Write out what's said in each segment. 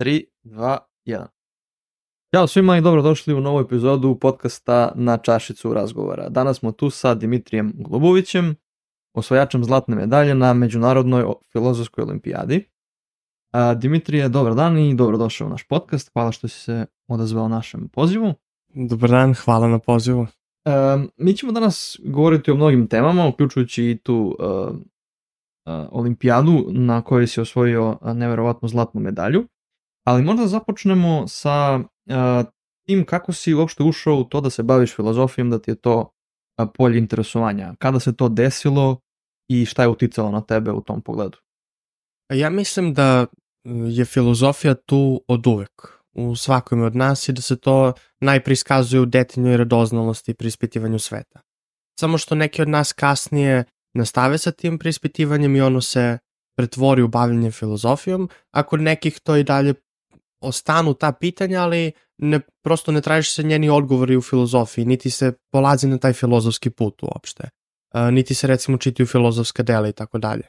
3, 2, 1. Ćao svima i dobrodošli u novu epizodu podcasta Na čašicu razgovora. Danas smo tu sa Dimitrijem Globovićem, osvajačem zlatne medalje na Međunarodnoj filozofskoj olimpijadi. A, Dimitrije, dobar dan i dobrodošao u naš podcast. Hvala što si se odazvao našem pozivu. Dobar dan, hvala na pozivu. E, mi ćemo danas govoriti o mnogim temama, uključujući i tu e, olimpijadu na kojoj si osvojio neverovatnu zlatnu medalju. Ali možda započnemo sa e, tim kako si uopšte ušao u to da se baviš filozofijom, da ti je to e, polje interesovanja. Kada se to desilo i šta je uticalo na tebe u tom pogledu? Ja mislim da je filozofija tu od uvek u svakome od nas i da se to najpre iskazuje u detaljnoj radoznalosti i prispitivanju sveta. Samo što neki od nas kasnije nastave sa tim prispitivanjem i ono se pretvori u bavljanje filozofijom, a kod nekih to i dalje ostanu ta pitanja, ali ne, prosto ne tražiš se njeni odgovori u filozofiji, niti se polazi na taj filozofski put uopšte, uh, niti se recimo čitaju filozofska dela i tako dalje.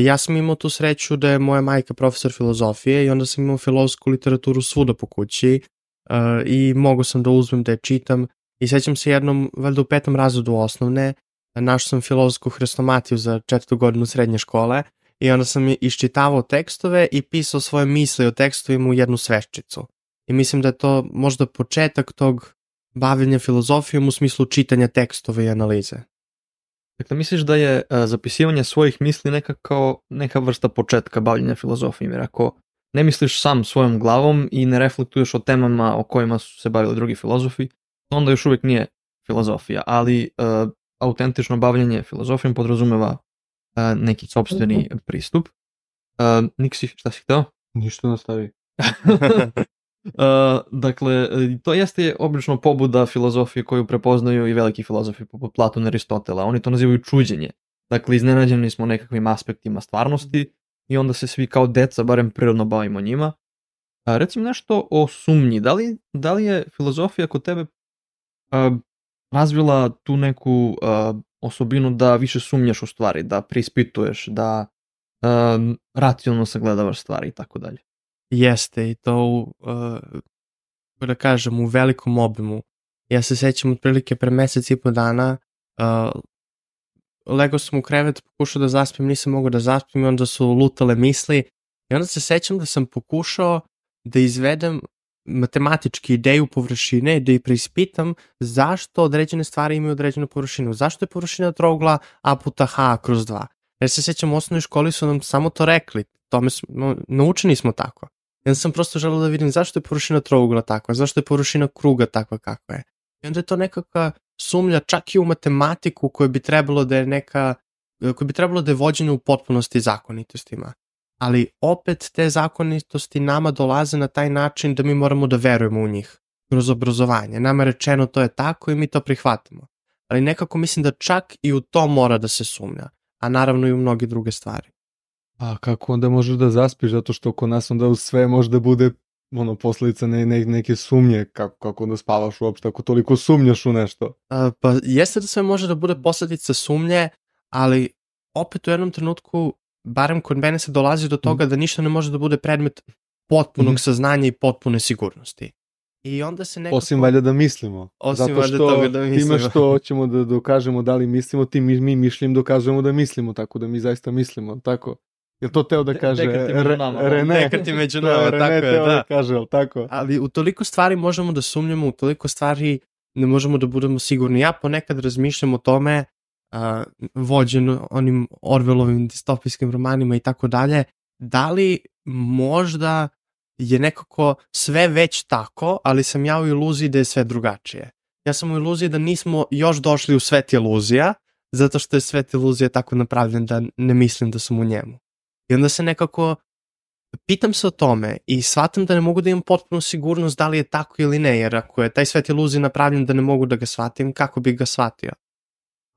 Ja sam imao tu sreću da je moja majka profesor filozofije i onda sam imao filozofsku literaturu svuda po kući uh, i mogu sam da uzmem da je čitam. I sećam se jednom, valjda u petom razredu osnovne, našao sam filozofsku hrestomatiju za četvrtu godinu srednje škole i onda sam iščitavao tekstove i pisao svoje misle o tekstovima u jednu sveščicu. I mislim da je to možda početak tog bavljenja filozofijom u smislu čitanja tekstove i analize. Dakle, misliš da je a, zapisivanje svojih misli neka kao neka vrsta početka bavljenja filozofijom, jer ako ne misliš sam svojom glavom i ne reflektuješ o temama o kojima su se bavili drugi filozofi, onda još uvijek nije filozofija, ali a, autentično bavljenje filozofijom podrazumeva a, neki sobstveni pristup. A, Niksi, šta si hteo? Ništa nastavi. Uh, dakle, to jeste obično pobuda filozofije koju prepoznaju i veliki filozofi poput Platona i Aristotela. Oni to nazivaju čuđenje. Dakle, iznenađeni smo nekakvim aspektima stvarnosti i onda se svi kao deca barem prirodno bavimo njima. A, recimo nešto o sumnji. Da li, da li je filozofija kod tebe a, razvila tu neku a, osobinu da više sumnjaš u stvari, da preispituješ, da a, racionalno sagledavaš stvari i tako dalje? Jeste i to u, uh, da kažem, u velikom obimu. Ja se sećam otprilike pre mesec i po dana uh, lego sam u krevet, pokušao da zaspim, nisam mogao da zaspim i onda su lutale misli i onda se sećam da sam pokušao da izvedem matematički ideju površine i da ih preispitam zašto određene stvari imaju određenu površinu. Zašto je površina trougla a puta h kroz 2? Jer se sećam u osnovnoj školi su nam samo to rekli. Tome smo, naučeni smo tako. Ja sam prosto želeo da vidim zašto je površina trougla takva, zašto je površina kruga takva kakva je. I onda je to nekakva sumnja čak i u matematiku koja bi trebalo da je neka, koja bi trebalo da je vođena u potpunosti zakonitostima. Ali opet te zakonitosti nama dolaze na taj način da mi moramo da verujemo u njih kroz obrazovanje. Nama je rečeno to je tako i mi to prihvatamo. Ali nekako mislim da čak i u to mora da se sumnja, a naravno i u mnoge druge stvari. A kako onda možeš da zaspiš, zato što oko nas onda u sve može da bude ono, posledica ne, ne, neke sumnje, kako, kako onda spavaš uopšte, ako toliko sumnjaš u nešto. A, pa jeste da sve može da bude posledica sumnje, ali opet u jednom trenutku, barem kod mene se dolazi do toga mm. da ništa ne može da bude predmet potpunog mm. saznanja i potpune sigurnosti. I onda se nekako... Osim valjda da mislimo. Osim Zato što toga da mislimo. time što hoćemo da dokažemo da li mislimo, tim mi, mi mišljem dokazujemo da mislimo, tako da mi zaista mislimo, tako? Je to teo da kaže Re, René? Dekrti među nama, da, tako je, da. da kaže, ali tako? Ali u toliko stvari možemo da sumnjamo, u toliko stvari ne možemo da budemo sigurni. Ja ponekad razmišljam o tome, uh, vođen onim Orwellovim distopijskim romanima i tako dalje, da li možda je nekako sve već tako, ali sam ja u iluziji da je sve drugačije. Ja sam u iluziji da nismo još došli u svet iluzija, zato što je svet iluzija tako napravljen da ne mislim da sam u njemu. I onda se nekako pitam se o tome i shvatam da ne mogu da imam potpunu sigurnost da li je tako ili ne, jer ako je taj svet iluzije napravljen da ne mogu da ga shvatim, kako bih ga shvatio?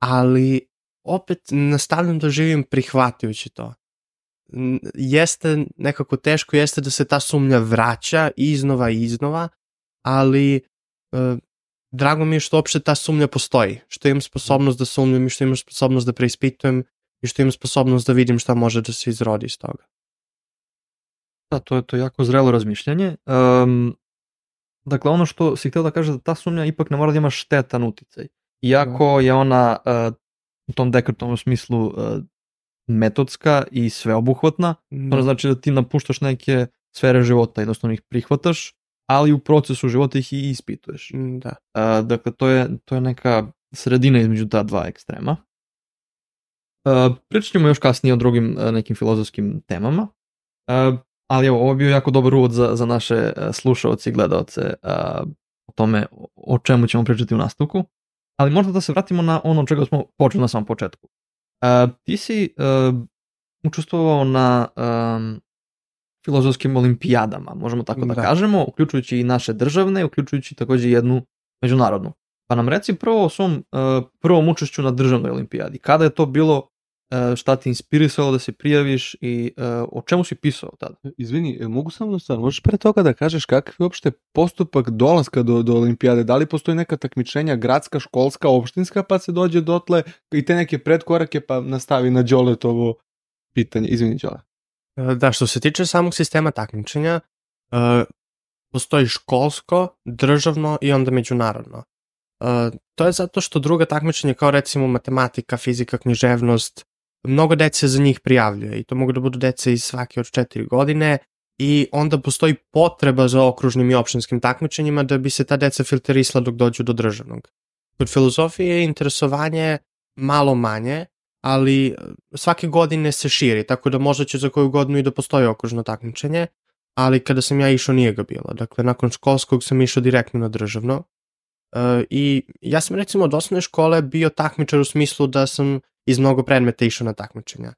Ali opet nastavljam da živim prihvatajući to. Jeste nekako teško, jeste da se ta sumnja vraća iznova i iznova, ali e, drago mi je što uopšte ta sumnja postoji, što imam sposobnost da sumnjam i što imam sposobnost da preispitujem i što imam sposobnost da vidim šta može da se izrodi iz toga. Da, to je to jako zrelo razmišljanje. Um, dakle, ono što si htio da kaže da ta sumnja ipak ne mora da ima štetan uticaj. Iako je ona uh, u tom Descartovom smislu uh, metodska i sveobuhvatna, to ne znači da ti napuštaš neke sfere života, jednostavno ih prihvataš, ali u procesu života ih i ispituješ. Mm, Da. Uh, dakle, to je, to je neka sredina između ta dva ekstrema. Uh, pričat ćemo još kasnije o drugim uh, nekim filozofskim temama, uh, ali evo, ovo je bio jako dobar uvod za, za naše uh, slušaoce i gledaoce uh, o tome o čemu ćemo pričati u nastavku, ali možda da se vratimo na ono od čega smo počeli na samom početku. Uh, ti si uh, učestvovao na um, filozofskim olimpijadama, možemo tako da, Da. kažemo, uključujući i naše državne, uključujući takođe jednu međunarodnu. Pa nam reci prvo o svom uh, prvom učešću na državnoj olimpijadi. Kada je to bilo, šta ti inspirisalo da se prijaviš i uh, o čemu si pisao tada? Izvini, e, mogu samo da stvar, možeš pre toga da kažeš kakav je uopšte postupak dolaska do, do olimpijade? Da li postoji neka takmičenja gradska, školska, opštinska, pa se dođe dotle i te neke predkorake pa nastavi na Đoletovo pitanje. Izvini, Đole. E, Da, što se tiče samog sistema takmičenja, e, postoji školsko, državno i onda međunarodno. E, to je zato što druga takmičenja kao recimo matematika, fizika, književnost, mnogo dece za njih prijavljuje i to mogu da budu dece iz svake od četiri godine i onda postoji potreba za okružnim i opštinskim takmičenjima da bi se ta deca filterisla dok dođu do državnog. Kod filozofije je interesovanje malo manje, ali e, svake godine se širi, tako da možda će za koju godinu i da postoji okružno takmičenje, ali kada sam ja išao nije ga bilo. Dakle, nakon školskog sam išao direktno na državno e, i ja sam recimo od osnovne škole bio takmičar u smislu da sam iz mnogo predmeta išao na takmičenja.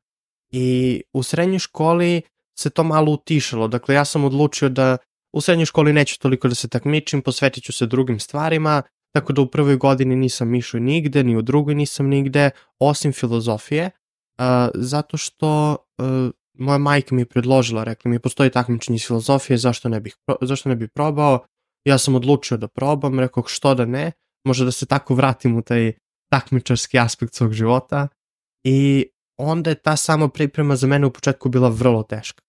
I u srednjoj školi se to malo utišalo, dakle ja sam odlučio da u srednjoj školi neću toliko da se takmičim, posvetit ću se drugim stvarima, tako da u prvoj godini nisam išao nigde, ni u drugoj nisam nigde, osim filozofije, uh, zato što uh, moja majka mi je predložila, rekla mi postoji takmičenje iz filozofije, zašto ne, bih, zašto ne bih probao, ja sam odlučio da probam, rekao što da ne, možda da se tako vratim u taj takmičarski aspekt svog života i onda je ta sama priprema za mene u početku bila vrlo teška.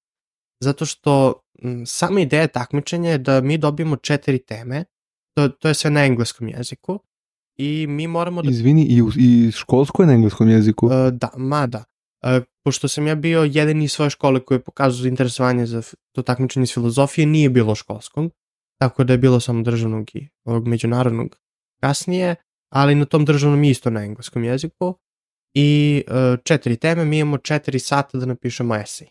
Zato što m, sama ideja takmičenja je da mi dobijemo četiri teme, to, to je sve na engleskom jeziku i mi moramo da Izvini, i, u, i školsko je na engleskom jeziku. Uh, da, ma da. Uh, pošto sam ja bio jedan iz svoje škole koji je pokazao interesovanje za to takmičenje iz filozofije, nije bilo školskog, tako da je bilo samo državnog i ovog međunarodnog kasnije, ali na tom državnom isto na engleskom jeziku. I uh, četiri teme, mi imamo četiri sata da napišemo esej.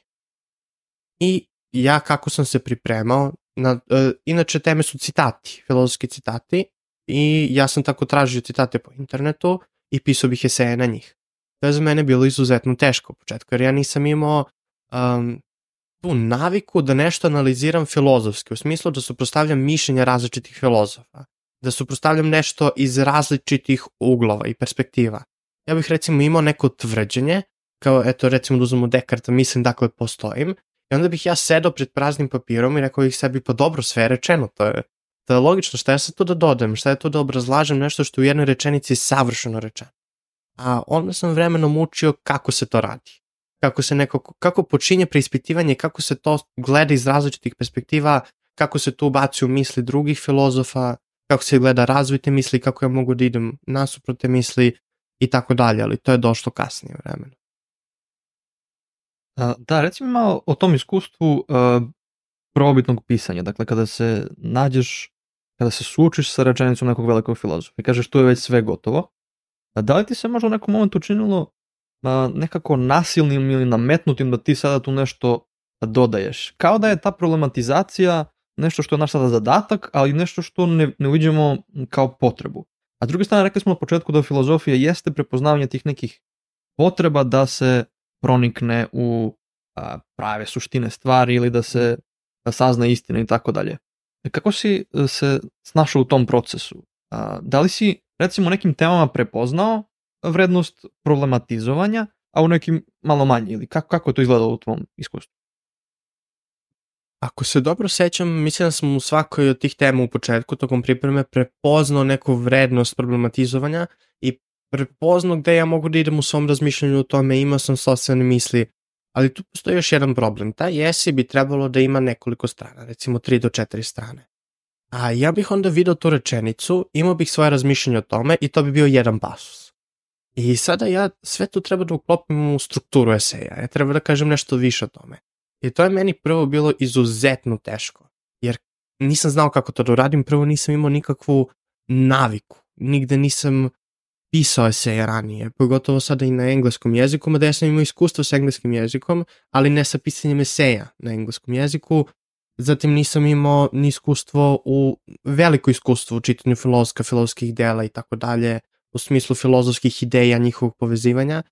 I ja kako sam se pripremao, na, uh, inače teme su citati, filozofski citati, i ja sam tako tražio citate po internetu i pisao bih eseje na njih. To je za mene bilo izuzetno teško u početku, jer ja nisam imao um, tu naviku da nešto analiziram filozofski, u smislu da suprostavljam mišljenja različitih filozofa, da suprostavljam nešto iz različitih uglova i perspektiva. Ja bih recimo imao neko tvrđenje, kao eto recimo da uzmemo Dekarta, mislim dakle postojim, i onda bih ja sedao pred praznim papirom i rekao bih sebi pa dobro sve je rečeno, to je, to je logično, šta ja sad tu da dodam, šta je tu da obrazlažem nešto što je u jednoj rečenici savršeno rečeno. A onda sam vremenom učio kako se to radi. Kako se neko, kako počinje preispitivanje, kako se to gleda iz različitih perspektiva, kako se tu ubaci u misli drugih filozofa, kako se gleda razvoj te misli, kako ja mogu da idem nasuprot te misli i tako dalje, ali to je došlo kasnije vremena. Da, reci mi malo o tom iskustvu uh, probitnog pisanja. Dakle, kada se nađeš, kada se suočiš sa rečenicom nekog velikog filozofa i kažeš tu je već sve gotovo, da li ti se možda u nekom momentu učinilo uh, nekako nasilnim ili nametnutim da ti sada tu nešto dodaješ? Kao da je ta problematizacija nešto što je naš sada zadatak, ali nešto što ne, ne uviđemo kao potrebu. A s druge strane, rekli smo na početku da filozofija jeste prepoznavanje tih nekih potreba da se pronikne u a, prave suštine stvari ili da se da sazna istina i tako dalje. Kako si e, se snašao u tom procesu? A, da li si recimo nekim temama prepoznao vrednost problematizovanja, a u nekim malo manje ili kako, kako je to izgledalo u tvom iskustvu? Ako se dobro sećam, mislim da sam u svakoj od tih tema u početku, tokom pripreme, prepoznao neku vrednost problematizovanja i prepoznao gde ja mogu da idem u svom razmišljanju o tome, imao sam sobstvene misli Ali tu postoji još jedan problem. Taj esej bi trebalo da ima nekoliko strana, recimo 3 do 4 strane. A ja bih onda video tu rečenicu, imao bih svoje razmišljanje o tome i to bi bio jedan pasus. I sada ja sve to treba da uklopim u strukturu eseja. Ja treba da kažem nešto više o tome. I to je meni prvo bilo izuzetno teško. Jer nisam znao kako to da uradim. Prvo nisam imao nikakvu naviku. Nigde nisam pisao eseja ranije, pogotovo sada i na engleskom jeziku, mada ja sam imao iskustvo s engleskim jezikom, ali ne sa pisanjem eseja na engleskom jeziku, zatim nisam imao ni iskustvo u, veliko iskustvo u čitanju filozofska, filozofskih dela i tako dalje, u smislu filozofskih ideja, njihovog povezivanja,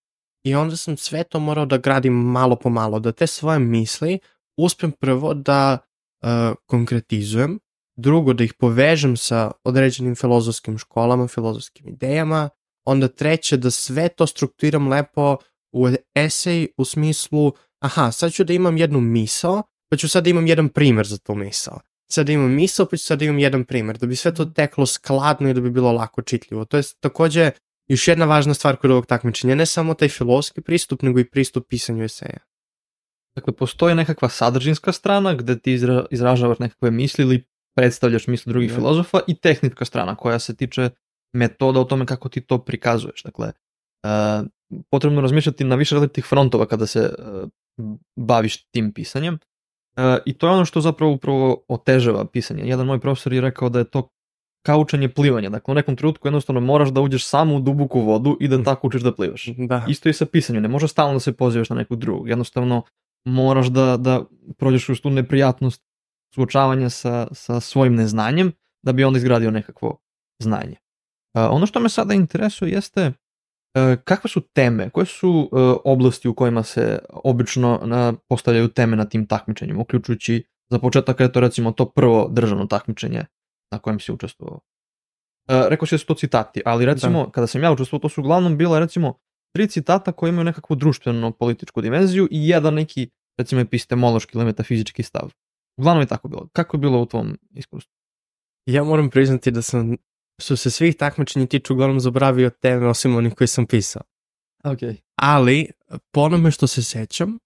i onda sam sve to morao da gradim malo po malo, da te svoje misli uspem prvo da uh, konkretizujem, drugo da ih povežem sa određenim filozofskim školama, filozofskim idejama, onda treće da sve to strukturiram lepo u esej u smislu, aha, sad ću da imam jednu misao, pa ću sad da imam jedan primer za tu misao. Sad da imam misao, pa ću sad da imam jedan primer, da bi sve to teklo skladno i da bi bilo lako čitljivo. To je takođe još jedna važna stvar kod ovog takmičenja, ne samo taj filozofski pristup, nego i pristup pisanju eseja. Dakle, postoji nekakva sadržinska strana gde ti izra, izražavaš nekakve misli ili predstavljaš misli drugih da. filozofa i tehnička strana koja se tiče metoda o tome kako ti to prikazuješ. Dakle, uh, potrebno razmišljati na više različitih frontova kada se uh, baviš tim pisanjem. Uh, I to je ono što zapravo upravo otežava pisanje. Jedan moj profesor je rekao da je to kao učenje plivanja. Dakle, u nekom trenutku jednostavno moraš da uđeš samo u duboku vodu i da tako učiš da plivaš. Da. Isto i sa pisanjem. Ne možeš stalno da se pozivaš na nekog drugog. Jednostavno moraš da, da prođeš kroz tu neprijatnost suočavanja sa, sa svojim neznanjem da bi onda izgradio nekakvo znanje. Ono što me sada interesuje jeste e, kakve su teme, koje su e, oblasti u kojima se obično postavljaju teme na tim takmičenjima, uključujući za početak je to recimo to prvo državno takmičenje na kojem si učestvovao. E, rekao si da su to citati, ali recimo da. kada sam ja učestvovao to su uglavnom bila recimo tri citata koji imaju nekakvu društveno političku dimenziju i jedan neki recimo epistemološki ili metafizički stav. Uglavnom je tako bilo. Kako je bilo u tvom iskustvu? Ja moram priznati da sam što se svih takmičenja tiču uglavnom zabravio teme osim onih koje sam pisao. Ok. Ali, po onome što se sećam,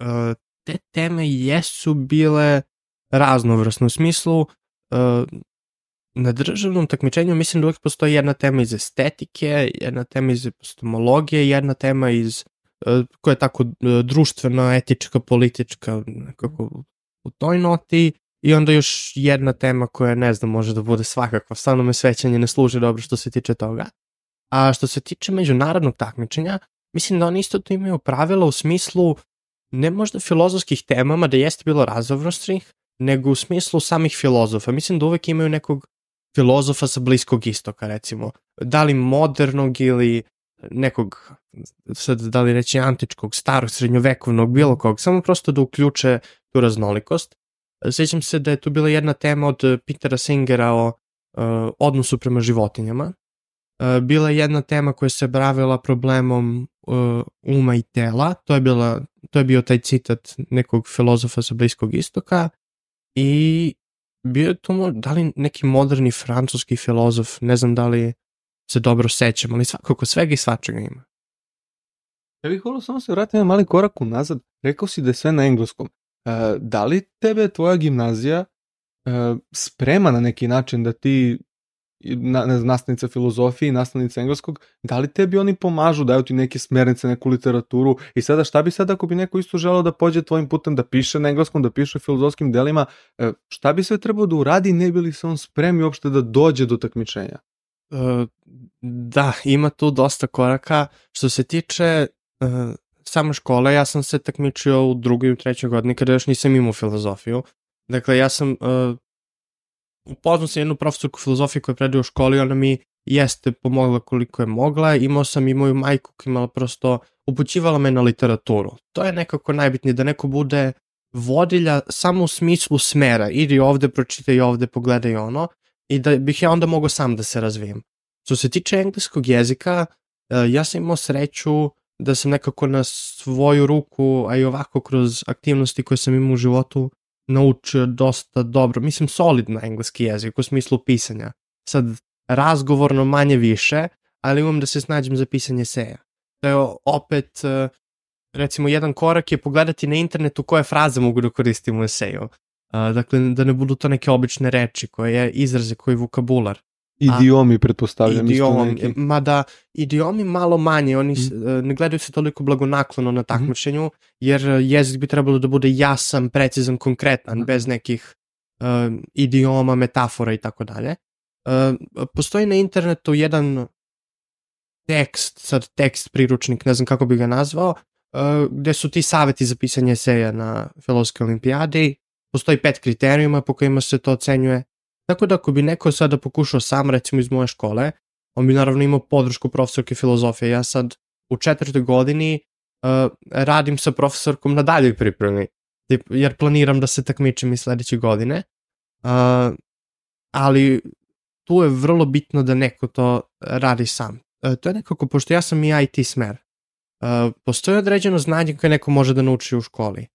e, te teme jesu bile raznovrsne u smislu na državnom takmičenju mislim da uvijek postoji jedna tema iz estetike, jedna tema iz epistemologije, jedna tema iz koja je tako društvena, etička, politička, nekako u toj noti I onda još jedna tema koja, ne znam, može da bude svakako. Stvarno me svećanje ne služi dobro što se tiče toga. A što se tiče međunarodnog takmičenja, mislim da oni isto to imaju pravila u smislu ne možda filozofskih temama da jeste bilo razovrostrih, nego u smislu samih filozofa. Mislim da uvek imaju nekog filozofa sa bliskog istoka, recimo. Da li modernog ili nekog, sad da li reći antičkog, starog, srednjovekovnog, bilo kog, samo prosto da uključe tu raznolikost. Sjećam se da je tu bila jedna tema od Petera Singera o uh, odnosu prema životinjama. Uh, bila je jedna tema koja se bavila problemom uh, uma i tela. To je, bila, to je bio taj citat nekog filozofa sa Bliskog istoka. I bio je tu da li neki moderni francuski filozof, ne znam da li se dobro sećam, ali svakako svega i svačega ima. Ja bih volio samo se vratiti na mali korak unazad. Rekao si da je sve na engleskom. E, da li tebe tvoja gimnazija e, sprema na neki način da ti na, ne nastavnica filozofije i nastavnica engleskog, da li tebi oni pomažu, daju ti neke smernice, neku literaturu i sada šta bi sad ako bi neko isto želeo da pođe tvojim putem, da piše na engleskom, da piše filozofskim delima, e, šta bi sve trebao da uradi, ne bi li se on spremi uopšte da dođe do takmičenja? da, ima tu dosta koraka. Što se tiče sama škola, ja sam se takmičio u drugoj i trećoj godini kada još nisam imao filozofiju. Dakle, ja sam uh, upoznao sam jednu profesorku filozofije koja predaje u školi, ona mi jeste pomogla koliko je mogla, imao sam i moju majku koja imala prosto, upućivala me na literaturu. To je nekako najbitnije, da neko bude vodilja samo u smislu smera, idi ovde, pročitaj ovde, pogledaj ono, i da bih ja onda mogao sam da se razvijem. Što se tiče engleskog jezika, uh, ja sam imao sreću da sam nekako na svoju ruku, a i ovako kroz aktivnosti koje sam imao u životu, naučio dosta dobro, mislim solidno engleski jezik u smislu pisanja. Sad, razgovorno manje više, ali imam da se snađem za pisanje seja. To je opet uh, recimo jedan korak je pogledati na internetu koje fraze mogu da koristim u eseju. Uh, dakle, da ne budu to neke obične reči, koje je izraze, koji je vokabular. Idiomi, pretpostavljam. neki. mada idiomi malo manje, oni Mhm. e, ne gledaju se toliko blagonaklono na takmičenju, jer e, jezik bi trebalo da bude jasan, precizan, konkretan, Mhm. bez nekih e, idioma, metafora i tako dalje. Postoji na internetu jedan tekst, sad tekst priručnik, ne znam kako bi ga nazvao, gde su ti saveti za pisanje eseja na filozofskoj olimpijadi. Postoji pet kriterijuma po kojima se to ocenjuje. Tako da ako bi neko sada pokušao sam, recimo iz moje škole, on bi naravno imao podršku profesorke filozofije. Ja sad u četvrtoj godini uh, radim sa profesorkom na daljoj pripremi, tip, jer planiram da se takmičim i sledeće godine. Uh, ali tu je vrlo bitno da neko to radi sam. Uh, to je nekako, pošto ja sam i IT smer, uh, postoji određeno znanje koje neko može da nauči u školi,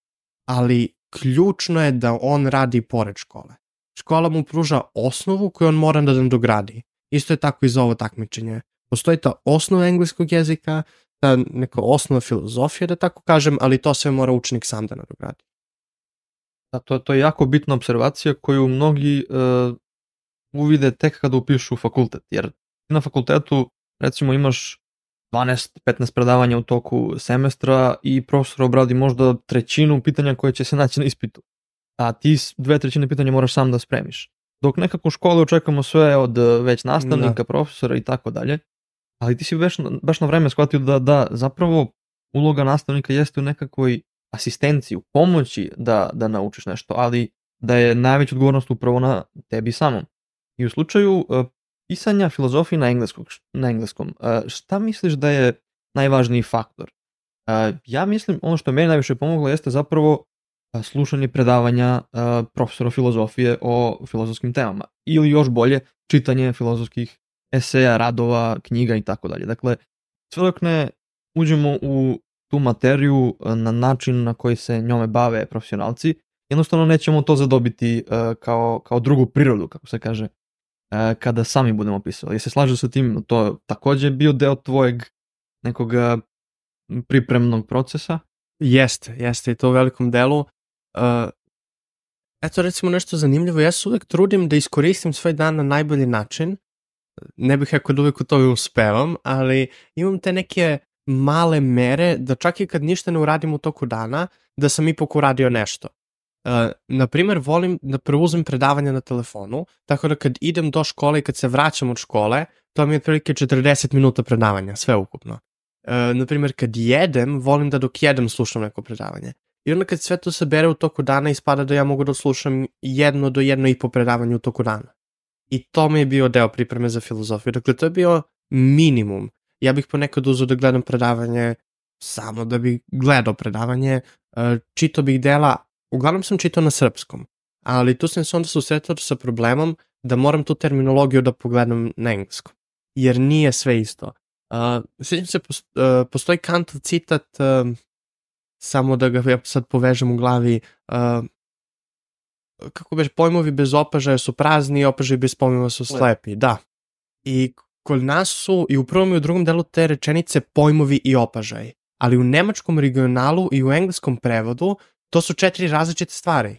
ali ključno je da on radi pored škole. Škola mu pruža osnovu koju on mora da dogradi. Isto je tako i za ovo takmičenje. Postoji ta osnova engleskog jezika, ta neka osnova filozofije, da tako kažem, ali to sve mora učenik sam da nadogradi. Da, to, to je jako bitna observacija koju mnogi uh, uvide tek kada upišu fakultet, jer na fakultetu recimo imaš 12-15 predavanja u toku semestra i profesor obradi možda trećinu pitanja koje će se naći na ispitu. A ti dve trećine pitanja moraš sam da spremiš. Dok nekako u školi očekujemo sve od eh, već nastavnika, Da. profesora i tako dalje, ali ti si baš, baš na vreme shvatio da, da zapravo uloga nastavnika jeste u nekakvoj asistenciji, u pomoći da, da naučiš nešto, ali da je najveća odgovornost upravo na tebi samom. I u slučaju uh, pisanja filozofije na, engleskog, na engleskom, uh, šta misliš da je najvažniji faktor? Ja mislim, ono što je meni najviše pomoglo jeste zapravo slušanje predavanja profesora filozofije o filozofskim temama. Ili još bolje, čitanje filozofskih eseja, radova, knjiga i tako dalje. Dakle, sve dok ne uđemo u tu materiju na način na koji se njome bave profesionalci, jednostavno nećemo to zadobiti kao, kao drugu prirodu, kako se kaže, kada sami budemo pisali. Jesi se sa tim, to je takođe bio deo tvojeg nekog pripremnog procesa? Jeste, jeste i to u velikom delu. Uh, eto recimo nešto zanimljivo, ja se uvek trudim da iskoristim svoj dan na najbolji način. Ne bih rekao da uvek u tome uspevam, ali imam te neke male mere da čak i kad ništa ne uradim u toku dana, da sam ipak uradio nešto. Uh, naprimer, volim da preuzem predavanja na telefonu, tako da kad idem do škole i kad se vraćam od škole, to mi je otprilike 40 minuta predavanja, sve ukupno. Uh, naprimer, kad jedem, volim da dok jedem slušam neko predavanje. I onda kad sve to se bere u toku dana, ispada da ja mogu da slušam jedno do jedno i po predavanje u toku dana. I to mi je bio deo pripreme za filozofiju. Dakle, to je bio minimum. Ja bih ponekad uzeo da gledam predavanje samo da bih gledao predavanje, uh, čito bih dela, uglavnom sam čitao na srpskom, ali tu sam se onda susretao sa problemom da moram tu terminologiju da pogledam na engleskom, jer nije sve isto. Uh, sjećam se, post, uh, postoji Kantov citat, uh, samo da ga ja sad povežem u glavi, uh, kako beš, pojmovi bez opažaja su prazni i opažaji bez pojmova su slepi, da. I kod nas su i u prvom i u drugom delu te rečenice pojmovi i opažaj. Ali u nemačkom regionalu i u engleskom prevodu to su četiri različite stvari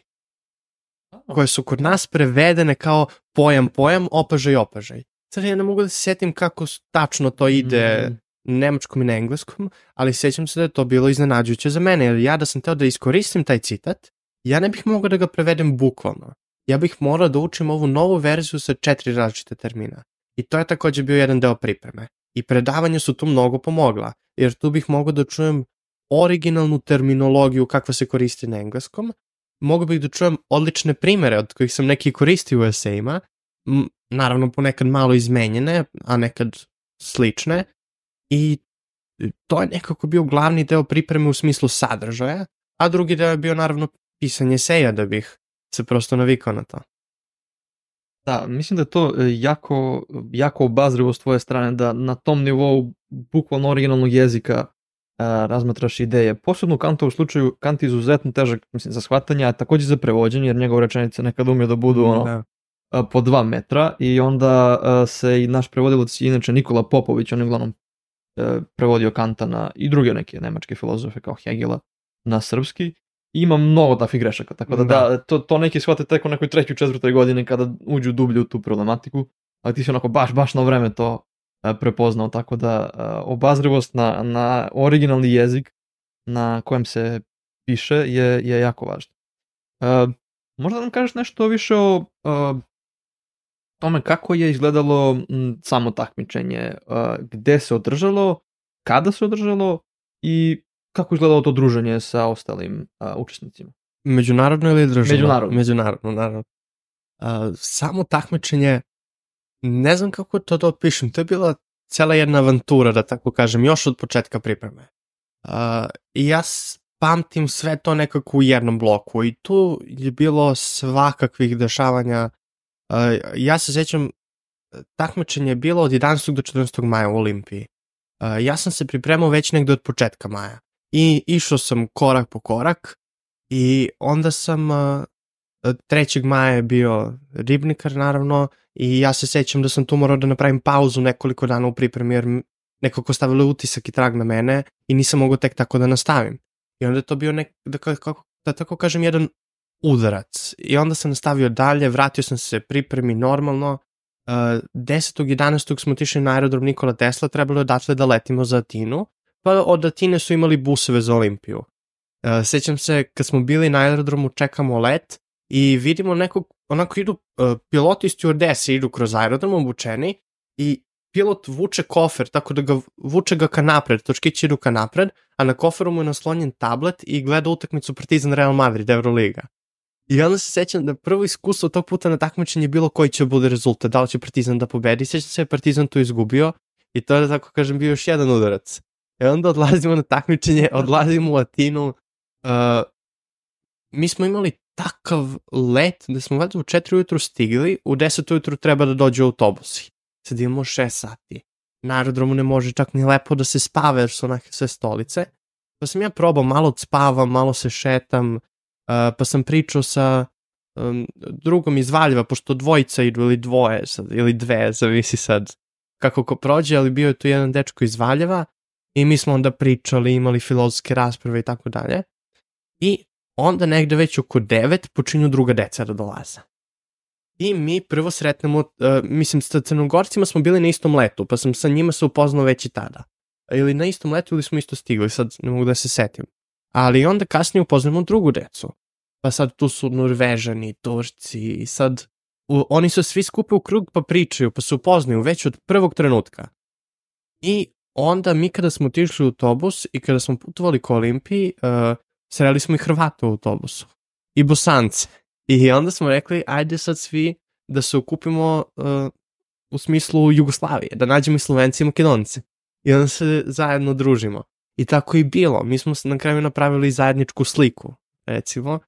koje su kod nas prevedene kao pojam, pojam, opažaj, opažaj. Sad ja ne mogu da se setim kako tačno to ide Mhm. Nemačkom i na engleskom, ali sećam se da je to bilo iznenađujuće za mene, jer ja da sam teo da iskoristim taj citat, ja ne bih mogao da ga prevedem bukvalno. Ja bih morao da učim ovu novu verziju sa četiri različite termina. I to je takođe bio jedan deo pripreme. I predavanja su tu mnogo pomogla, jer tu bih mogao da čujem originalnu terminologiju kakva se koristi na engleskom, mogu bih da čujem odlične primere od kojih sam neki koristio u esejima, naravno ponekad malo izmenjene, a nekad slične, i to je nekako bio glavni deo pripreme u smislu sadržaja, a drugi deo je bio naravno pisanje eseja da bih se prosto navikao na to. Da, mislim da je to e, jako, jako obazrivo s tvoje strane da na tom nivou bukvalno originalnog jezika a, razmatraš ideje. Posebno u Kantovu slučaju Kant je izuzetno težak mislim, za shvatanje, a takođe za prevođenje, jer njegove rečenice nekad umije da budu ono, Da. a, po dva metra i onda a, se i naš prevodilac inače Nikola Popović, on je uglavnom e, prevodio Kanta na, i druge neke nemačke filozofe kao Hegela na srpski. I ima mnogo takvih grešaka, tako da, da. Da. to, to neki shvate tek u nekoj trećoj, četvrtoj godini kada uđu dublje u tu problematiku, ali ti si onako baš, baš na vreme to e, prepoznao, tako da e, obazrivost na, na originalni jezik na kojem se piše je, je jako važno. E, možda nam kažeš nešto više o e, tome kako je izgledalo m, samo takmičenje, gde se održalo, kada se održalo i kako je izgledalo to druženje sa ostalim učesnicima. Međunarodno ili državno? Međunarodno. Međunarodno, naravno. A, samo takmičenje, ne znam kako to da opišem, to je bila cela jedna avantura, da tako kažem, još od početka pripreme. A, I ja pamtim sve to nekako u jednom bloku i tu je bilo svakakvih dešavanja. Ja se sećam, takmičenje je bilo od 11. do 14. maja u Olimpiji. Ja sam se pripremao već negde od početka maja i išao sam korak po korak i onda sam a, 3. maja je bio ribnikar naravno i ja se sećam da sam tu morao da napravim pauzu nekoliko dana u pripremi jer nekako stavilo utisak i trag na mene i nisam mogao tek tako da nastavim. I onda je to bio nek, da, ka- kako, da tako kažem, jedan udarac. I onda sam nastavio dalje, vratio sam se pripremi normalno. Uh, 10. 11. smo otišli na aerodrom Nikola Tesla, trebalo je odatle da letimo za Atinu, pa od Atine su imali buseve za Olimpiju. Uh, sećam se kad smo bili na aerodromu, čekamo let i vidimo nekog, onako idu uh, piloti i stewardese idu kroz aerodrom obučeni i pilot vuče kofer, tako da ga vuče ga ka napred, točkići idu ka napred, a na koferu mu je naslonjen tablet i gleda utakmicu Partizan Real Madrid, Euroliga. I onda se sećam da prvo iskustvo tog puta na takmičenju je bilo koji će bude rezultat, da li će Partizan da pobedi. Sećam se da Partizan tu izgubio i to je, da tako kažem, bio još jedan udarac. E onda odlazimo na takmičenje, odlazimo u Atinu. Uh, mi smo imali takav let da smo valjda u 4 ujutru stigli, u 10 ujutru treba da dođu autobusi. Sad imamo 6 sati. Na aerodromu ne može čak ni lepo da se spava jer su onake sve stolice. Pa sam ja probao, malo spavam, malo se šetam, pa sam pričao sa um, drugom iz Valjeva, pošto dvojica idu ili dvoje sad, ili dve, zavisi sad kako ko prođe, ali bio je tu jedan dečko iz Valjeva i mi smo onda pričali, imali filozofske rasprave i tako dalje. I onda negde već oko devet počinju druga deca da dolaze. I mi prvo sretnemo, uh, mislim, sa crnogorcima smo bili na istom letu, pa sam sa njima se upoznao već i tada. Ili na istom letu ili smo isto stigli, sad ne mogu da se setim. Ali onda kasnije upoznamo drugu decu. Pa sad tu su Norvežani, Turci i sad u, oni su svi skupe u krug pa pričaju, pa se upoznaju već od prvog trenutka. I onda mi kada smo otišli u autobus i kada smo putovali ka Olimpiji, uh, sreli smo i Hrvata u autobusu. I Bosance. I onda smo rekli, ajde sad svi da se okupimo uh, u smislu Jugoslavije, da nađemo i Slovenci i Makedonci. I onda se zajedno družimo. I tako i bilo. Mi smo na kraju napravili zajedničku sliku, recimo.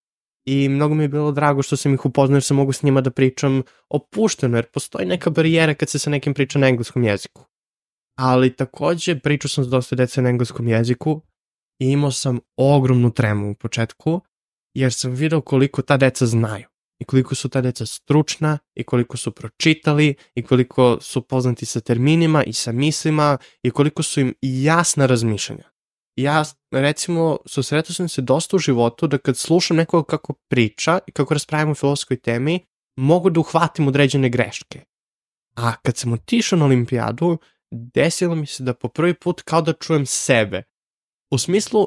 I mnogo mi je bilo drago što sam ih upoznao jer sam mogu s njima da pričam opušteno, jer postoji neka barijera kad se sa nekim priča na engleskom jeziku. Ali takođe pričao sam s dosta dece na engleskom jeziku i imao sam ogromnu tremu u početku, jer sam video koliko ta deca znaju i koliko su ta deca stručna i koliko su pročitali i koliko su poznati sa terminima i sa mislima i koliko su im jasna razmišljanja. Ja, recimo, susretao sam se dosta u životu da kad slušam nekoga kako priča i kako raspravimo o filozofskoj temi, mogu da uhvatim određene greške. A kad sam otišao na olimpijadu, desilo mi se da po prvi put kao da čujem sebe. U smislu,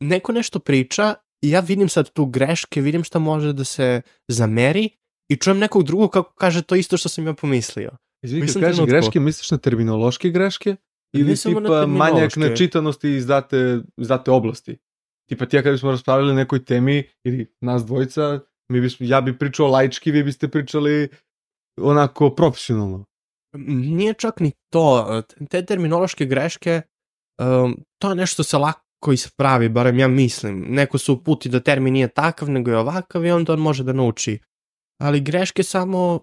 neko nešto priča i ja vidim sad tu greške, vidim šta može da se zameri i čujem nekog drugog kako kaže to isto što sam ja pomislio. Izvini, kad kažeš greške, misliš na terminološke greške? Na tipa manjak terminološke. načitanosti iz date, iz date oblasti? Tipa ti ja kada bismo raspravljali o nekoj temi, ili nas dvojica, mi bismo, ja bi pričao laički, vi biste pričali onako profesionalno. Nije čak ni to. Te terminološke greške, um, to je nešto se lako ispravi, barem ja mislim. Neko se uputi da termin nije takav, nego je ovakav i onda on može da nauči. Ali greške samo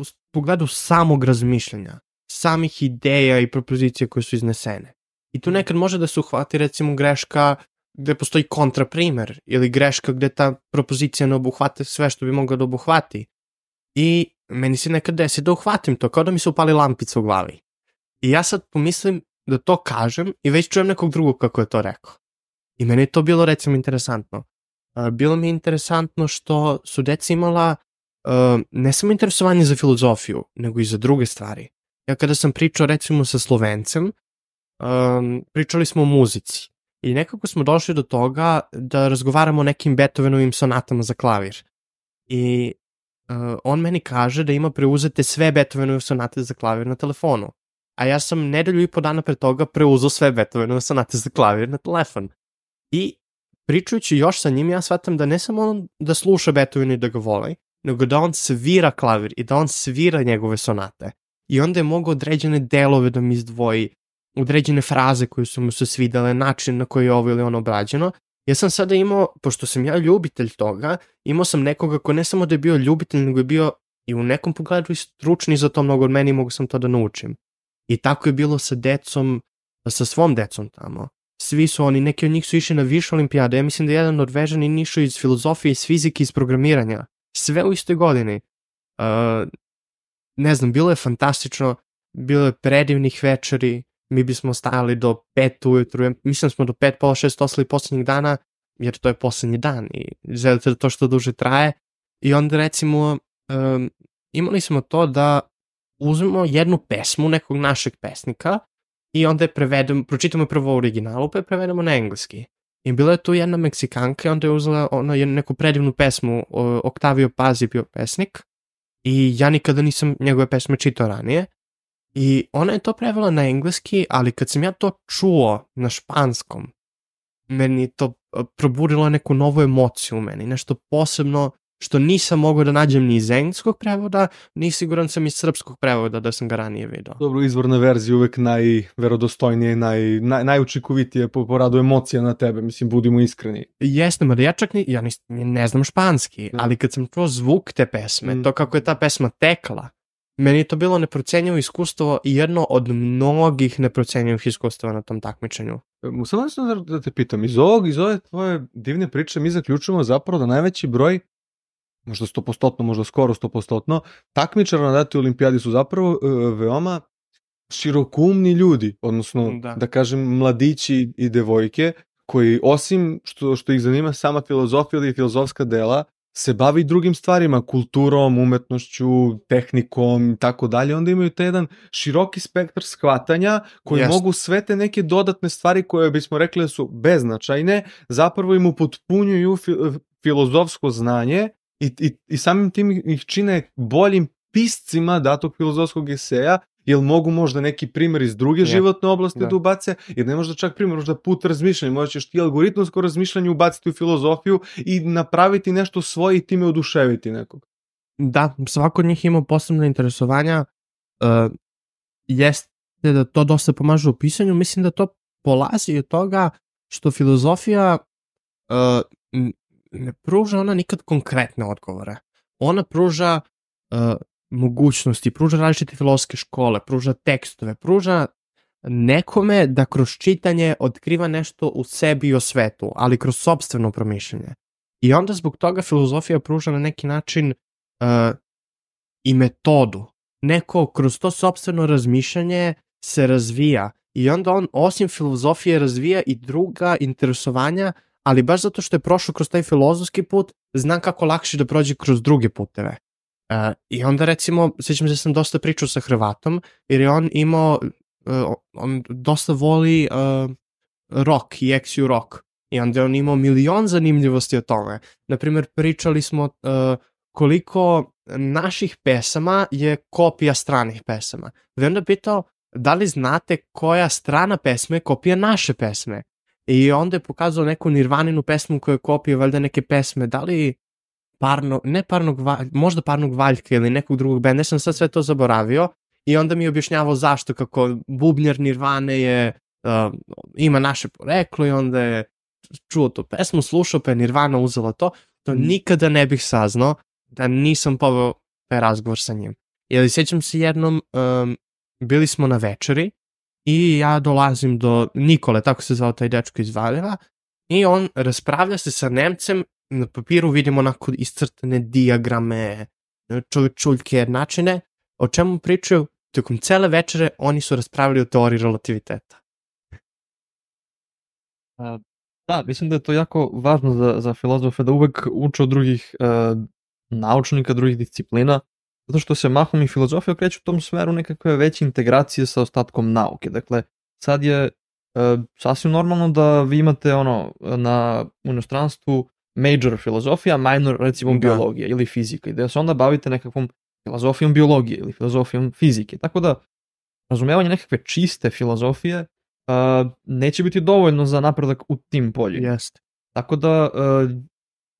u pogledu samog razmišljanja, samih ideja i propozicija koje su iznesene. I tu nekad može da se uhvati recimo greška gde postoji kontraprimer ili greška gde ta propozicija ne obuhvata sve što bi mogla da obuhvati. I meni se nekad desi da uhvatim to, kao da mi se upali lampica u glavi. I ja sad pomislim, da to kažem i već čujem nekog drugog kako je to rekao. I meni je to bilo recimo interesantno. Bilo mi je interesantno što su deca imala ne samo interesovanje za filozofiju, nego i za druge stvari. Ja kada sam pričao recimo sa Slovencem, um, pričali smo o muzici i nekako smo došli do toga da razgovaramo o nekim Beethovenovim sonatama za klavir. I uh, on meni kaže da ima preuzete sve Beethovenove sonate za klavir na telefonu. A ja sam nedelju i po dana pre toga preuzao sve Beethovenove sonate za klavir na telefon. I pričajući još sa njim, ja shvatam da ne samo on da sluša Beethoven i da ga voli, nego da on svira klavir i da on svira njegove sonate. I onda je mogao određene delove da mi izdvoji, određene fraze koje su mu se svidele, način na koji je ovo ili ono obrađeno. Ja sam sada imao, pošto sam ja ljubitelj toga, imao sam nekoga ko ne samo da je bio ljubitelj, nego je bio i u nekom pogledu i stručni za to mnogo od meni i mogu sam to da naučim. I tako je bilo sa decom, sa svom decom tamo. Svi su oni, neki od njih su išli na više olimpijade. Ja mislim da je jedan Norvežanin išao iz filozofije, iz fizike, iz programiranja. Sve u istoj godini. Uh, ne znam, bilo je fantastično, bilo je predivnih večeri, mi bismo stajali do pet ujutru, mislim da smo do pet, pola šest osli poslednjih dana, jer to je poslednji dan i želite da to što duže traje. I onda recimo um, imali smo to da uzmemo jednu pesmu nekog našeg pesnika i onda je prevedemo, pročitamo prvo originalu pa je prevedemo na engleski. I bila je tu jedna Meksikanka i onda je uzela ono, neku predivnu pesmu, Octavio Paz je bio pesnik i ja nikada nisam njegove pesme čitao ranije. I ona je to prevela na engleski, ali kad sam ja to čuo na španskom, meni to probudilo neku novu emociju u meni, nešto posebno što nisam mogao da nađem ni iz engleskog prevoda, ni siguran sam iz srpskog prevoda da sam ga ranije vidio. Dobro, izvorna verzija uvek najverodostojnije, naj, naj, najučinkovitije po, po radu emocija na tebe, mislim, budimo iskreni. Jeste, mada ja čak ni, ja nis, ne znam španski, mm. ali kad sam čuo zvuk te pesme, mm. to kako je ta pesma tekla, meni je to bilo neprocenjivo iskustvo i jedno od mnogih neprocenjivih iskustava na tom takmičenju. Samo da, da te pitam, iz ovog, iz ove tvoje divne priče mi zaključujemo zapravo da najveći broj možda 100%, možda skoro 100%, takmičara na datoj olimpijadi su zapravo e, veoma širokumni ljudi, odnosno da. da kažem mladići i devojke koji osim što, što ih zanima sama filozofija ili filozofska dela, se bavi drugim stvarima, kulturom, umetnošću, tehnikom i tako dalje, onda imaju te jedan široki spektar shvatanja koji yes. mogu sve te neke dodatne stvari koje bismo rekli da su beznačajne, zapravo im upotpunjuju filozofsko znanje i, i, i samim tim ih čine boljim piscima datog filozofskog eseja, jel mogu možda neki primjer iz druge yeah. životne oblasti da. da ubace, jer ne možda čak primjer, možda put razmišljanja, možda ćeš ti algoritmsko razmišljanje ubaciti u filozofiju i napraviti nešto svoje i time oduševiti nekog. Da, svako od njih ima posebne interesovanja, uh, jeste da to dosta pomaže u pisanju, mislim da to polazi od toga što filozofija uh, ne pruža ona nikad konkretne odgovore. Ona pruža uh, mogućnosti, pruža različite filozofske škole, pruža tekstove, pruža nekome da kroz čitanje otkriva nešto u sebi i o svetu, ali kroz sobstveno promišljanje. I onda zbog toga filozofija pruža na neki način uh, i metodu. Neko kroz to sobstveno razmišljanje se razvija i onda on osim filozofije razvija i druga interesovanja ali baš zato što je prošao kroz taj filozofski put, znam kako lakše da prođe kroz druge puteve. Uh, I onda recimo, sjećam se da sam dosta pričao sa Hrvatom, jer je on imao, uh, on dosta voli uh, rock i XU rock. I onda je on imao milion zanimljivosti o tome. Naprimer, pričali smo uh, koliko naših pesama je kopija stranih pesama. I onda pitao, da li znate koja strana pesme je kopija naše pesme? I onda je pokazao neku Nirvaninu pesmu koja je kopija valjda neke pesme, da li parno, ne parnog, možda parnog valjka ili nekog drugog benda, ne sam sad sve to zaboravio i onda mi je objašnjavao zašto, kako bubnjar Nirvane je, uh, ima naše poreklo i onda je čuo tu pesmu, slušao pa je Nirvana uzela to, to mm. nikada ne bih saznao da nisam poveo taj razgovor sa njim. Jer sjećam se jednom, um, bili smo na večeri i ja dolazim do Nikole, tako se zvao taj dečko iz Valjeva, i on raspravlja se sa Nemcem, na papiru vidimo onako iscrtane diagrame, čuljke, načine, o čemu pričaju, tokom cele večere oni su raspravljali o teoriji relativiteta. Da, mislim da je to jako važno za, za filozofe da uvek uče od drugih e, naučnika, drugih disciplina, zato što se mahom i filozofija kreću u tom smeru nekakve veće integracije sa ostatkom nauke. Dakle, sad je e, sasvim normalno da vi imate ono na u inostranstvu major filozofija, minor recimo Da. biologija ili fizika i da se onda bavite nekakvom filozofijom biologije ili filozofijom fizike. Tako da razumevanje nekakve čiste filozofije uh, neće biti dovoljno za napredak u tim poljima. Jeste. Tako da, uh,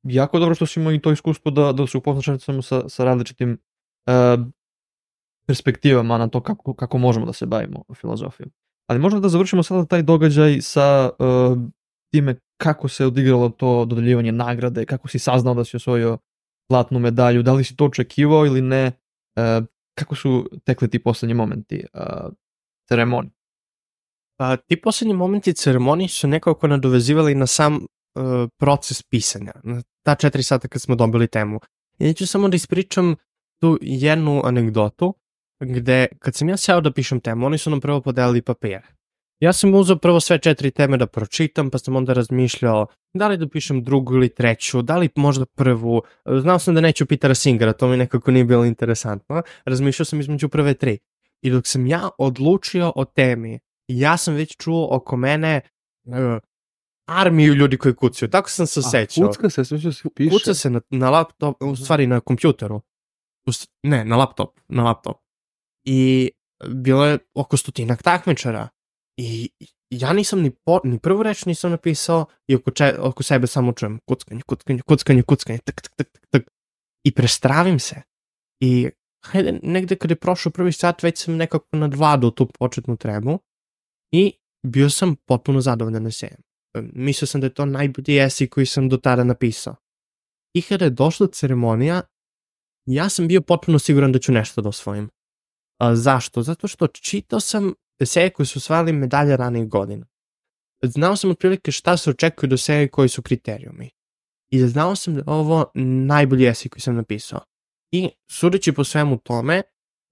jako dobro što si imao i to iskustvo da, da se upoznaš samo sa, sa različitim perspektivama na to kako, kako možemo da se bavimo filozofijom. Ali možda da završimo sada taj događaj sa uh, time kako se odigralo to dodeljivanje nagrade, kako si saznao da si osvojio zlatnu medalju, da li si to očekivao ili ne, uh, kako su tekli ti poslednji momenti uh, ceremonije. Pa, ti poslednji momenti ceremonije su nekako nadovezivali na sam uh, proces pisanja, na ta četiri sata kad smo dobili temu. I ću samo da ispričam tu jednu anegdotu, gde kad sam ja seo da pišem temu, oni su nam prvo podelili papire. Ja sam uzeo prvo sve četiri teme da pročitam, pa sam onda razmišljao da li da pišem drugu ili treću, da li možda prvu. Znao sam da neću Petera Singera, to mi nekako nije bilo interesantno. Razmišljao sam između prve tri. I dok sam ja odlučio o temi, ja sam već čuo oko mene uh, armiju ljudi koji kucaju. Tako sam se A sećao. kucka se, sve što se piše. Kuca se na, na laptop, u stvari na kompjuteru. Ne, na laptop, na laptop. I bilo je oko stotinak takmičara. I ja nisam ni, po, ni prvu reč nisam napisao i oko, če, oko sebe samo čujem kuckanje, kuckanje, kuckanje, kuckanje, tak, tak, tak, tak, tak. I prestravim se. I hajde, negde kad je prošao prvi sat, već sam nekako nadvladao tu početnu tremu i bio sam potpuno zadovoljan esejem. E, Mislio sam da je to najbolji esej koji sam do tada napisao. I kada je došla ceremonija, ja sam bio potpuno siguran da ću nešto da osvojim. A, zašto? Zato što čitao sam eseje koji su osvajali medalje ranih godina. Znao sam otprilike šta se očekuje do eseje koji su kriterijumi. I znao sam da ovo najbolji esej koji sam napisao. I sudeći po svemu tome,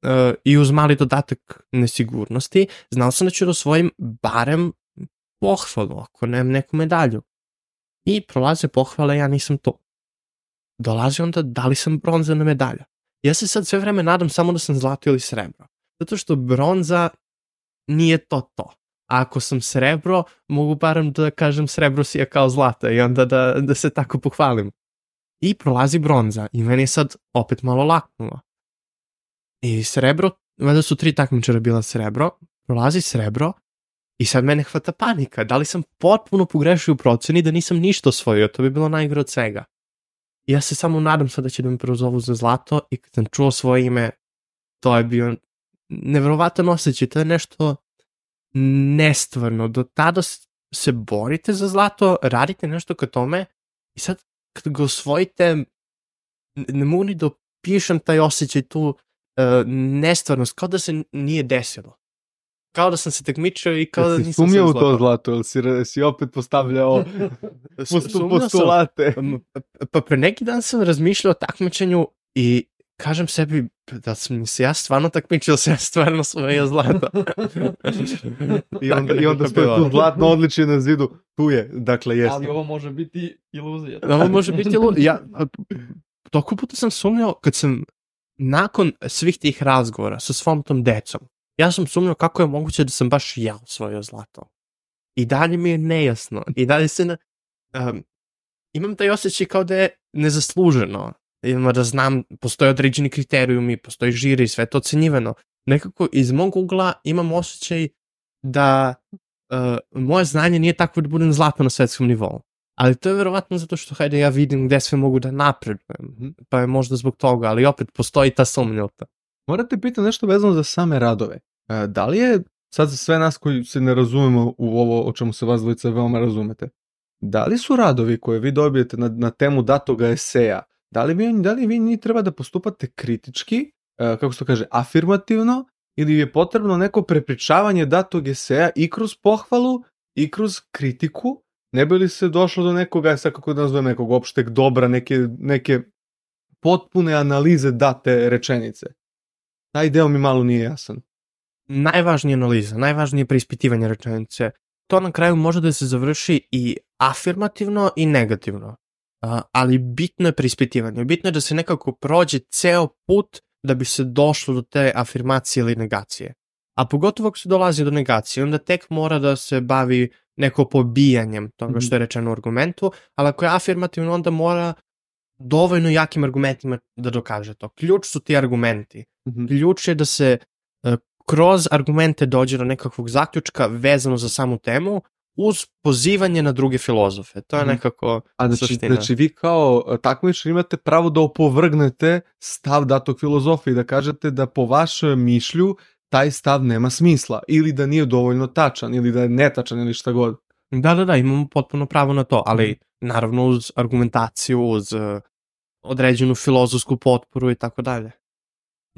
uh, i uz mali dodatak nesigurnosti, znao sam da ću da osvojim barem pohvalu, ako nemam neku medalju. I prolaze pohvale, ja nisam to. Dolazi onda da li sam bronzana medalja. Ja se sad sve vreme nadam samo da sam zlato ili srebro. Zato što bronza nije to to. A ako sam srebro, mogu barem da kažem srebro si je kao zlata i onda da, da se tako pohvalim. I prolazi bronza i meni je sad opet malo laknulo. I srebro, valjda su tri takmičara bila srebro, prolazi srebro i sad mene hvata panika. Da li sam potpuno pogrešio u proceni da nisam ništa osvojio, to bi bilo najgore od svega. Ja se samo nadam sad da će da me prezovu za zlato i kad sam čuo svoje ime, to je bio nevjerovatan osjećaj, to je nešto nestvarno. Do tada se borite za zlato, radite nešto ka tome i sad kad ga osvojite, ne mogu ni da opišem taj osjećaj tu uh, nestvarnost, kao da se nije desilo. Kao da sam se takmičio i kao da Jesi nisam sumnjao u to zlato, ili si, si opet postavljao postu, sumnjao sam. postulate? Um, pa- Pa pre neki dan sam razmišljao o takmičenju i kažem sebi da sam se ja stvarno takmičio, da sam ja stvarno svojio zlato. I onda, i onda je stoje tu zlatno odličje na zidu. Tu je, dakle, jeste. Ali ovo može biti iluzija. Ovo može biti lud. Ja, toliko puta sam sumnjao kad sam nakon svih tih razgovora sa svom tom decom, ja sam sumnjao kako je moguće da sam baš ja osvojio zlato. I dalje mi je nejasno. I dalje se na, um, imam taj osjećaj kao da je nezasluženo. Ima da znam, postoje određeni kriterijumi, postoji žiri, sve to ocenjivano. Nekako iz mog ugla imam osjećaj da uh, moje znanje nije takvo da budem zlato na svetskom nivou. Ali to je verovatno zato što, hajde, ja vidim gde sve mogu da napredujem. Pa je možda zbog toga, ali opet postoji ta to. Morate pitati nešto vezano za same radove. Da li je, sad za sve nas koji se ne razumemo u ovo o čemu se vas dvojica veoma razumete, da li su radovi koje vi dobijete na, na temu datoga eseja, da li vi, da li vi njih treba da postupate kritički, kako se to kaže, afirmativno, ili je potrebno neko prepričavanje datog eseja i kroz pohvalu i kroz kritiku, ne bi li se došlo do nekog, aj sad kako da nazovem, nekog opšteg dobra, neke, neke potpune analize date rečenice. Taj deo mi malo nije jasan. Najvažnija analiza, najvažnije preispitivanje rečenice, to na kraju može da se završi i afirmativno i negativno. Uh, ali bitno je preispitivanje. Bitno je da se nekako prođe ceo put da bi se došlo do te afirmacije ili negacije. A pogotovo ako se dolazi do negacije, onda tek mora da se bavi neko pobijanjem toga što je rečeno u argumentu, ali ako je afirmativno, onda mora dovoljno jakim argumentima da dokaže to. Ključ su ti argumenti. Mhm. Ključ je da se kroz argumente dođe do nekakvog zaključka vezano za samu temu, uz pozivanje na druge filozofe. To je Mhm. nekako A znači, suština. znači vi kao e, takmičar imate pravo da opovrgnete stav datog filozofa i da kažete da po vašem mišlju taj stav nema smisla ili da nije dovoljno tačan ili da je netačan ili šta god. Da, da, da, imamo potpuno pravo na to, ali naravno uz argumentaciju, uz uh, određenu filozofsku potporu i tako dalje.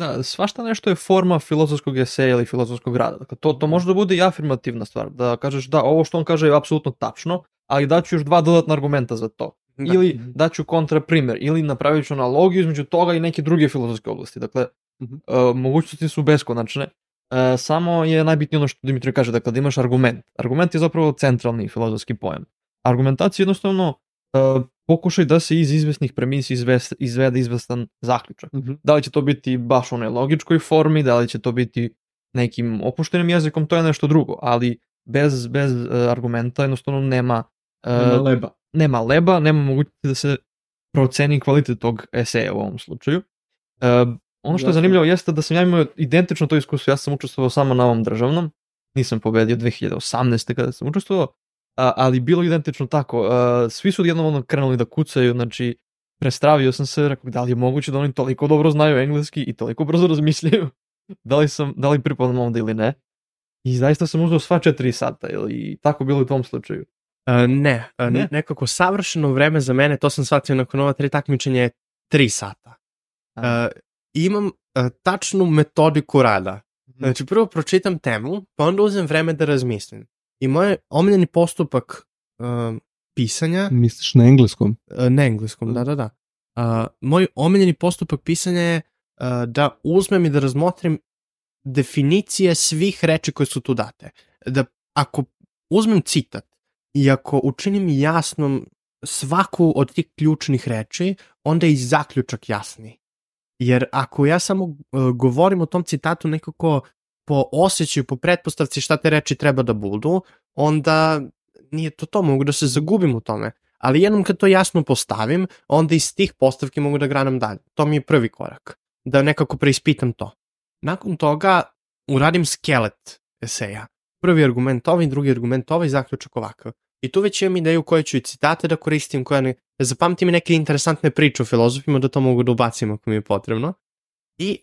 Da, svašta nešto je forma filozofskog eseja ili filozofskog rada. Dakle, to, to može da bude i afirmativna stvar, da kažeš da ovo što on kaže je apsolutno tačno, ali daću još dva dodatna argumenta za to. Da. Ili daću kontraprimer, ili napravit ću analogiju između toga i neke druge filozofske oblasti. Dakle, Mhm. uh, mogućnosti su beskonačne, uh, samo je najbitnije ono što Dimitri kaže, dakle da imaš argument. Argument je zapravo centralni filozofski pojam. Argumentacija je jednostavno uh, pokušaj da se iz izvesnih premisa izves, izvede izvestan zaključak. Mhm. Da li će to biti baš u onoj logičkoj formi, da li će to biti nekim opuštenim jezikom, to je nešto drugo, ali bez, bez uh, argumenta jednostavno nema, uh, Nema leba. nema leba, nema mogućnosti da se proceni kvalitet tog eseja u ovom slučaju. Uh, ono što je zanimljivo jeste da sam ja imao identično to iskustvo, ja sam učestvovao samo na ovom državnom, nisam pobedio 2018. kada sam učestvovao, a, ali bilo identično tako. A, svi su jednom ono krenuli da kucaju, znači prestravio sam se, rekao da li je moguće da oni toliko dobro znaju engleski i toliko brzo razmišljaju, da li, sam, da li pripadam ovde ili ne. I zaista sam uzeo sva četiri sata, i tako bilo u tom slučaju. Uh, ne, uh, Ne? nekako savršeno vreme za mene, to sam shvatio nakon ova tri takmičenja je tri sata. Uh, imam uh, tačnu metodiku rada. Mhm. Znači, prvo pročitam temu, pa onda uzem vreme da razmislim. I moj omiljeni postupak uh, pisanja, Misliš na engleskom? uh, na engleskom, da, da, da. Uh, moj omiljeni postupak pisanja je uh, da uzmem i da razmotrim definicije svih reči koje su tu date. Da ako uzmem citat i ako učinim jasnom svaku od tih ključnih reči, onda je i zaključak jasni. Jer ako ja samo uh, govorim o tom citatu nekako po osjećaju, po pretpostavci šta te reči treba da budu, onda nije to to, mogu da se zagubim u tome. Ali jednom kad to jasno postavim, onda iz tih postavki mogu da granam dalje. To mi je prvi korak. Da nekako preispitam to. Nakon toga uradim skelet eseja. Prvi argument ovaj, drugi argument ovaj, zaključak ovakav. I tu već imam ideju koje ću i citate da koristim, koje ne, da zapamtim neke interesantne priče o filozofima, da to mogu da ubacim ako mi je potrebno. I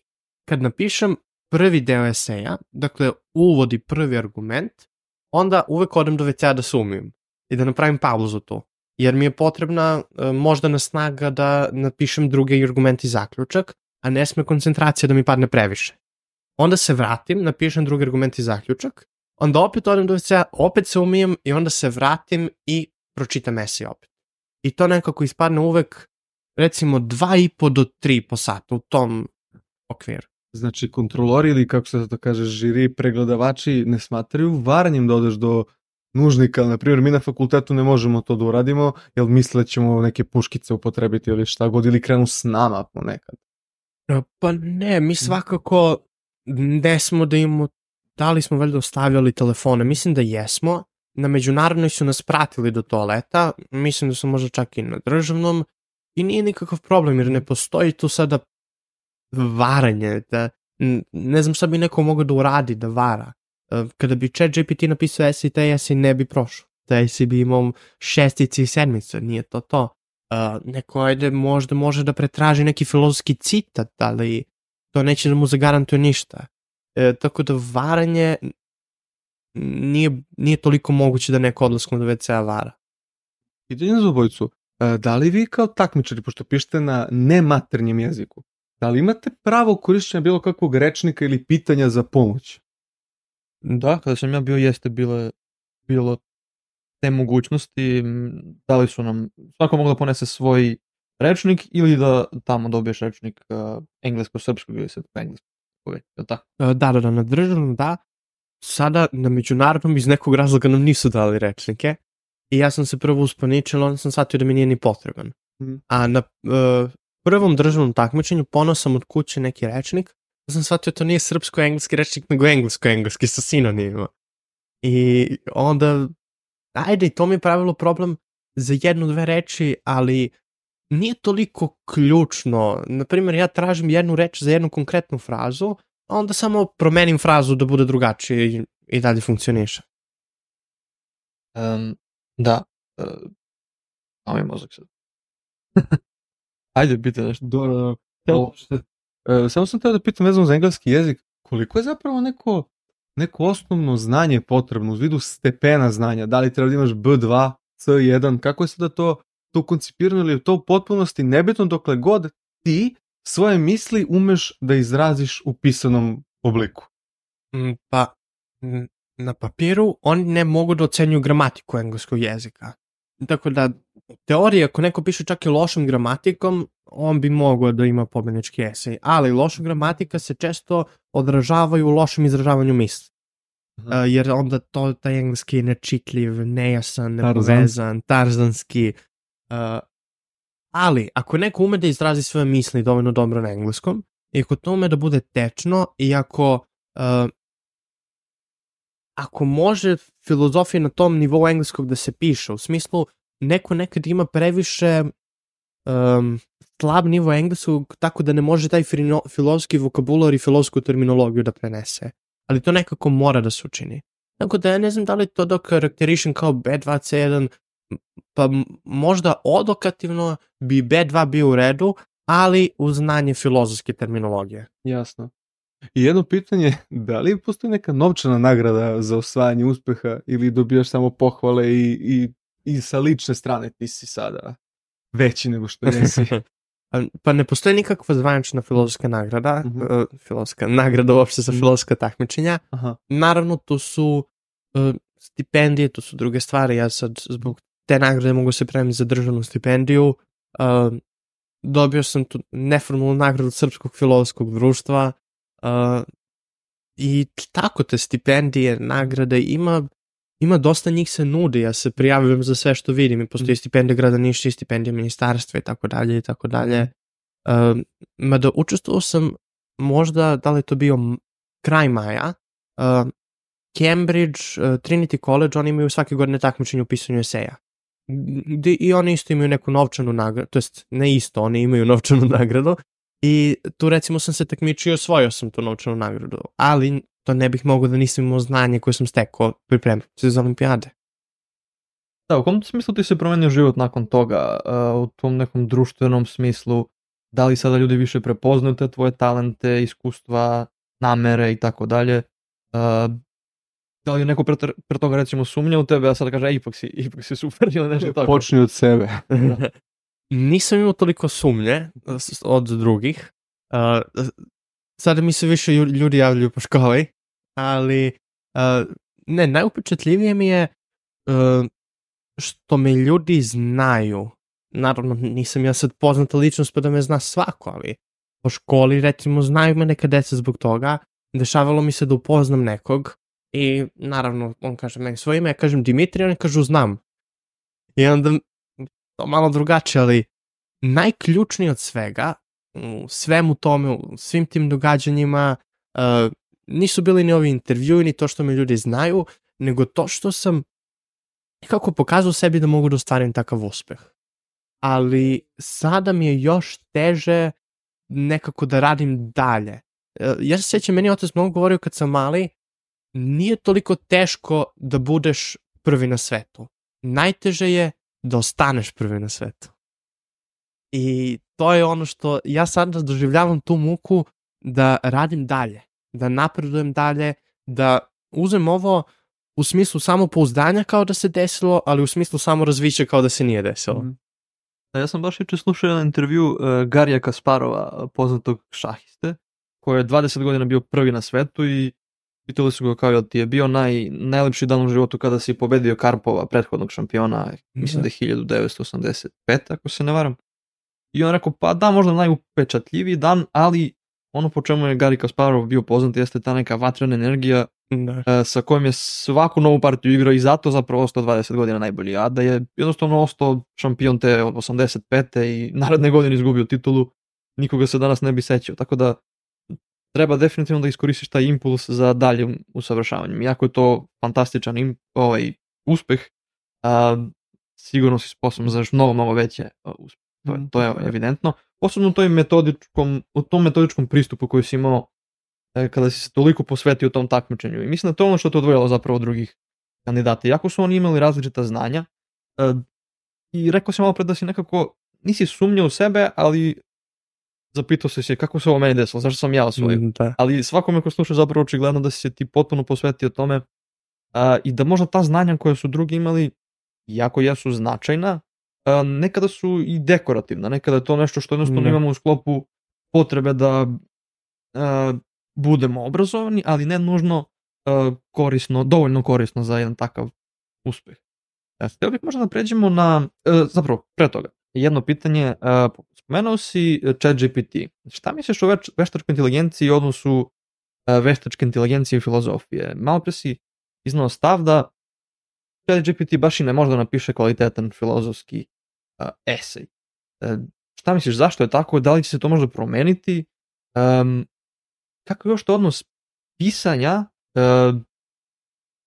kad napišem prvi deo eseja, dakle uvodi prvi argument, onda uvek odem do WC-a da se umijem i da napravim pauzu tu. Jer mi je potrebna e, moždana snaga da napišem drugi argument i zaključak, a ne sme koncentracija da mi padne previše. Onda se vratim, napišem drugi argument i zaključak, onda opet odem do WC-a, opet se umijem i onda se vratim i pročitam esej opet. I to nekako ispadne uvek recimo 2,5 do 3 po satu u tom okviru. Znači, kontrolori ili kako se to kaže, žiri, pregledavači ne smatraju varanjem da odeš do nužnika. Na primjer, mi na fakultetu ne možemo to da uradimo, jer misle da ćemo neke puškice upotrebiti ili šta god, ili krenu s nama ponekad. Pa ne, mi svakako ne smo da imamo, da li smo valjda ostavljali telefone, mislim da jesmo, na međunarodnoj su nas pratili do toaleta, mislim da su možda čak i na državnom, i nije nikakav problem, jer ne postoji tu sada varanje, da, ne znam šta bi neko mogao da uradi, da vara. E, Kada bi chat GPT napisao esej, taj esej ne bi prošao. Taj esej bi imao šestice i sedmice, nije to to. Uh, neko ajde možda može da pretraži neki filozofski citat, ali to neće da mu zagarantuje ništa. E, tako da varanje nije, nije toliko moguće da neko odlaskom do WC-a vara. Pitanje za obojicu, e, da li vi kao takmičari, pošto pišete na nematernjem jeziku, da li imate pravo korišćenja bilo kakvog rečnika ili pitanja za pomoć? Da, kada sam ja bio jeste bile, bilo te mogućnosti, da li su nam, svako moglo da ponese svoj rečnik ili da tamo dobiješ rečnik uh, englesko-srpskog ili srpsko-engleskog. uvek, je tako? E, Da, da, da, na državnom da. Sada na međunarodnom iz nekog razloga nam nisu dali rečnike. I ja sam se prvo uspaničila, onda sam shvatio da mi nije ni potreban. Mhm. A na e, prvom državnom takmičenju ponao sam od kuće neki rečnik, da sam shvatio to nije srpsko-engleski rečnik, nego englesko-engleski sa sinonimima. I onda, ajde, to mi je pravilo problem za jednu, dve reči, ali nije toliko ključno. Naprimjer, ja tražim jednu reč za jednu konkretnu frazu, a onda samo promenim frazu da bude drugačije i, i dalje funkcioniše. Um, da. Uh, a mi mozak sad. Ajde, biti nešto. Dobro, dobro. O, e, samo sam teo da pitam vezano za engleski jezik, koliko je zapravo neko, neko osnovno znanje potrebno u vidu stepena znanja? Da li treba da imaš B2, C1, kako je sada to, to koncipirano ili je to u potpunosti nebitno dokle god ti svoje misli umeš da izraziš u pisanom obliku? Mm, Pa, na papiru oni ne mogu da ocenjuju gramatiku engleskog jezika. Tako da, u teoriji, ako neko piše čak i lošom gramatikom, on bi mogao da ima pobednički esej. Ali loša gramatika se često odražavaju u lošem izražavanju misli. Uh, jer onda to, taj engleski je nečitljiv, nejasan, nepovezan, tarzanski. Uh, ali, ako neko ume da izrazi svoje misli dovoljno dobro na engleskom, i ako to ume da bude tečno, i ako, uh, ako može filozofija na tom nivou engleskog da se piše, u smislu neko nekad ima previše um, slab nivo engleskog tako da ne može taj filozofski vokabular i filozofsku terminologiju da prenese. Ali to nekako mora da se učini. Tako da ja ne znam da li to dok karakterišem kao B2C1, pa možda odokativno bi B2 bio u redu, ali uz znanje filozofske terminologije. Jasno. I jedno pitanje, da li postoji neka novčana nagrada za osvajanje uspeha ili dobijaš samo pohvale i, i, i sa lične strane ti si sada veći nego što jesi? Pa ne postoji nikakva zvanična filozofska nagrada, Mhm. uh, filozofska nagrada uopšte za Mhm. filozofska takmičenja. Aha. Naravno, tu su uh, stipendije, tu su druge stvari. Ja sad zbog te nagrade mogu se premiti za državnu stipendiju. Uh, dobio sam tu neformalnu nagradu Srpskog filozofskog društva. Uh, I tako te stipendije, nagrade, ima ima dosta njih se nudi, ja se prijavljujem za sve što vidim i postoji stipendija grada Niša i stipendija ministarstva i tako dalje i tako dalje. Um, mada učestvovao sam možda, da li to bio kraj maja, uh, Cambridge, uh, Trinity College, oni imaju svake godine takmičenje u pisanju eseja. Gde i oni isto imaju neku novčanu nagradu, to jest ne isto, oni imaju novčanu nagradu i tu recimo sam se takmičio, osvojio sam tu novčanu nagradu, ali to ne bih mogao da nisam imao znanje koje sam stekao pripremajući se za olimpijade. Da, u kom smislu ti se promenio život nakon toga, uh, u tom nekom društvenom smislu, da li sada ljudi više prepoznaju te tvoje talente, iskustva, namere i tako dalje, da li je neko pre, pre toga recimo sumnja u tebe, a sada kaže, e, ipak si, ipak si super ili nešto tako. Počni od sebe. Nisam imao toliko sumnje s- od drugih. Uh, sada mi se više ju- ljudi javljaju po školi, ali uh, ne, najupečatljivije mi je uh, što me ljudi znaju. Naravno, nisam ja sad poznata ličnost pa da me zna svako, ali po školi recimo znaju me neka deca zbog toga. Dešavalo mi se da upoznam nekog i naravno on kaže meni svoje ime, ja kažem Dimitri, oni kažu znam. I onda to malo drugačije, ali najključnije od svega, u svemu tome, u svim tim događanjima, uh, nisu bili ni ovi intervjui, ni to što me ljudi znaju, nego to što sam nekako pokazao sebi da mogu da ostvarim takav uspeh. Ali sada mi je još teže nekako da radim dalje. E, Ja se sjećam, meni otac mnogo govorio kad sam mali, nije toliko teško da budeš prvi na svetu. Najteže je da ostaneš prvi na svetu. I to je ono što ja sad doživljavam tu muku da radim dalje, da napredujem dalje, da uzem ovo u smislu samopouzdanja kao da se desilo, ali u smislu samorazvića kao da se nije desilo. Da, ja sam baš juče slušao jedan intervju uh, Garija Kasparova, poznatog šahiste, koji je 20 godina bio prvi na svetu i pitali su ga kao jel ti je bio naj, najlepši dan u životu kada si pobedio Karpova, prethodnog šampiona, mislim da je 1985, ako se ne varam. I on rekao, pa da, možda najupečatljiviji dan, ali ono po čemu je Gary Kasparov bio poznat jeste ta neka vatrena energija Da. e, sa kojom je svaku novu partiju igrao i zato zapravo ostao 20 godina najbolji, a da je jednostavno ostao šampion te od 85. i naredne godine izgubio titulu, nikoga se danas ne bi sećao, tako da treba definitivno da iskoristiš taj impuls za dalje usavršavanje. Iako je to fantastičan im, ovaj, uspeh, a, sigurno si sposoban za još mnogo, mnogo veće a, uspehe. To, je- to je evidentno. Posebno u, toj metodičkom, u tom metodičkom pristupu koji si imao e, kada si se toliko posvetio tom takmičenju. I mislim da to je ono što te odvojilo zapravo od drugih kandidata. Iako su oni imali različita znanja, e, i rekao sam malo pre da si nekako, nisi sumnjao u sebe, ali zapitao si se kako se ovo meni desilo, zašto sam ja osvojio. Da. Ali svakome ko sluša zapravo očigledno da si se ti potpuno posvetio tome a, i da možda ta znanja koje su drugi imali, iako jesu značajna, a, nekada su i dekorativna, nekada je to nešto što jednostavno Da. imamo u sklopu potrebe da a, budemo obrazovani, ali ne nužno a, korisno, dovoljno korisno za jedan takav uspeh. Ja, htio bih možda da pređemo na, e, zapravo, pre toga, jedno pitanje, e, spomenuo si ChatGPT. Šta misliš o veštačkoj inteligenciji i odnosu e, veštačke inteligencije i filozofije? Malo pre si iznao stav da ChatGPT baš i ne može da napiše kvalitetan filozofski e, esej. E, šta misliš, zašto je tako? Da li će se to možda promeniti? Um, kako je još to odnos pisanja e,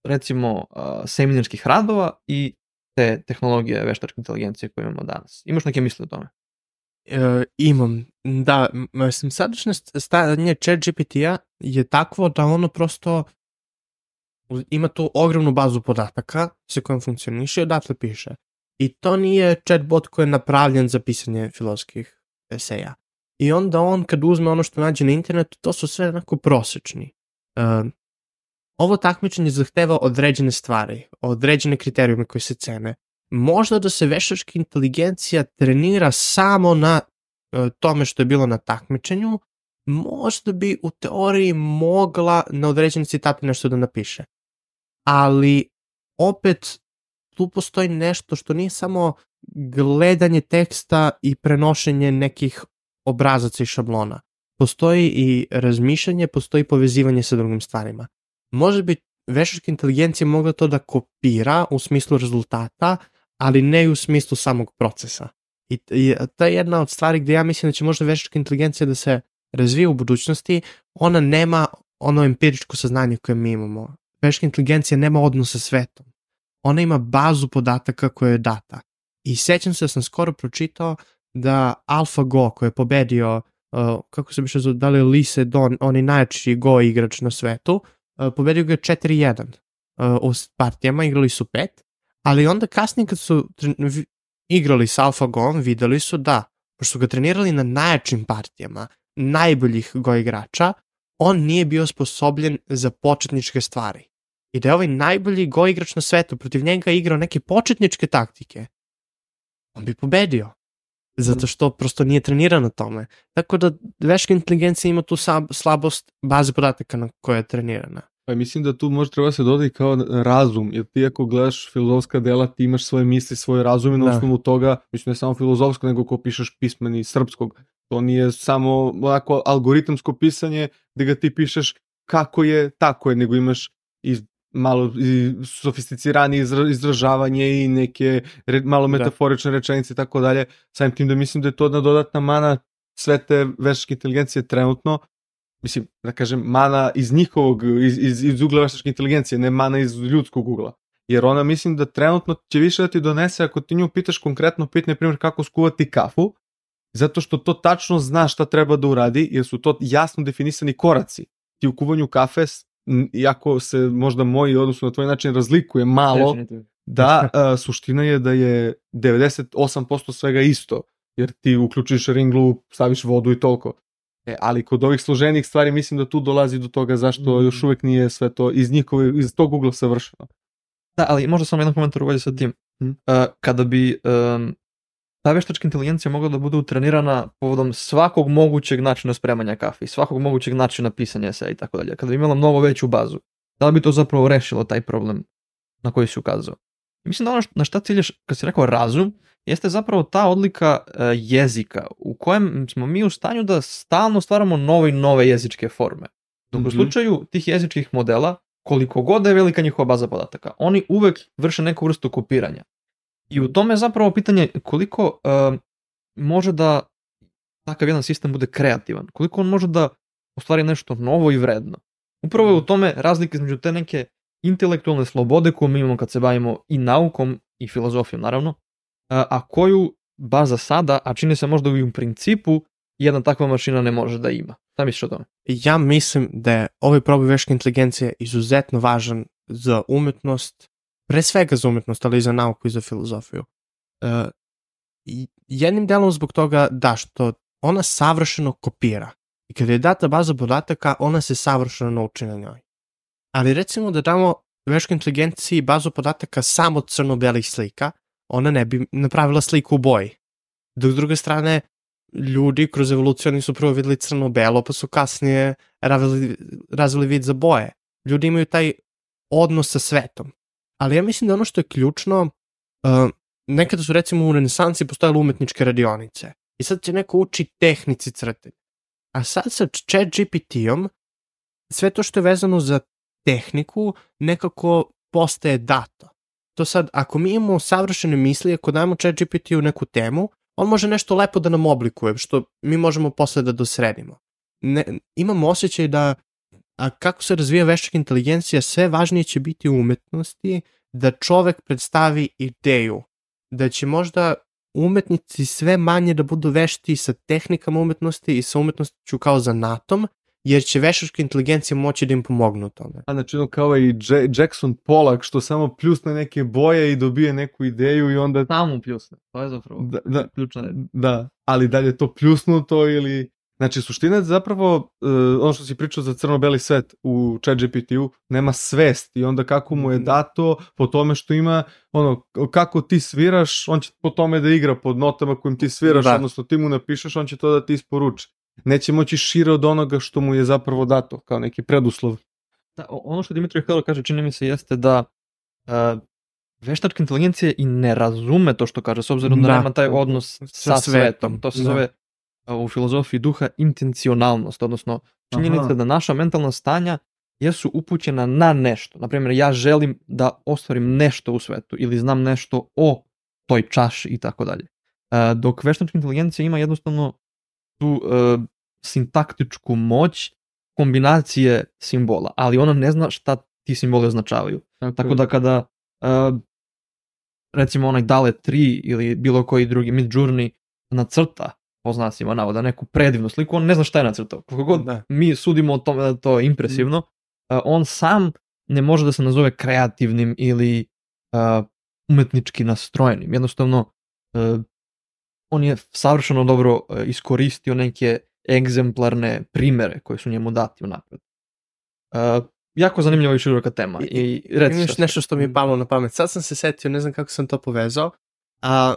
recimo uh, seminarskih radova i te tehnologije veštačke inteligencije koje imamo danas. Imaš neke misle o tome? E, imam. Da, mislim, sadašnje st- stanje chat GPT-a je takvo da ono prosto ima tu ogromnu bazu podataka sa kojom funkcioniše i odatle piše. I to nije chatbot koji je napravljen za pisanje filozofskih eseja. I onda on kad uzme ono što nađe na internetu, to su sve onako prosečni. E, ovo takmičenje zahteva određene stvari, određene kriterijume koji se cene možda da se veštačka inteligencija trenira samo na e, tome što je bilo na takmičenju, možda bi u teoriji mogla na određeni citat nešto da napiše. Ali opet tu postoji nešto što nije samo gledanje teksta i prenošenje nekih obrazaca i šablona. Postoji i razmišljanje, postoji povezivanje sa drugim stvarima. Možda bi veštačka inteligencija mogla to da kopira u smislu rezultata, ali ne i u smislu samog procesa. I, i to je jedna od stvari gde ja mislim da će možda veštačka inteligencija da se razvije u budućnosti, ona nema ono empiričko saznanje koje mi imamo. Veštačka inteligencija nema odnos sa svetom. Ona ima bazu podataka koja je data. I sećam se da sam skoro pročitao da AlphaGo koji je pobedio, uh, kako se biše zove, da li Lise Don, on je najjači Go igrač na svetu, pobedio ga je 4-1 uh, u partijama, igrali su pet, ali onda kasnije kad su igrali s AlphaGom, videli su da, pošto su ga trenirali na najjačim partijama, najboljih Go igrača, on nije bio sposobljen za početničke stvari. I da je ovaj najbolji Go igrač na svetu protiv njega igrao neke početničke taktike, on bi pobedio. Zato što prosto nije treniran na tome. Tako da veška inteligencija ima tu slabost baze podataka na koja je trenirana. Pa mislim da tu može treba se dodati kao razum, jer ti ako gledaš filozofska dela, ti imaš svoje misli, svoj razum i na Da. osnovu toga, mislim ne samo filozofsko, nego ko pišeš pismeni srpskog. To nije samo onako algoritamsko pisanje gde ga ti pišeš kako je, tako je, nego imaš i malo i sofisticiranije izra, izražavanje i neke re, malo Da. metaforične rečenice i tako dalje. Samim tim da mislim da je to jedna dodatna mana sve te veštačke inteligencije trenutno, mislim, da kažem, mana iz njihovog, iz, iz, iz ugla veštačke inteligencije, ne mana iz ljudskog ugla. Jer ona mislim da trenutno će više da ti donese ako ti nju pitaš konkretno pitanje, primjer, kako skuvati kafu, zato što to tačno zna šta treba da uradi, jer su to jasno definisani koraci. Ti u kuvanju kafe, iako se možda moj odnosno na tvoj način razlikuje malo, da a, suština je da je 98% svega isto, jer ti uključiš ringlu, staviš vodu i toliko. E, ali kod ovih složenih stvari mislim da tu dolazi do toga zašto Mm. još uvek nije sve to iz njihove, iz tog ugla savršeno. Da, ali možda samo jedan komentar u vezi sa tim. Mhm. Uh, kada bi um, ta veštačka inteligencija mogla da bude utrenirana povodom svakog mogućeg načina spremanja kafe, i svakog mogućeg načina pisanja eseja i tako dalje, kada bi imala mnogo veću bazu, da li bi to zapravo rešilo taj problem na koji si ukazao? I mislim da ono na šta cilješ, kad si rekao razum, jeste zapravo ta odlika uh, jezika u kojem smo mi u stanju da stalno stvaramo nove i nove jezičke forme. Dok mm -hmm. u Mhm. slučaju tih jezičkih modela, koliko god da je velika njihova baza podataka, oni uvek vrše neku vrstu kopiranja. I u tome je zapravo pitanje koliko uh, može da takav jedan sistem bude kreativan, koliko on može da ostvari nešto novo i vredno. Upravo je u tome razlika između te neke intelektualne slobode koju mi imamo kad se bavimo i naukom i filozofijom naravno, a, koju baza sada, a čini se možda i u principu, jedna takva mašina ne može da ima. Šta misliš o tome? Ja mislim da je ovaj proboj veštačke inteligencije izuzetno važan za umetnost, pre svega za umetnost, ali i za nauku i za filozofiju. Uh, jednim delom zbog toga da što ona savršeno kopira. I kada je data baza podataka, ona se savršeno nauči na njoj. Ali recimo da damo veštačkoj inteligenciji bazu podataka samo crno-belih slika, ona ne bi napravila sliku u boji. Dok s druge strane, ljudi kroz evoluciju oni su prvo videli crno-belo, pa su kasnije razvili, razvili vid za boje. Ljudi imaju taj odnos sa svetom. Ali ja mislim da ono što je ključno, uh, nekada su recimo u renesansi postojale umetničke radionice. I sad će neko uči tehnici crtenja. A sad sa chat GPT-om sve to što je vezano za tehniku nekako postaje dato. To sad, ako mi imamo savršene misli, ako dajemo chat GPT-u neku temu, on može nešto lepo da nam oblikuje, što mi možemo posle da dosredimo. Ne, imam osjećaj da a kako se razvija veštačka inteligencija, sve važnije će biti u umetnosti da čovek predstavi ideju, da će možda umetnici sve manje da budu vešti sa tehnikama umetnosti i sa umetnošću kao zanatom, jer će veštačka inteligencija moći da im pomognu u tome. A znači ono kao i Jackson Pollock što samo pljusne neke boje i dobije neku ideju i onda... Samo pljusne, to je zapravo da, da, ključna reč. Da, ali da li je to pljusnuto ili... Znači, suština je zapravo, uh, ono što si pričao za crno-beli svet u chat GPT-u, nema svest i onda kako mu je dato po tome što ima, ono, kako ti sviraš, on će po tome da igra pod notama kojim ti sviraš, da. odnosno ti mu napišeš, on će to da ti isporuči. Neće moći šire od onoga što mu je zapravo dato, kao neki preduslov. Da, ono što Dimitrij Helo kaže, čini mi se, jeste da uh, veštačka inteligencija i ne razume to što kaže, s obzirom da, da nema taj odnos sa, sa svetom. svetom. To se da. zove u filozofiji duha intencionalnost, odnosno činjenica Aha. da naša mentalna stanja jesu upućena na nešto. Naprimjer, ja želim da ostvarim nešto u svetu ili znam nešto o toj čaši i tako dalje. Dok veštačka inteligencija ima jednostavno tu uh, sintaktičku moć kombinacije simbola, ali ona ne zna šta ti simboli označavaju. Tako, tako da kada uh, recimo onaj Dale 3 ili bilo koji drugi Mid Journey nacrta po znacima navoda, neku predivnu sliku, on ne zna šta je nacrtao. Kako god da. mi sudimo o tome da to je impresivno, mm. uh, on sam ne može da se nazove kreativnim ili uh, umetnički nastrojenim. Jednostavno, uh, on je savršeno dobro uh, iskoristio neke egzemplarne primere koje su njemu dati unapred. Uh, jako zanimljiva i široka tema. I, i reci imaš nešto što mi je palo na pamet. Sad sam se setio, ne znam kako sam to povezao, a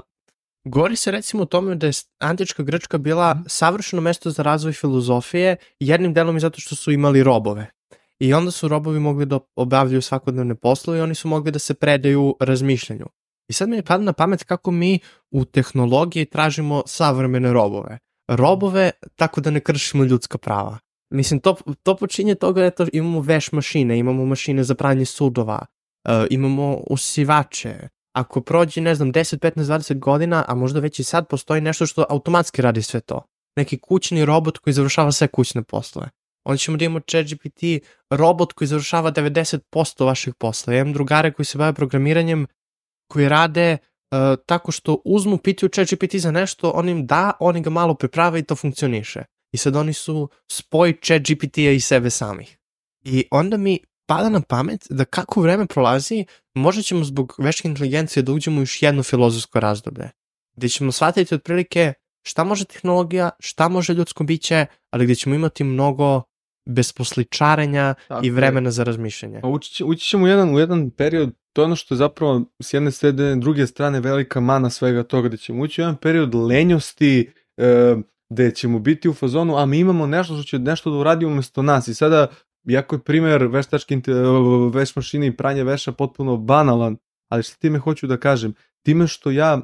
Govori se recimo o tome da je antička Grčka bila savršeno mesto za razvoj filozofije, jednim delom i zato što su imali robove. I onda su robovi mogli da obavljaju svakodnevne poslove i oni su mogli da se predaju razmišljanju. I sad mi je pada na pamet kako mi u tehnologiji tražimo savremene robove. Robove tako da ne kršimo ljudska prava. Mislim, to, to počinje toga da to imamo veš mašine, imamo mašine za pranje sudova, uh, imamo usivače, ako prođe, ne znam, 10, 15, 20 godina, a možda već i sad postoji nešto što automatski radi sve to. Neki kućni robot koji završava sve kućne poslove. Onda ćemo da imamo ChatGPT robot koji završava 90% vaših posla. Ja imam drugare koji se bave programiranjem koji rade uh, tako što uzmu, pitaju ChatGPT za nešto, on im da, oni ga malo priprave i to funkcioniše. I sad oni su spoj ChatGPT-a i sebe samih. I onda mi pada na pamet da kako vreme prolazi, možda ćemo zbog veške inteligencije da uđemo u još jedno filozofsko razdoblje, gde ćemo shvatiti otprilike šta može tehnologija, šta može ljudsko biće, ali gde ćemo imati mnogo besposličarenja Tako i vremena je. za razmišljanje. Pa ući, ući ćemo u jedan, u jedan period, to je ono što je zapravo s jedne strane, druge strane velika mana svega toga, da ćemo ući u jedan period lenjosti, e, gde ćemo biti u fazonu, a mi imamo nešto što će nešto da uradi umesto nas i sada iako je primer veštačke veš mašine i pranje veša potpuno banalan, Ali šta time hoću da kažem? Time što ja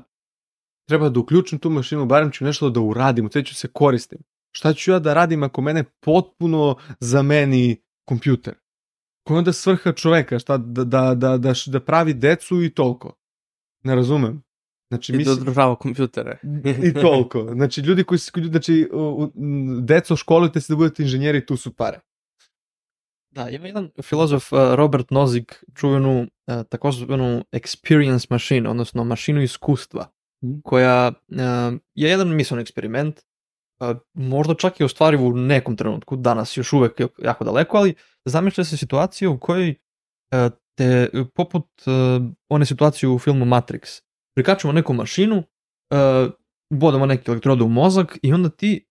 treba da uključim tu mašinu, barem ću nešto da uradim, sve ću se koristim. Šta ću ja da radim ako mene potpuno zameni kompjuter? Koja onda svrha čoveka? Šta, da, da, da, da, da pravi decu i toliko? Ne razumem. Znači, I da mislim, održava kompjutere. i toliko. Znači, ljudi koji se, znači, deco, školujte se da budete inženjeri, tu su pare. Da, ima jedan filozof Robert Nozick čuvenu takozvanu experience machine, odnosno mašinu iskustva, koja je jedan mislon eksperiment, možda čak i ostvariv u nekom trenutku, danas još uvek jako daleko, ali zamišlja se situacija u kojoj te, poput one situacije u filmu Matrix, prikačemo neku mašinu, bodamo neke elektrode u mozak i onda ti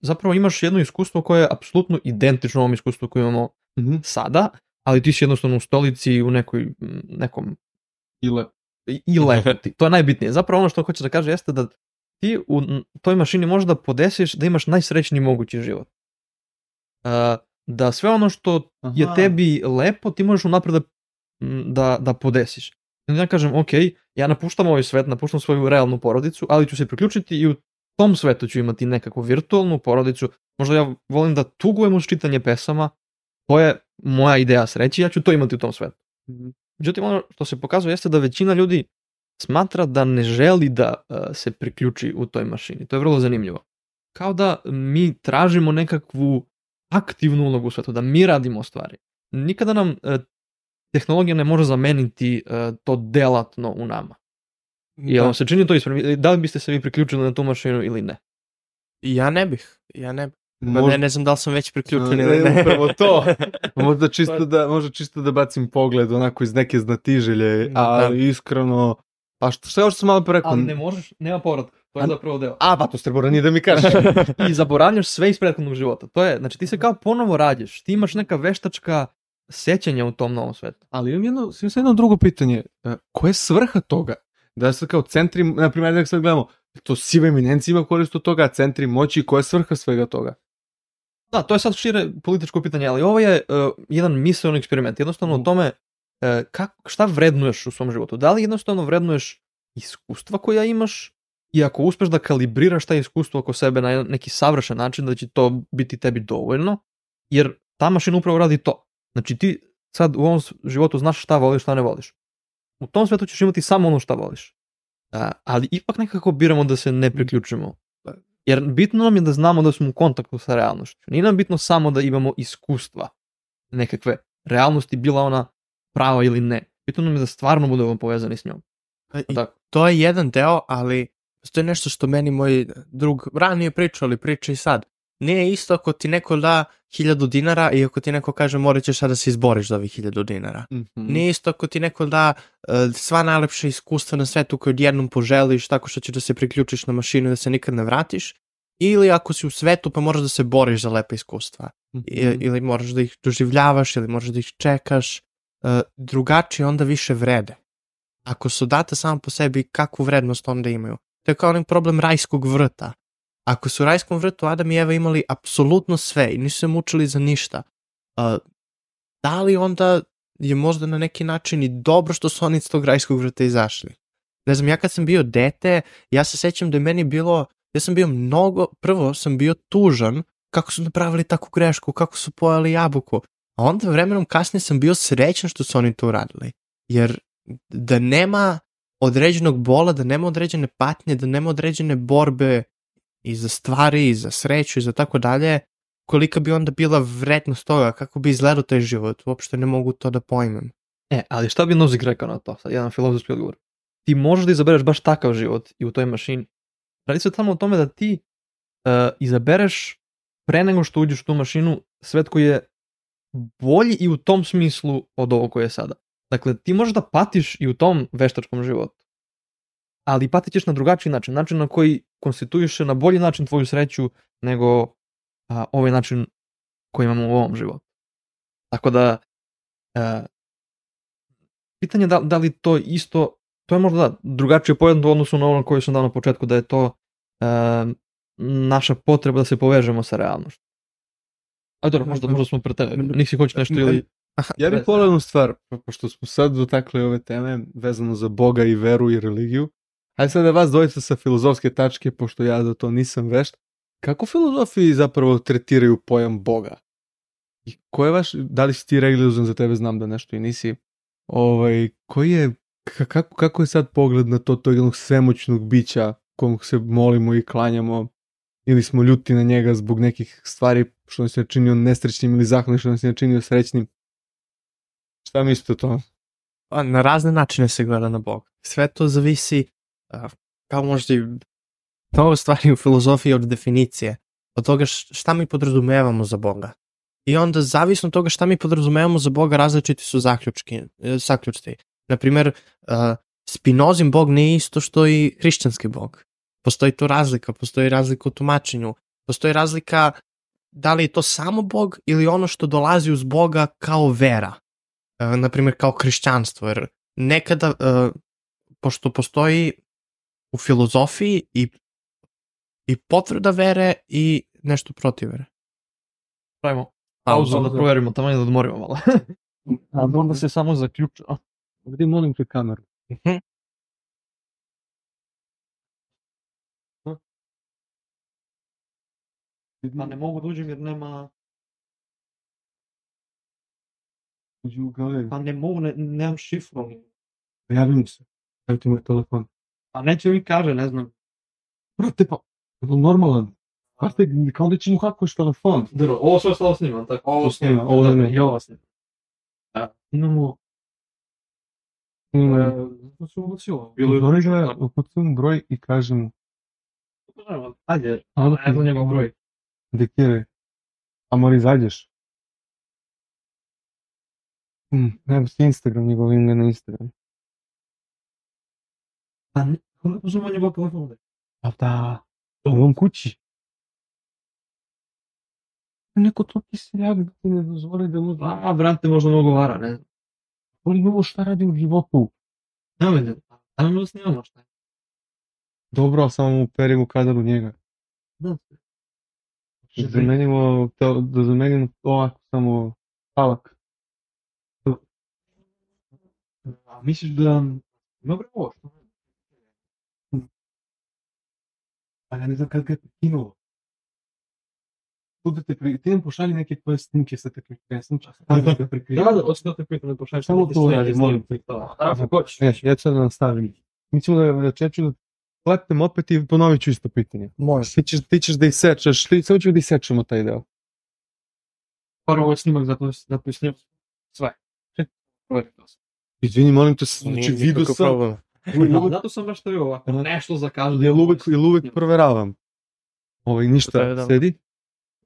zapravo imaš jedno iskustvo koje je apsolutno identično ovom iskustvu koje imamo Mhm. sada, ali ti si jednostavno u stolici u nekoj, nekom Ile. i i lepo ti. To je najbitnije. Zapravo ono što hoće da kaže jeste da ti u toj mašini možeš da podesiš da imaš najsrećniji mogući život. Uh, da sve ono što je Aha. tebi lepo, ti možeš unapred da, da, da podesiš. Ja kažem, ok, ja napuštam ovaj svet, napuštam svoju realnu porodicu, ali ću se priključiti i u tom svetu ću imati nekakvu virtualnu porodicu. Možda ja volim da tugujem uz čitanje pesama, to je moja ideja sreće, ja ću to imati u tom svetu. Mhm. Međutim, ono što se pokazuje jeste da većina ljudi smatra da ne želi da uh, se priključi u toj mašini. To je vrlo zanimljivo. Kao da mi tražimo nekakvu aktivnu ulogu u svetu, da mi radimo stvari. Nikada nam uh, tehnologija ne može zameniti uh, to delatno u nama. Jel vam se čini to ispred? Da li biste se vi priključili na tu mašinu ili ne? Ja ne bih, ja ne bih. Pa Možda- ne, ne znam da li sam već priključen ili ne. upravo to. Možda čisto da, možda čisto da bacim pogled onako iz neke znatiželje, ali iskreno, pa što, sve ovo što sam malo pre rekao, Ali ne možeš, nema povratka. To je A- zapravo deo. a pa to ste nije da mi kažeš. I zaboravljaš sve iz prethodnog života. To je, znači ti se kao ponovo rađaš. Ti imaš neka veštačka sećanja u tom novom svetu. Ali imam jedno, imam jedno drugo pitanje. E, Koja je svrha toga? Da se kao centri, na primjer, da sad gledamo, to siva eminencija ima korist od toga, centri moći, koja je svrha svega toga? Da, to je sad šire političko pitanje, ali ovo je uh, jedan misleni eksperiment. Jednostavno o Mhm. tome uh, kak, šta vrednuješ u svom životu. Da li jednostavno vrednuješ iskustva koja imaš i ako uspeš da kalibriraš taj iskustvo oko sebe na neki savršen način, da će to biti tebi dovoljno, jer ta mašina upravo radi to. Znači ti sad u ovom životu znaš šta voliš, šta ne voliš. U tom svetu ćeš imati samo ono šta voliš. A, ali ipak nekako biramo da se ne priključimo. Jer bitno nam je da znamo da smo u kontaktu sa realnošću. Nije nam bitno samo da imamo iskustva nekakve realnosti, bila ona prava ili ne. Bitno nam je da stvarno budemo povezani s njom. Pa i Tako. to je jedan deo, ali to je nešto što meni moj drug ranije pričao, ali priča i sad. Nije isto ako ti neko da hiljadu dinara i ako ti neko kaže morat ćeš sad da se izboriš za ovih hiljadu dinara. Mhm. Nije isto ako ti neko da uh, sva najlepša iskustva na svetu koje odjednom poželiš tako što ćeš da se priključiš na mašinu i da se nikad ne vratiš. Ili ako si u svetu pa moraš da se boriš za lepa iskustva. I, Mhm. ili moraš da ih doživljavaš ili moraš da ih čekaš. Uh, drugačije onda više vrede. Ako su data samo po sebi, kakvu vrednost onda imaju? To je kao onaj problem rajskog vrta. Ako su u rajskom vrtu Adam i Eva imali apsolutno sve i nisu se mučili za ništa, uh, da li onda je možda na neki način i dobro što su oni iz tog rajskog vrta izašli? Ne znam, ja kad sam bio dete, ja se sećam da je meni bilo, ja sam bio mnogo, prvo sam bio tužan kako su napravili takvu grešku, kako su pojeli jabuku, a onda vremenom kasnije sam bio srećan što su oni to uradili. Jer da nema određenog bola, da nema određene patnje, da nema određene borbe i za stvari, i za sreću, i za tako dalje, kolika bi onda bila vrednost toga, kako bi izgledao taj život, uopšte ne mogu to da pojmem. E, ali šta bi Nozick rekao na to? Sad, jedan filozofski odgovor. Ti možeš da izabereš baš takav život i u toj mašini. Radi se samo o tome da ti uh, izabereš pre nego što uđeš u tu mašinu svet koji je bolji i u tom smislu od ovog koji je sada. Dakle, ti možeš da patiš i u tom veštačkom životu. Ali patit ćeš na drugačiji način. Način na koji konstituiše na bolji način tvoju sreću nego a, ovaj način koji imamo u ovom životu. Tako da, e, pitanje da, da li to isto, to je možda da, drugačije pojedno u odnosu na ono koje sam dao na početku, da je to e, naša potreba da se povežemo sa realnošću. A dobro, možda, možda smo pre tebe. Nisi hoćeš nešto ili... Ja bih volio jednu stvar, po- pošto smo sad dotakli ove teme vezano za Boga i veru i religiju. Ajde sad da vas dvojica sa filozofske tačke, pošto ja za to nisam vešt. Kako filozofi zapravo tretiraju pojam Boga? I ko je vaš, da li si ti religiozan za tebe, znam da nešto i nisi. Ovaj, koji je, ka- kako, kako je sad pogled na to tog jednog svemoćnog bića kom se molimo i klanjamo ili smo ljuti na njega zbog nekih stvari što nas je činio nesrećnim ili zahvalni što nas je činio srećnim. Šta mislite o tome? Pa, na razne načine se gleda na Boga. Sve to zavisi, kao možda i mnogo stvari u filozofiji od definicije, od toga šta mi podrazumevamo za Boga. I onda, zavisno od toga šta mi podrazumevamo za Boga, različiti su zaključki, e, zaključci. Naprimjer, a, Spinozin Bog nije isto što i hrišćanski Bog. Postoji tu razlika, postoji razlika u tumačenju, postoji razlika da li je to samo Bog ili ono što dolazi uz Boga kao vera e, na primjer kao hrišćanstvo, jer nekada, e, pošto postoji u filozofiji i, i potvrda vere i nešto protiv vere. Pravimo pauzu da da. proverimo, tamo da odmorimo malo. A onda se samo zaključa. Ovdje molim te kameru. Mhm. Ma ne mogu da uđem jer nema... Uđi u galeriju. Pa ne mogu, ne, nemam šifru. Javim se. Evo ti moj telefon. A neće mi kaže, ne znam. Brate, pa, je normalan? Brate, kao da će mu hakuješ telefon. Dobro, ovo sve ostalo snimam, tako? Ovo snima, ovo da, ne. I ovo snimam. A, imamo... Ima. E, Zato se ubacio. Bilo je... Zori ga, ukucam broj i kažem mu. Ajde, ne znam njegov broj. Diktiraj. A mora izađeš. Nema si Instagram, njegov ime na Instagram. Pa ne, kako uzmemo njegov telefon? Pa da, u ovom kući. Neko to ti seljak da ti ne dozvoli da uzme. A, brate, možda mnogo vara, ne znam. Ima ovo šta radi u životu. Nema ne, ali da snimamo šta je. Dobro, samo mu perimo kadar u njega. Da. Da zamenimo, to- da zamenimo ovako samo palak. A misliš da... Ima bre ovo što? A ja ne znam kad ga je prekinulo. Bude te pri... Ti nam pošalji neke tvoje snimke sa takmičenja. Sam čas. Da, da, hoću da te pitam da pošalješ. Samo to uradi, snimke. molim te. Da, ako hoćeš. Ja, ja ću sad da nastavim. Mi ćemo da, da čeću da klepnem opet i ponovit ću isto pitanje. Može. Ti ćeš, ti ćeš da isečeš, ti, samo ću da isečemo taj deo. Prvo ovo je snimak, zato, zato je snimam sve. Proveri to sam. Izvini, molim te, znači vidio sam, Da, zato sam baš stavio ovako, nešto za kažu. jel uvek, jel uvek proveravam. Ovaj, ništa, Proveravam. sedi.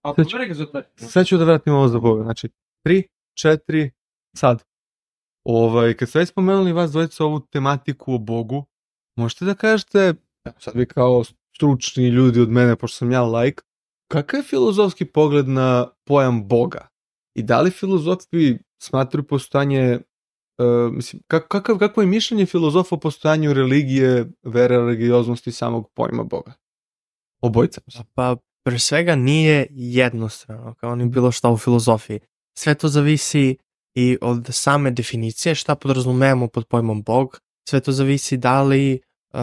A Sad ću- za. Sad ću da vratim ovo za Boga. Znači, 3, 4, sad. Ovaj, kad ste već spomenuli vas dvojica ovu tematiku o Bogu, možete da kažete, sad vi kao stručni ljudi od mene, pošto sam ja lajk, kakav je filozofski pogled na pojam Boga? I da li filozofi smatruju postojanje, uh, mislim, kak, kakav, kakvo je mišljenje filozofa o postojanju religije, vere, religioznosti samog pojma Boga? Obojica. mislim. Pa, pre svega nije jednostrano, kao ni bilo šta u filozofiji. Sve to zavisi i od same definicije, šta podrazumevamo pod pojmom Bog, sve to zavisi da li uh,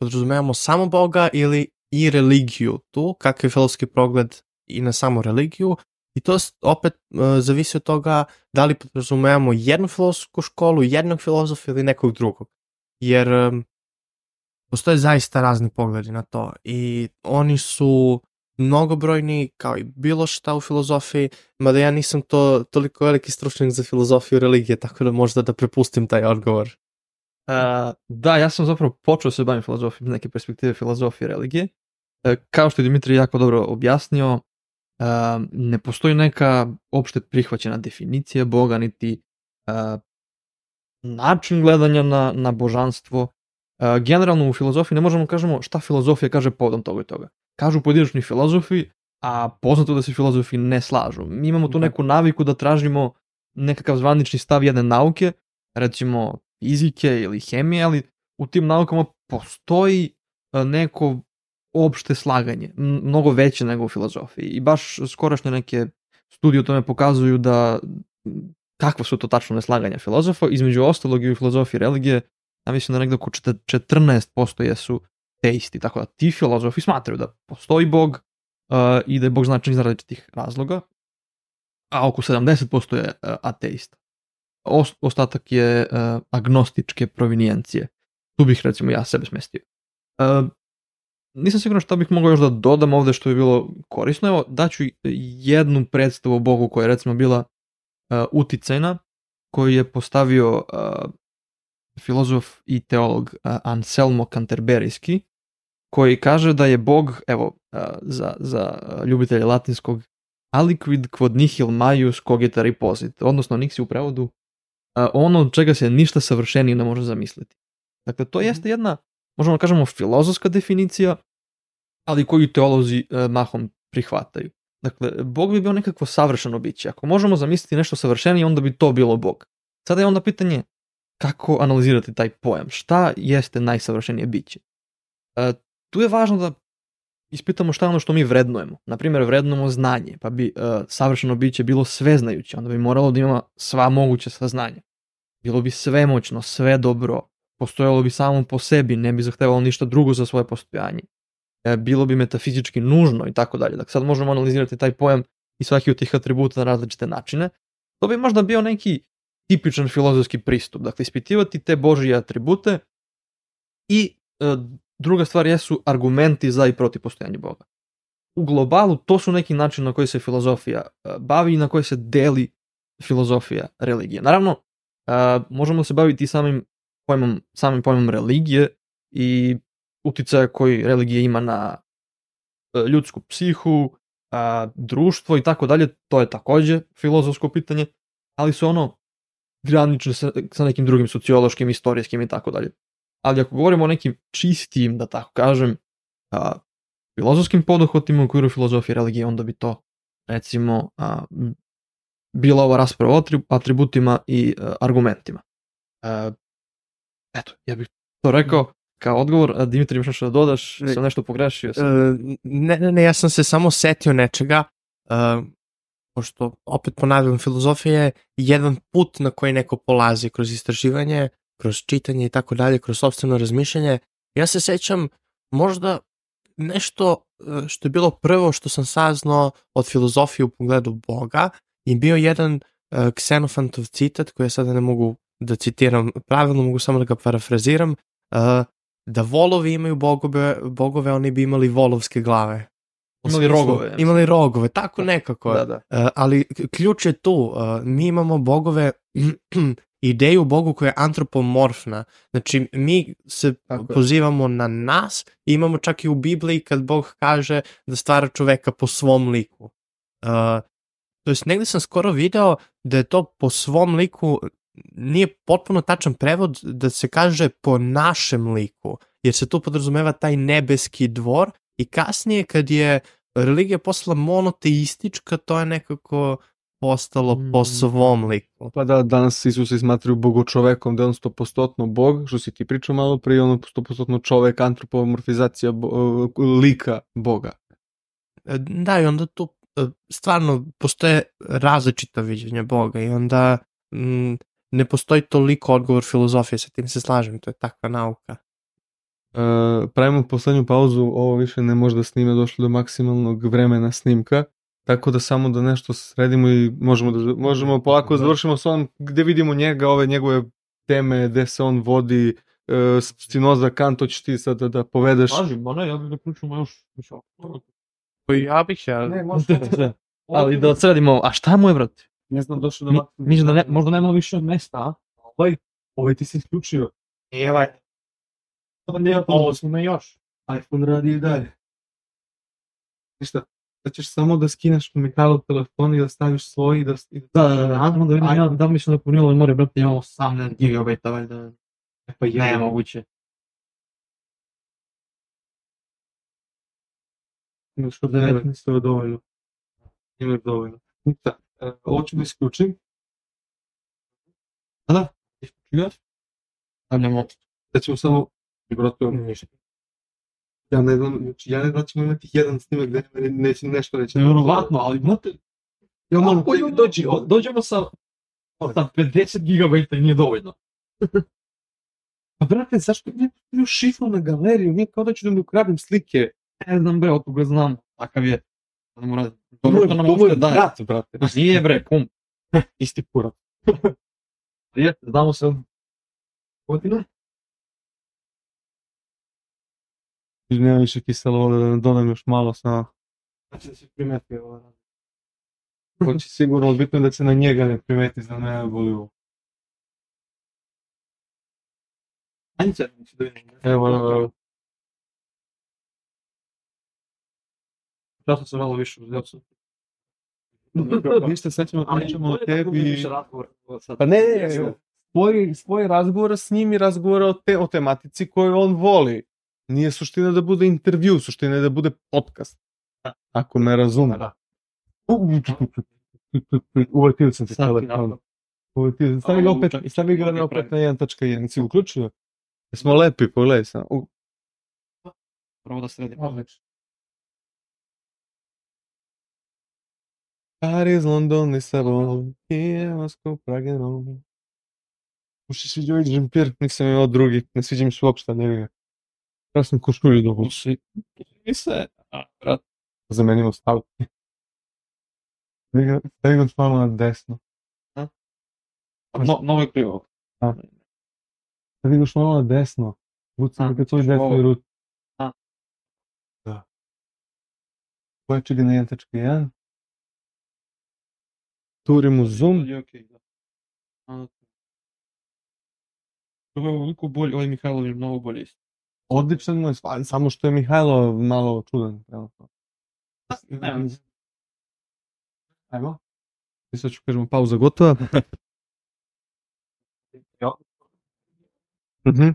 podrazumevamo samo Boga ili i religiju tu, kakav je filozofski pogled i na samu religiju, i to opet uh, zavisi od toga da li podrazumevamo jednu filozofsku školu, jednog filozofa ili nekog drugog. Jer um, postoje zaista razni pogledi na to i oni su mnogobrojni kao i bilo šta u filozofiji, mada ja nisam to toliko veliki stručnjak za filozofiju religije, tako da možda da prepustim taj odgovor. Uh, da, ja sam zapravo počeo se bavim filozofijom iz neke perspektive filozofije religije. E, kao što je Dimitri jako dobro objasnio, uh, ne postoji neka opšte prihvaćena definicija Boga, niti način gledanja na, na božanstvo. Generalno u filozofiji ne možemo da kažemo šta filozofija kaže povodom toga i toga. Kažu pojedinačni filozofi, a poznato da se filozofi ne slažu. Mi imamo tu Da. neku naviku da tražimo nekakav zvanični stav jedne nauke, recimo fizike ili hemije, ali u tim naukama postoji neko opšte slaganje, mnogo veće nego u filozofiji. I baš skorašnje neke studije o tome pokazuju da kakva su to tačno neslaganja filozofa, između ostalog i u filozofiji religije, ja mislim da negde oko čete- 14% jesu teisti, tako da ti filozofi smatraju da postoji Bog uh, i da je Bog značajan iz različitih razloga, a oko 70% je uh, ateista. Os- ostatak je uh, agnostičke provinijencije. Tu bih recimo ja sebe smestio. Uh, nisam siguran šta bih mogao još da dodam ovde što bi bilo korisno. Evo, daću jednu predstavu o Bogu koja je recimo bila uh, uticajna, koju je postavio uh, filozof i teolog uh, Anselmo Canterberijski, koji kaže da je Bog, evo, uh, za, za ljubitelje latinskog, aliquid quod nihil maius cogita reposit, odnosno niksi u prevodu, uh, ono od čega se ništa savršenije ne može zamisliti. Dakle, to jeste jedna, možemo da kažemo, filozofska definicija, ali koju teolozi uh, mahom prihvataju. Dakle, Bog bi bio nekakvo savršeno biće. Ako možemo zamisliti nešto savršenije, onda bi to bilo Bog. Sada je onda pitanje kako analizirati taj pojam. Šta jeste najsavršenije biće? E, tu je važno da ispitamo šta je ono što mi vrednujemo. Naprimjer, vrednujemo znanje, pa bi e, savršeno biće bilo sveznajuće, onda bi moralo da ima sva moguća saznanja. Bilo bi svemoćno, sve dobro, postojalo bi samo po sebi, ne bi zahtevalo ništa drugo za svoje postojanje. E, bilo bi metafizički nužno i tako dalje. Dakle, sad možemo analizirati taj pojam i svaki od tih atributa na različite načine. To bi možda bio neki tipičan filozofski pristup. Dakle, ispitivati te Božije atribute i e, druga stvar jesu argumenti za i protiv postojanja Boga. U globalu to su neki način na koji se filozofija e, bavi i na koji se deli filozofija religije. Naravno, e, možemo se baviti samim pojmom, samim pojmom religije i uticaja koji religija ima na e, ljudsku psihu, a, društvo i tako dalje, to je takođe filozofsko pitanje, ali su ono granične sa, sa nekim drugim sociološkim, istorijskim i tako dalje. Ali ako govorimo o nekim čistim, da tako kažem, a, filozofskim poduhvatima u okviru filozofije religije, onda bi to, recimo, a, bila ova rasprava o atributima i a, argumentima. A, eto, ja bih to rekao kao odgovor. A, Dimitri, imaš nešto da dodaš? Sam nešto pogrešio? Sam... E, ne, ne, ne, ja sam se samo setio nečega. Uh, pošto, opet ponavljam, filozofija je jedan put na koji neko polazi kroz istraživanje, kroz čitanje i tako dalje, kroz sobstveno razmišljanje. Ja se sećam možda nešto e, što je bilo prvo što sam saznao od filozofije u pogledu Boga i bio jedan uh, Xenofantov citat koji ja sada ne mogu da citiram pravilno, mogu samo da ga parafraziram, uh, da volovi imaju bogove, bogove, oni bi imali volovske glave. Imali rogove. Imali rogove, tako nekako. Da, da. Uh, ali ključ je tu, uh, mi imamo bogove, ideju Bogu koja je antropomorfna. Znači, mi se tako pozivamo je. na nas i imamo čak i u Bibliji kad Bog kaže da stvara čoveka po svom liku. Uh, to jest, negde sam skoro video da je to po svom liku nije potpuno tačan prevod da se kaže po našem liku, jer se tu podrazumeva taj nebeski dvor i kasnije kad je religija postala monoteistička, to je nekako postalo mm. po svom liku. Pa da, danas Isus se smatraju bogočovekom, da je on stopostotno bog, što si ti pričao malo prije, on stopostotno čovek, antropomorfizacija bo, lika boga. Da, i onda tu stvarno postoje različita viđenja boga i onda m, ne postoji toliko odgovor filozofije, sa tim se slažem, to je takva nauka. Uh, pravimo poslednju pauzu, ovo više ne može da snime, došlo do maksimalnog vremena snimka, tako da samo da nešto sredimo i možemo da možemo polako da završimo s onom gde vidimo njega, ove njegove teme, gde se on vodi, uh, Spinoza, Kant, to ćeš ti sad da, da povedeš. Paži, ma ne, ja bih da pričamo još. Pa ja bih ja. Ne, možda da. Ali da odsredimo, a šta mu je, brate? Ne znam, došlo do... Mi, mi da ne, možda nema više mesta, a? Ovaj, ovaj ti si isključio. Evaj. To nema Ovo smo na još. iPhone radi i dalje. Ništa, da ćeš samo da skineš Mikalov telefon i da staviš svoj i da... Da, da, da, da, da vidim, ja, da mi se napunilo more, brate, imamo 18 GB, valjda. E pa je. Ne, moguće. Imaš od 19, to je dovoljno. Imaš dovoljno. Ništa, ovo ću da isključim. Da, isključuješ? Stavljamo. Da ćemo samo... Brate, Ništa. ja ne znam, znači ja ne znam da ćemo imati jedan snimak gde ne, neće nešto reći. Nevjerovatno, ali znate, Ja malo Ako ima- dođi, dođemo sa Sa 50 gigabajta nije dovoljno. Pa brate, zašto ne bio šifru na galeriju? Nije kao da ću da mi ukradem slike. Ne znam bre, otko ga znam. Takav je. Da radi. To Dobro što nam uopšte daje. brat, brate. Nije bre, kum. Isti kurac. Jeste, znamo se od godina. Nema više kiselo vode da ne dodam još malo sa... Znači da se primeti ovo. Hoće sigurno, bitno da se na njega ne primeti, za mene boli ovo. Ajde se, da vidim. Evo, evo, evo. Časno sam malo više uzeo sam. Sad ćemo Ali pričamo o tako tebi. Pa ne, ne, ne, svoj, svoj razgovor s njim i razgovor o, te, o tematici koju on voli. Nije suština da bude intervju, suština je da bude podcast. Ako me razume. Da. Uvatio sam se telefon. Uvatio sam. Stavi ga opet, stavi ga na opet na 1.1. Si uključio? Jesmo lepi, pogledaj sam. U, Prvo da sredim. Odlično. Paris, London, Lisabon, Kiev, Moskva, Praga, Roma. Muši sviđa ovaj džempir, nisam imao drugi, ne sviđa mi se uopšte njega. Ja sam košulju dobro. Uši. I se. A, brat. Zamenimo stav. Stavi ga- malo na desno. No, novo je krivo. Stavi ga još malo na desno. Vuci A, ga kad svoj desnoj ruci. A. Da. Pojači ga na 1.1. Turimo zoom. Je okej, da. A, Ovo je ovoliko bolje, ovaj Mihajlov je mnogo bolje isto. Odličan mu je, stvar, samo što je Mihajlo malo čudan. trenutno. Ne, Ajmo. I sad ću kažemo pauza gotova. Ja. Mhm.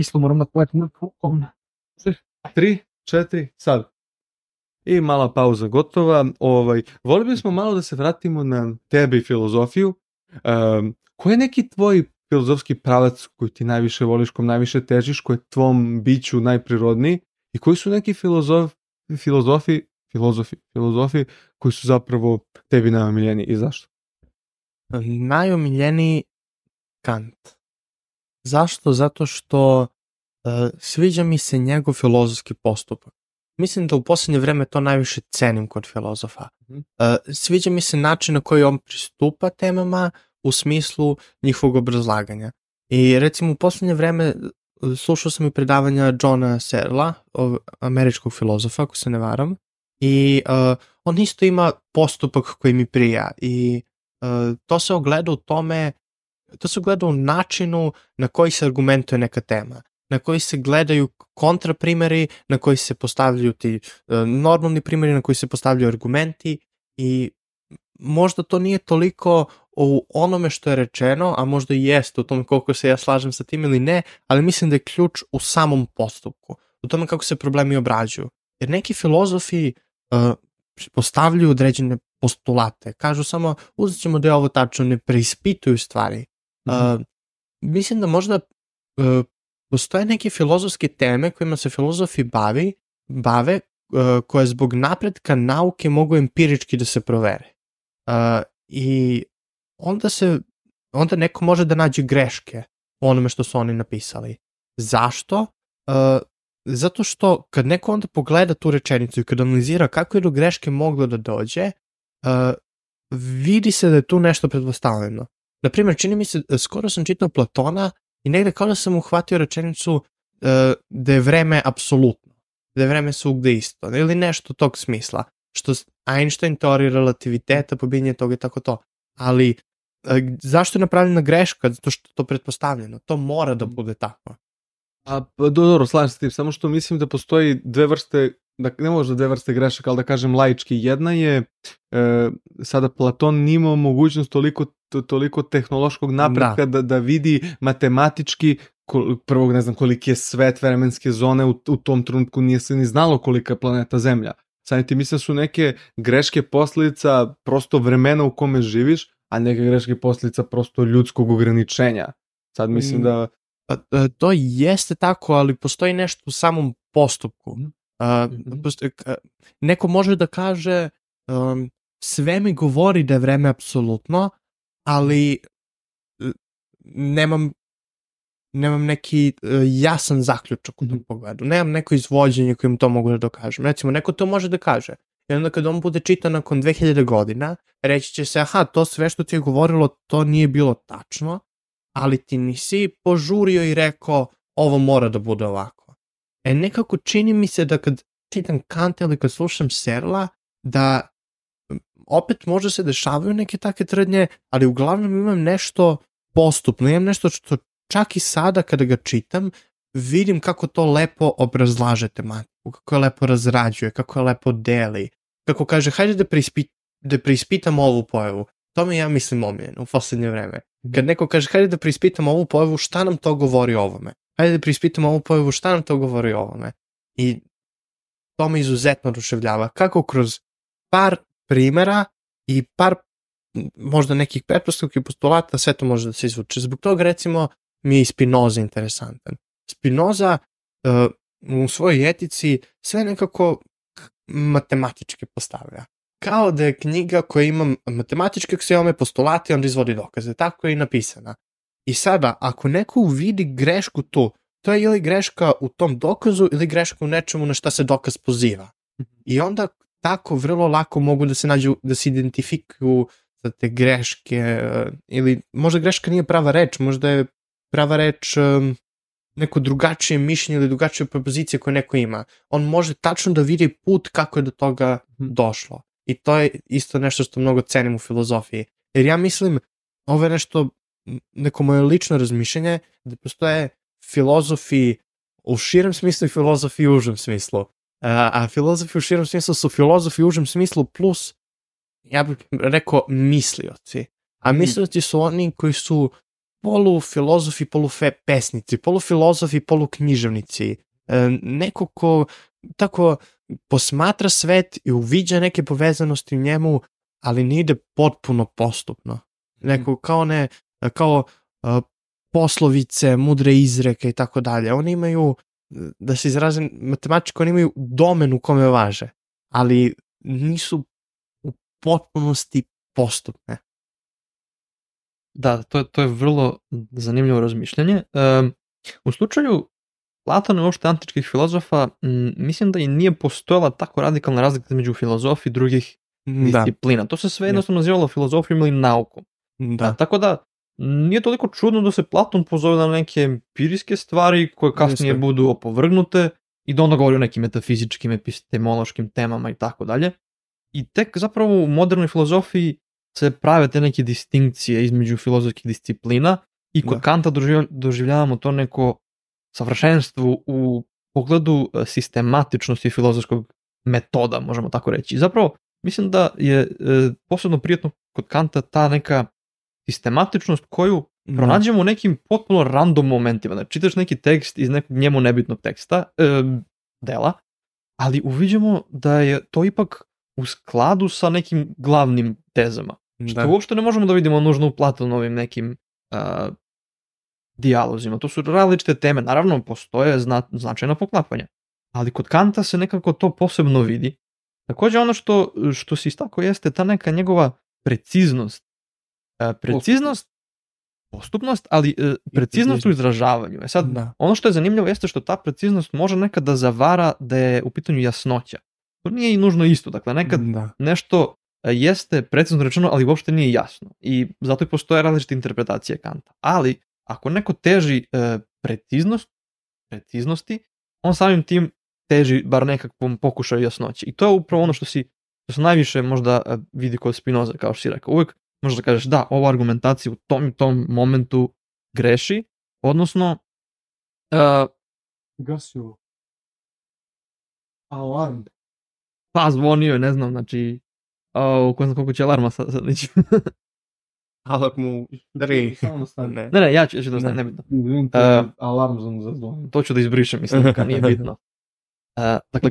Isto moram da pojetim na pukom. Tri, četiri, sad. I mala pauza gotova. Ovaj, volili bismo malo da se vratimo na tebe i filozofiju. Um, koji je neki tvoj filozofski pravac koji ti najviše voliš, kom najviše težiš, koji je tvom biću najprirodniji i koji su neki filozof, filozofi, filozofi, filozofi koji su zapravo tebi najomiljeni i zašto? Najomiljeniji Kant. Zašto? Zato što uh, sviđa mi se njegov filozofski postupak. Mislim da u posljednje vreme to najviše cenim kod filozofa. Mhm. Uh, sviđa mi se način na koji on pristupa temama u smislu njihovog obrazlaganja. I recimo u posljednje vreme uh, slušao sam i predavanja Johna Serla, američkog filozofa, ako se ne varam, i uh, on isto ima postupak koji mi prija i uh, to se ogleda u tome to se gleda u načinu na koji se argumentuje neka tema, na koji se gledaju kontraprimeri, na koji se postavljaju ti uh, normalni primeri, na koji se postavljaju argumenti i možda to nije toliko u onome što je rečeno, a možda i jeste u tome koliko se ja slažem sa tim ili ne, ali mislim da je ključ u samom postupku, u tome kako se problemi obrađuju. Jer neki filozofi uh, postavljaju određene postulate, kažu samo uzet ćemo da je ovo tačno, ne preispituju stvari. Uh, mislim da možda uh, postoje neke filozofske teme kojima se filozofi bavi, bave, uh, koje zbog napretka nauke mogu empirički da se provere. Uh, I onda se, onda neko može da nađe greške u onome što su oni napisali. Zašto? Uh, zato što kad neko onda pogleda tu rečenicu i kad analizira kako je do greške moglo da dođe, uh, vidi se da je tu nešto pretpostavljeno. Naprimjer, čini mi se, skoro sam čitao Platona i negde kao da sam uhvatio rečenicu uh, da je vreme apsolutno, da je vreme svugde isto, ili nešto tog smisla, što Einstein teorija relativiteta, pobinje toga i tako to. Ali uh, zašto je napravljena greška? Zato što to pretpostavljeno. To mora da bude tako. A, pa, do- dobro, slažem se tim, samo što mislim da postoji dve vrste, da, ne možda dve vrste grešaka, ali da kažem laički. Jedna je, e, sada Platon nije imao mogućnost toliko, to, toliko tehnološkog napretka da. da, vidi matematički kol, prvog ne znam koliki je svet vremenske zone u, u tom trenutku nije se ni znalo kolika je planeta Zemlja. Sad ti mislim da su neke greške posljedica prosto vremena u kome živiš, a neke greške posljedica prosto ljudskog ograničenja. Sad mislim Mm. da Pa, e, to jeste tako, ali postoji nešto u samom postupku. Mhm. postoji, k- neko može da kaže um, sve mi govori da je vreme apsolutno, ali nemam nemam neki e, jasan zaključak u tom pogledu. Nemam neko izvođenje kojim to mogu da dokažem. Recimo, neko to može da kaže. I onda kad on bude čitan nakon 2000 godina, reći će se, aha, to sve što ti je govorilo, to nije bilo tačno, ali ti nisi požurio i rekao, ovo mora da bude ovako. E, nekako čini mi se da kad čitam Kant ili kad slušam Serla, da opet možda se dešavaju neke takve tvrdnje, ali uglavnom imam nešto postupno, imam nešto što čak i sada kada ga čitam, vidim kako to lepo obrazlaže tematiku, kako je lepo razrađuje, kako je lepo deli, kako kaže, hajde da, preispit, da preispitamo ovu pojavu. To mi ja mislim omiljeno u poslednje vreme. Kad neko kaže, hajde da preispitamo ovu pojavu, šta nam to govori o ovome? Hajde da preispitamo ovu pojavu, šta nam to govori o ovome? I to me izuzetno oduševljava. Kako kroz par primera i par možda nekih pretpostavki postulata sve to može da se izvuče. Zbog toga recimo mi je i Spinoza interesantan. Spinoza uh, u svojoj etici sve nekako matematički postavlja. Kao da je knjiga koja ima matematičke aksiome, postulati, onda izvodi dokaze. Tako je i napisana. I sada, ako neko uvidi grešku tu, to je ili greška u tom dokazu ili greška u nečemu na šta se dokaz poziva. I onda tako vrlo lako mogu da se nađu, da se identifikuju za te greške, uh, ili možda greška nije prava reč, možda je prava reč um, neko drugačije mišljenje ili drugačije propozicije koje neko ima. On može tačno da vidi put kako je do toga mhm. došlo. I to je isto nešto što mnogo cenim u filozofiji. Jer ja mislim, ovo je nešto, neko moje lično razmišljanje, da postoje filozofi u širem smislu i filozofi u užem smislu. A, a filozofi u širem smislu su filozofi u užem smislu plus, ja bih rekao, mislioci. A mhm. mislioci su oni koji su polufilozofi, polupesnici, polufilozofi, poluknjiževnici, e, neko ko tako posmatra svet i uviđa neke povezanosti u njemu, ali ne ide potpuno postupno. Neko kao ne, kao uh, poslovice, mudre izreke i tako dalje. Oni imaju, da se izrazim matematičko, oni imaju domen u kome važe, ali nisu u potpunosti postupne. Da, to je, to je vrlo zanimljivo razmišljanje. Um, u slučaju Platona i uopšte antičkih filozofa, m, mislim da i nije postojala tako radikalna razlika između filozofije i drugih da. disciplina. To se sve jednostavno nazivalo filozofijom ili naukom. Da. A, tako da, nije toliko čudno da se Platon pozove na neke empirijske stvari koje kasnije Jeste. budu opovrgnute i da onda govori o nekim metafizičkim, epistemološkim temama i tako dalje. I tek zapravo u modernoj filozofiji se prave te neke distinkcije između filozofskih disciplina i kod da. Kanta doživljavamo to neko savršenstvo u pogledu e, sistematičnosti filozofskog metoda, možemo tako reći. Zapravo, mislim da je e, posebno prijetno kod Kanta ta neka sistematičnost koju da. pronađemo u nekim potpuno random momentima. Znači, čitaš neki tekst iz nekog njemu nebitnog teksta, e, dela, ali uviđamo da je to ipak u skladu sa nekim glavnim tezama. Što da. uopšte ne možemo da vidimo nužno u Platonovim nekim uh, dijalozima. To su različite teme. Naravno, postoje zna, značajna poklapanja. Ali kod Kanta se nekako to posebno vidi. Takođe ono što, što se istako jeste ta neka njegova preciznost. Uh, preciznost, postupnost, ali uh, preciznost u izražavanju. E sad, da. ono što je zanimljivo jeste što ta preciznost može nekad da zavara da je u pitanju jasnoća. To nije i nužno isto. Dakle, nekad da. nešto E, jeste precizno rečeno, ali uopšte nije jasno. I zato i postoje različite interpretacije Kanta. Ali, ako neko teži e, preciznost, preciznosti, on samim tim teži bar nekakvom pokušaju jasnoće. I to je upravo ono što si što se najviše možda e, vidi kod Spinoza, kao što si rekao. Uvijek možda kažeš da, ova argumentacija u tom i tom momentu greši, odnosno uh, Gasio. Alarm. Pa zvonio je, ne znam, znači O, ko znam koliko će alarma sad, sad neću. mu tri. Samo stane. Ne. ne, ne, ja ću, ja ću da stane, nebitno. Uh, alarm sam zazvonio. To ću da izbrišem, mislim, ka nije bitno. Uh, dakle,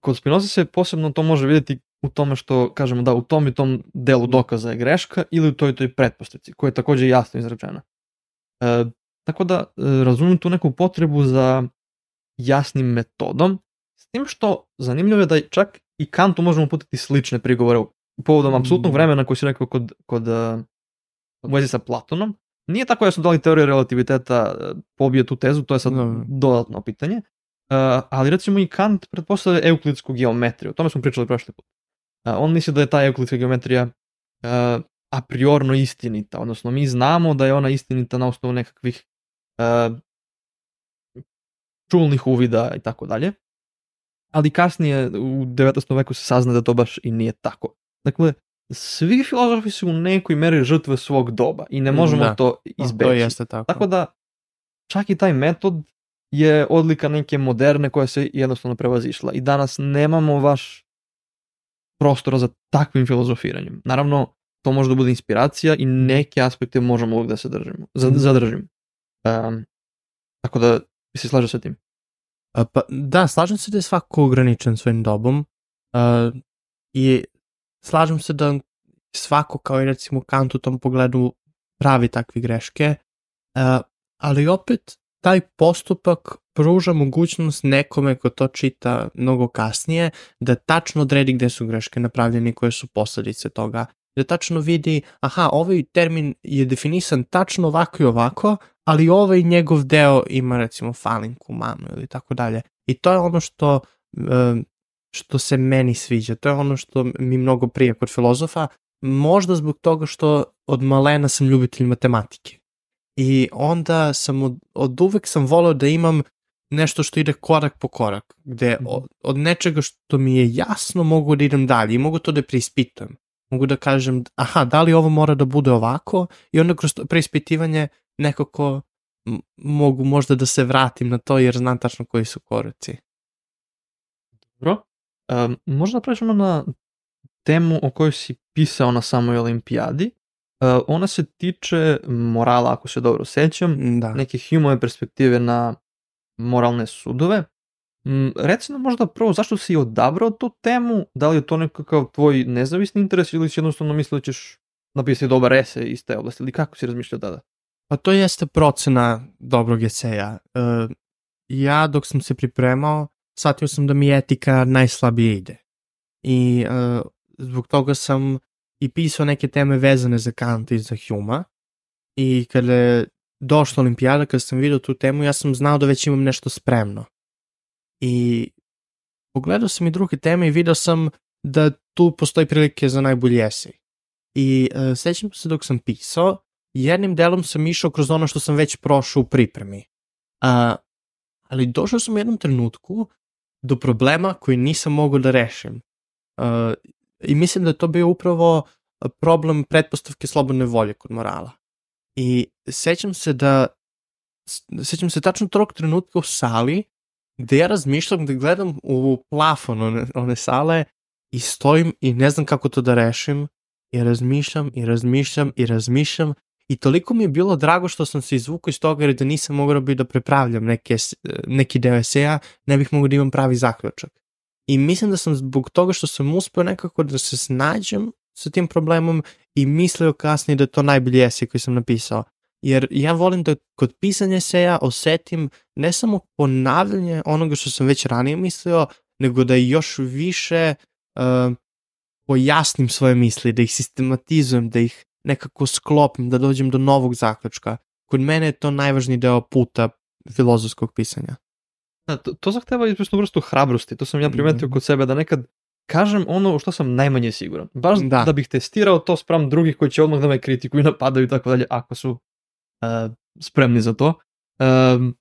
kod Spinoza se posebno to može vidjeti u tome što, kažemo da, u tom i tom delu dokaza je greška ili u toj toj pretpostavci, koja je takođe jasno izrečena. Uh, tako da, uh, razumijem tu neku potrebu za jasnim metodom, s tim što zanimljivo je da čak i Kantu možemo putiti slične prigovore povodom apsolutnog mm. vremena koji si rekao kod, kod uh, u vezi sa Platonom. Nije tako da su dali teorije relativiteta e, pobije tu tezu, to je sad Dobro. dodatno pitanje. Uh, ali recimo i Kant pretpostavlja euklidsku geometriju, o tome smo pričali prošli put. On misli da je ta euklidska geometrija a priorno istinita, odnosno mi znamo da je ona istinita na osnovu nekakvih uh, čulnih uvida i tako dalje, ali kasnije u 19. veku se sazna da to baš i nije tako. Dakle, svi filozofi su u nekoj meri žrtve svog doba i ne možemo Da. to izbeći. To jeste tako. Tako da, čak i taj metod je odlika neke moderne koja se jednostavno prevazišla i danas nemamo baš prostora za takvim filozofiranjem. Naravno, to može da bude inspiracija i neke aspekte možemo uvijek da se držimo, Mhm. zadržimo. Um, tako da, mi se slaže sa tim. A, Pa, da, slažem se da je svako ograničen svojim dobom a, i slažem se da svako, kao i recimo Kant u tom pogledu, pravi takve greške, a, ali opet taj postupak pruža mogućnost nekome ko to čita mnogo kasnije da tačno odredi gde su greške napravljene i koje su posledice toga. Da tačno vidi, aha, ovaj termin je definisan tačno ovako i ovako, ali ovaj njegov deo ima recimo falinku, manu ili tako dalje. I to je ono što, što se meni sviđa, to je ono što mi mnogo prije kod filozofa, možda zbog toga što od malena sam ljubitelj matematike. I onda sam od, od uvek sam voleo da imam nešto što ide korak po korak, gde od, od nečega što mi je jasno mogu da idem dalje i mogu to da preispitujem. Mogu da kažem, aha, da li ovo mora da bude ovako i onda kroz to preispitivanje nekako mogu možda da se vratim na to jer znam tačno koji su koraci. Dobro. Um, možda pređemo na temu o kojoj si pisao na samoj olimpijadi. Uh, ona se tiče morala, ako se dobro sećam, Da. neke humove perspektive na moralne sudove. Mm, reci nam možda prvo zašto si odabrao tu temu, da li je to nekakav tvoj nezavisni interes ili si jednostavno mislio da ćeš napisati dobar esej iz te oblasti ili kako si razmišljao tada? Pa to jeste procena dobrog eseja. E, ja dok sam se pripremao, shvatio sam da mi etika najslabije ide. I e, zbog toga sam i pisao neke teme vezane za Kant i za Huma. I kada došla olimpijada, kada sam vidio tu temu, ja sam znao da već imam nešto spremno. I pogledao sam i druge teme i video sam da tu postoji prilike za najbolji esej. I e, sećam se dok sam pisao, jednim delom sam išao kroz ono što sam već prošao u pripremi. A, ali došao sam u jednom trenutku do problema koji nisam mogao da rešim. A, I mislim da je to bio upravo problem pretpostavke slobodne volje kod morala. I sećam se da sećam se tačno tog trenutka u sali gde ja razmišljam da gledam u plafon one, one sale i stojim i ne znam kako to da rešim i razmišljam i razmišljam i razmišljam i toliko mi je bilo drago što sam se izvukao iz toga jer da nisam mogao bi da prepravljam neke, neki deo eseja, ne bih mogao da imam pravi zaključak. I mislim da sam zbog toga što sam uspeo nekako da se snađem sa tim problemom i mislio kasnije da je to najbolji esej koji sam napisao. Jer ja volim da kod pisanja eseja osetim ne samo ponavljanje onoga što sam već ranije mislio, nego da još više uh, pojasnim svoje misli, da ih sistematizujem, da ih nekako sklopim, da dođem do novog zaključka. Kod mene je to najvažniji deo puta filozofskog pisanja. Da, to, to zahteva izvesnu vrstu hrabrosti, to sam ja primetio Mhm. kod sebe, da nekad kažem ono što sam najmanje siguran. Baš da. Da. bih testirao to spram drugih koji će odmah da me kritikuju i napadaju i tako dalje, ako su uh, spremni za to. Um,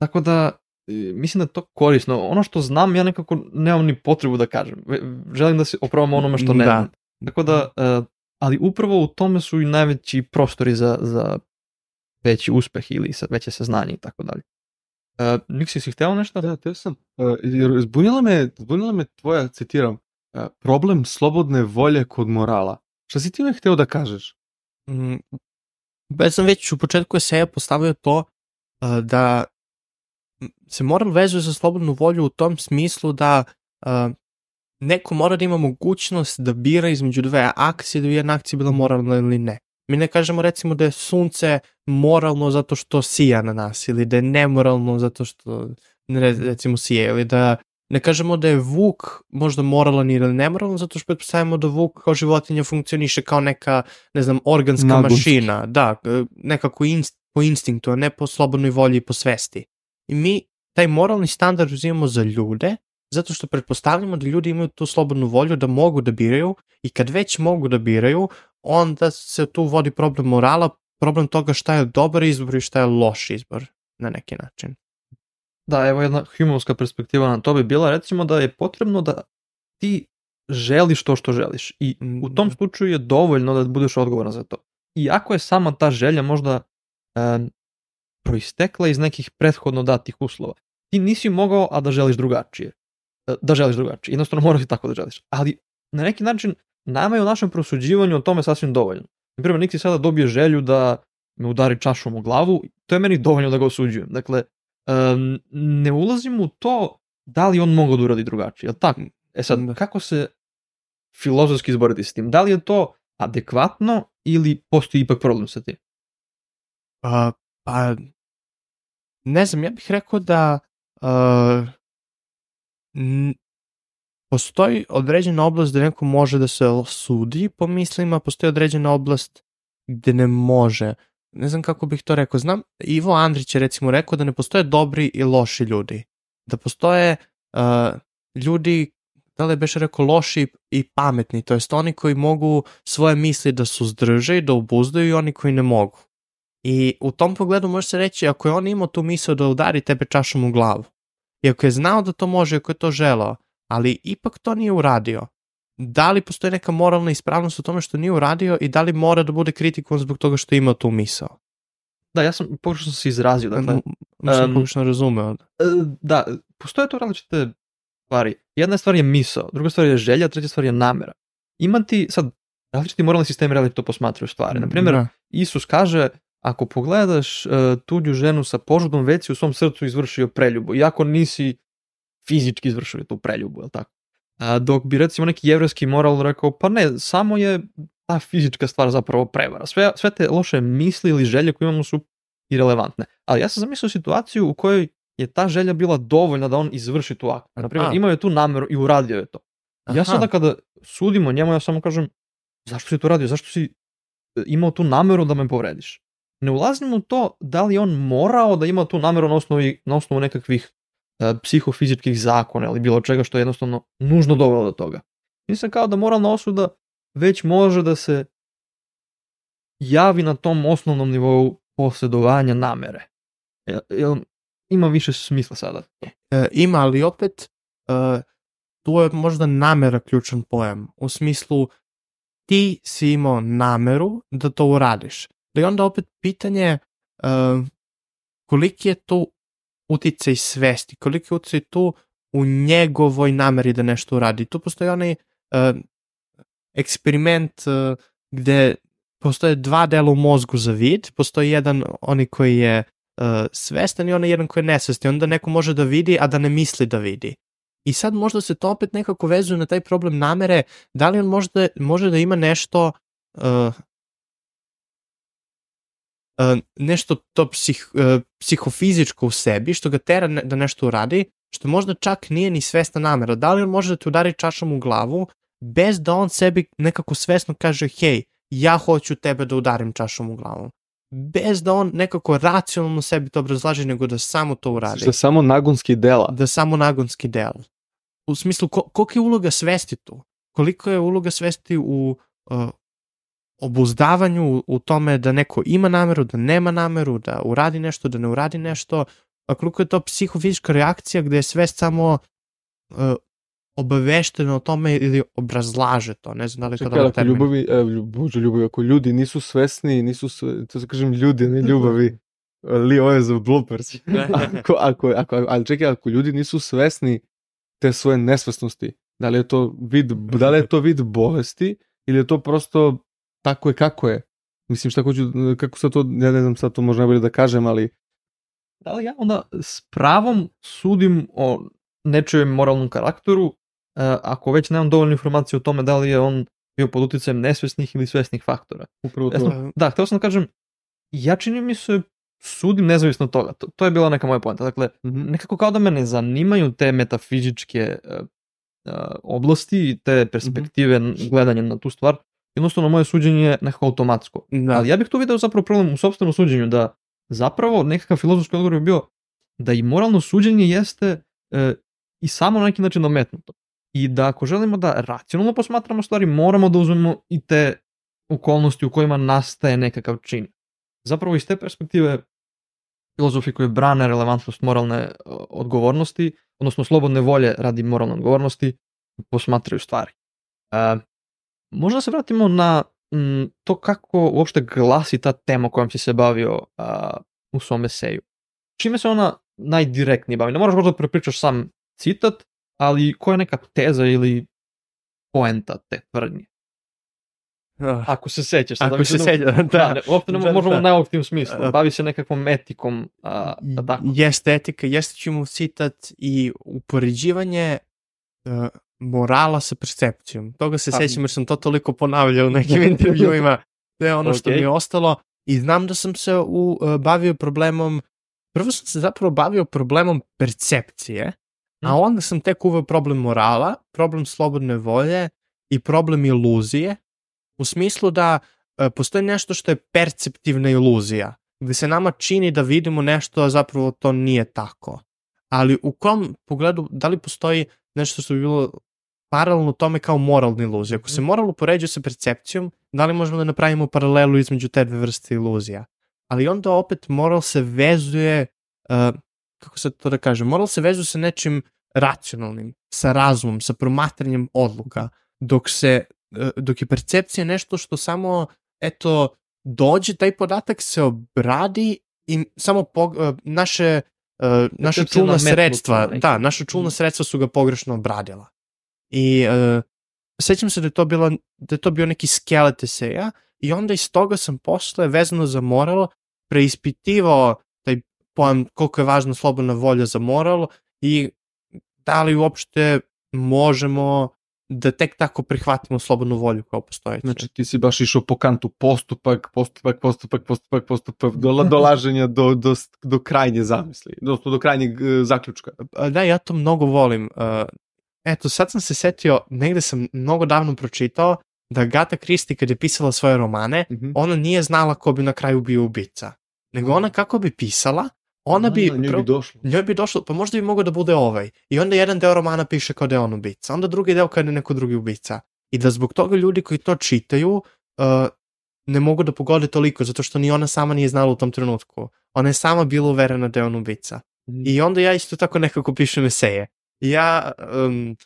tako da, e, mislim da je to korisno. Ono što znam, ja nekako nemam ni potrebu da kažem. Želim da se opravam onome što ne Da. znam. Tako da, uh, ali upravo u tome su i najveći prostori za, za veći uspeh ili sa, veće saznanje i tako dalje. Uh, Niksi, si hteo nešto? Da, teo sam. Uh, zbunila me, zbunila me tvoja, citiram, uh, problem slobodne volje kod morala. Šta si ti me hteo da kažeš? Mm, već sam već u početku eseja postavio to uh, da se moral vezuje za slobodnu volju u tom smislu da uh, neko mora da ima mogućnost da bira između dve akcije, da bi jedna akcija bila moralna ili ne. Mi ne kažemo recimo da je sunce moralno zato što sija na nas ili da je nemoralno zato što recimo sije ili da ne kažemo da je Vuk možda moralan ili nemoralan, zato što pretpostavljamo da Vuk kao životinja funkcioniše kao neka, ne znam, organska Nagonski. mašina, da, nekako inst, po instinktu, a ne po slobodnoj volji i po svesti. I mi taj moralni standard uzimamo za ljude, zato što pretpostavljamo da ljudi imaju tu slobodnu volju da mogu da biraju i kad već mogu da biraju, onda se tu vodi problem morala, problem toga šta je dobar izbor i šta je loš izbor na neki način. Da, evo jedna humanska perspektiva na to bi bila, recimo da je potrebno da ti želiš to što želiš i Mm, u tom da. slučaju je dovoljno da budeš odgovoran za to. I ako je sama ta želja možda em, proistekla iz nekih prethodno datih uslova, ti nisi mogao, a da želiš drugačije. E, Da želiš drugačije. Jednostavno moraš i tako da želiš. Ali na neki način nama je u našem prosuđivanju o tome sasvim dovoljno. Na primjer, Niksi sada dobije želju da me udari čašom u glavu, to je meni dovoljno da ga osuđujem. Dakle, em, ne ulazim u to da li on mogao da uradi drugačije, jel tako? E sad, Da. kako se filozofski izboriti s tim? Da li je to adekvatno ili postoji ipak problem sa tim? Pa, pa, ne znam, ja bih rekao da uh, postoji određena oblast gde neko može da se sudi po mislima, postoji određena oblast gde ne može. Ne znam kako bih to rekao. Znam, Ivo Andrić je recimo rekao da ne postoje dobri i loši ljudi. Da postoje uh, ljudi, da li je beš rekao loši i pametni, to jest oni koji mogu svoje misli da suzdrže i da obuzdaju i oni koji ne mogu. I u tom pogledu može se reći, ako je on imao tu misao da udari tebe čašom u glavu, i ako je znao da to može, ako je to želao, ali ipak to nije uradio, da li postoji neka moralna ispravnost u tome što nije uradio i da li mora da bude kritikovan zbog toga što je imao tu misao? Da, ja sam, pokušao sam se izrazio, dakle, M- Mislim, em, pogrešno razumeo. E, da, postoje tu različite stvari. Jedna stvar je misao, druga stvar je želja, treća stvar je namera. Imati, sad, različiti moralni sistemi različito posmatraju stvari. Naprimjer, Da. Isus kaže, ako pogledaš uh, tuđu ženu sa požudom, već si u svom srcu izvršio preljubu, iako nisi fizički izvršio tu preljubu, je tako? A, dok bi recimo neki jevreski moral rekao, pa ne, samo je ta fizička stvar zapravo prevara. Sve, sve te loše misli ili želje koje imamo su irelevantne. Ali ja sam zamislio situaciju u kojoj je ta želja bila dovoljna da on izvrši tu akt. Naprimjer, A. imao je tu nameru i uradio je to. Ja Aha. sada kada sudimo njemu, ja samo kažem, zašto si to radio, zašto si e, imao tu nameru da me povrediš? Ne ulazim u to da li on morao da ima tu nameru na, osnovi, na osnovu nekakvih e, psihofizičkih zakona ili bilo čega što je jednostavno nužno dovelo do toga. Mislim kao da moralna osuda već može da se javi na tom osnovnom nivou posjedovanja namere. Jel, jel ima više smisla sada? E, ima, ali opet e, tu je možda namera ključan pojam. U smislu ti si imao nameru da to uradiš. Da je onda opet pitanje e, koliki je tu uticaj svesti, koliki je uticaj tu u njegovoj nameri da nešto uradi. Tu postoji onaj e, eksperiment e, gde postoje dva dela u mozgu za vid, postoji jedan oni koji je uh, svestan i onaj jedan koji je nesvestan. Onda neko može da vidi, a da ne misli da vidi. I sad možda se to opet nekako vezuje na taj problem namere, da li on možda, može da ima nešto uh, uh, nešto to psih, uh, psihofizičko u sebi, što ga tera ne, da nešto uradi, što možda čak nije ni svesna namera. Da li on može da te udari čašom u glavu, bez da on sebi nekako svesno kaže, hej, ja hoću tebe da udarim čašom u glavu. Bez da on nekako racionalno sebi to obrazlaže, nego da samo to uradi. Je samo nagonski dela. Da samo nagonski del. U smislu, ko, koliko je uloga svesti tu? Koliko je uloga svesti u uh, obuzdavanju, u, tome da neko ima nameru, da nema nameru, da uradi nešto, da ne uradi nešto, a koliko je to psihofizička reakcija gde je svest samo uh, obaveštena o tome ili obrazlaže to, ne znam da li je to dobro termin. ljubavi, e, bože ljubavi, ako ljudi nisu svesni, nisu, sve, to se kažem ljudi, ne ljubavi. Li, ovo je za bloopers. ako, ako, ako, ali čekaj, ako ljudi nisu svesni te svoje nesvesnosti, da li je to vid, da li je to vid bolesti ili je to prosto tako je kako je? Mislim, šta hoću, kako se to, ja ne znam sad to možda najbolje da kažem, ali Da li ja onda s pravom sudim o nečijem moralnom karakteru, e, ako već nemam dovoljno informacije o tome da li je on bio pod uticajem nesvesnih ili svesnih faktora. upravo to. da, hteo sam da kažem, ja čini mi se sudim nezavisno od toga. To, to je bila neka moja poenta. Dakle, Mhm. nekako kao da me ne zanimaju te metafizičke uh, oblasti i te perspektive mm gledanja na tu stvar. Jednostavno, moje suđenje je nekako automatsko. Da. Ali ja bih tu video zapravo problem u sobstvenom suđenju, da zapravo nekakav filozofski odgovor bi bio da i moralno suđenje jeste e, i samo na neki način nametnuto. I da ako želimo da racionalno posmatramo stvari, moramo da uzmemo i te okolnosti u kojima nastaje nekakav čin. Zapravo iz te perspektive filozofi koji brane relevantnost moralne e, odgovornosti, odnosno slobodne volje radi moralne odgovornosti, posmatraju stvari. E, možda se vratimo na m, to kako uopšte glasi ta tema kojom si se bavio a, u svom eseju. Čime se ona najdirektnije bavi? Ne moraš možda da prepričaš sam citat, ali koja je neka teza ili poenta te tvrdnje? Ah, Ako se sećaš. Ako da se mi seća, Da, da. ne, uopšte ne Da, možemo da. u najoptim smislu. A- Bavi se nekakvom etikom, a, a tako. Jeste etika, jeste ćemo citat i upoređivanje uh, morala sa percepcijom. Toga se A- sećam jer sam to toliko ponavljao u nekim intervjuima. To je ono što Okej. mi je ostalo. I znam da sam se u, uh, bavio problemom, prvo sam se zapravo bavio problemom percepcije, a Mhm. onda sam tek uveo problem morala, problem slobodne volje i problem iluzije, u smislu da uh, postoji nešto što je perceptivna iluzija, gde se nama čini da vidimo nešto, a zapravo to nije tako. Ali u kom pogledu, da li postoji nešto što bi bilo paralelno tome kao moralna iluzija? Ako se moral upoređuje sa percepcijom, da li možemo da napravimo paralelu između te dve vrste iluzija? Ali onda opet moral se vezuje, uh, kako se to da kažem, moral se vezuje sa nečim racionalnim, sa razumom, sa promatranjem odluka, dok se uh, dok je percepcija nešto što samo eto dođe taj podatak se obradi i samo po, uh, naše uh, naša čulna sredstva, da, naša čulna Mhm. sredstva su ga pogrešno obradila. I uh, sećam se da je to bilo da je to bio neki skelet eseja i onda iz toga sam posle vezano za moral preispitivao taj pojam koliko je važna slobodna volja za moral i da li uopšte možemo da tek tako prihvatimo slobodnu volju kao postojeću. Znači ti si baš išao po kantu postupak, postupak, postupak, postupak, postupak, do, dolaženja do, do, do krajnje zamisli, do, do krajnjeg e, zaključka. Da, ja to mnogo volim. Uh, eto, sad sam se setio, negde sam mnogo davno pročitao da Agatha Christie kad je pisala svoje romane, Mhm. ona nije znala ko bi na kraju bio ubica. Nego ona kako bi pisala, ona bi... A, njoj bi došlo. njoj bi došlo, pa možda bi mogao da bude ovaj. I onda jedan deo romana piše kao da je on ubica, onda drugi deo kao da je neko drugi ubica. I da zbog toga ljudi koji to čitaju uh, ne mogu da pogode toliko, zato što ni ona sama nije znala u tom trenutku. Ona je sama bila uverena da je on ubica. I onda ja isto tako nekako pišem eseje. Ja um,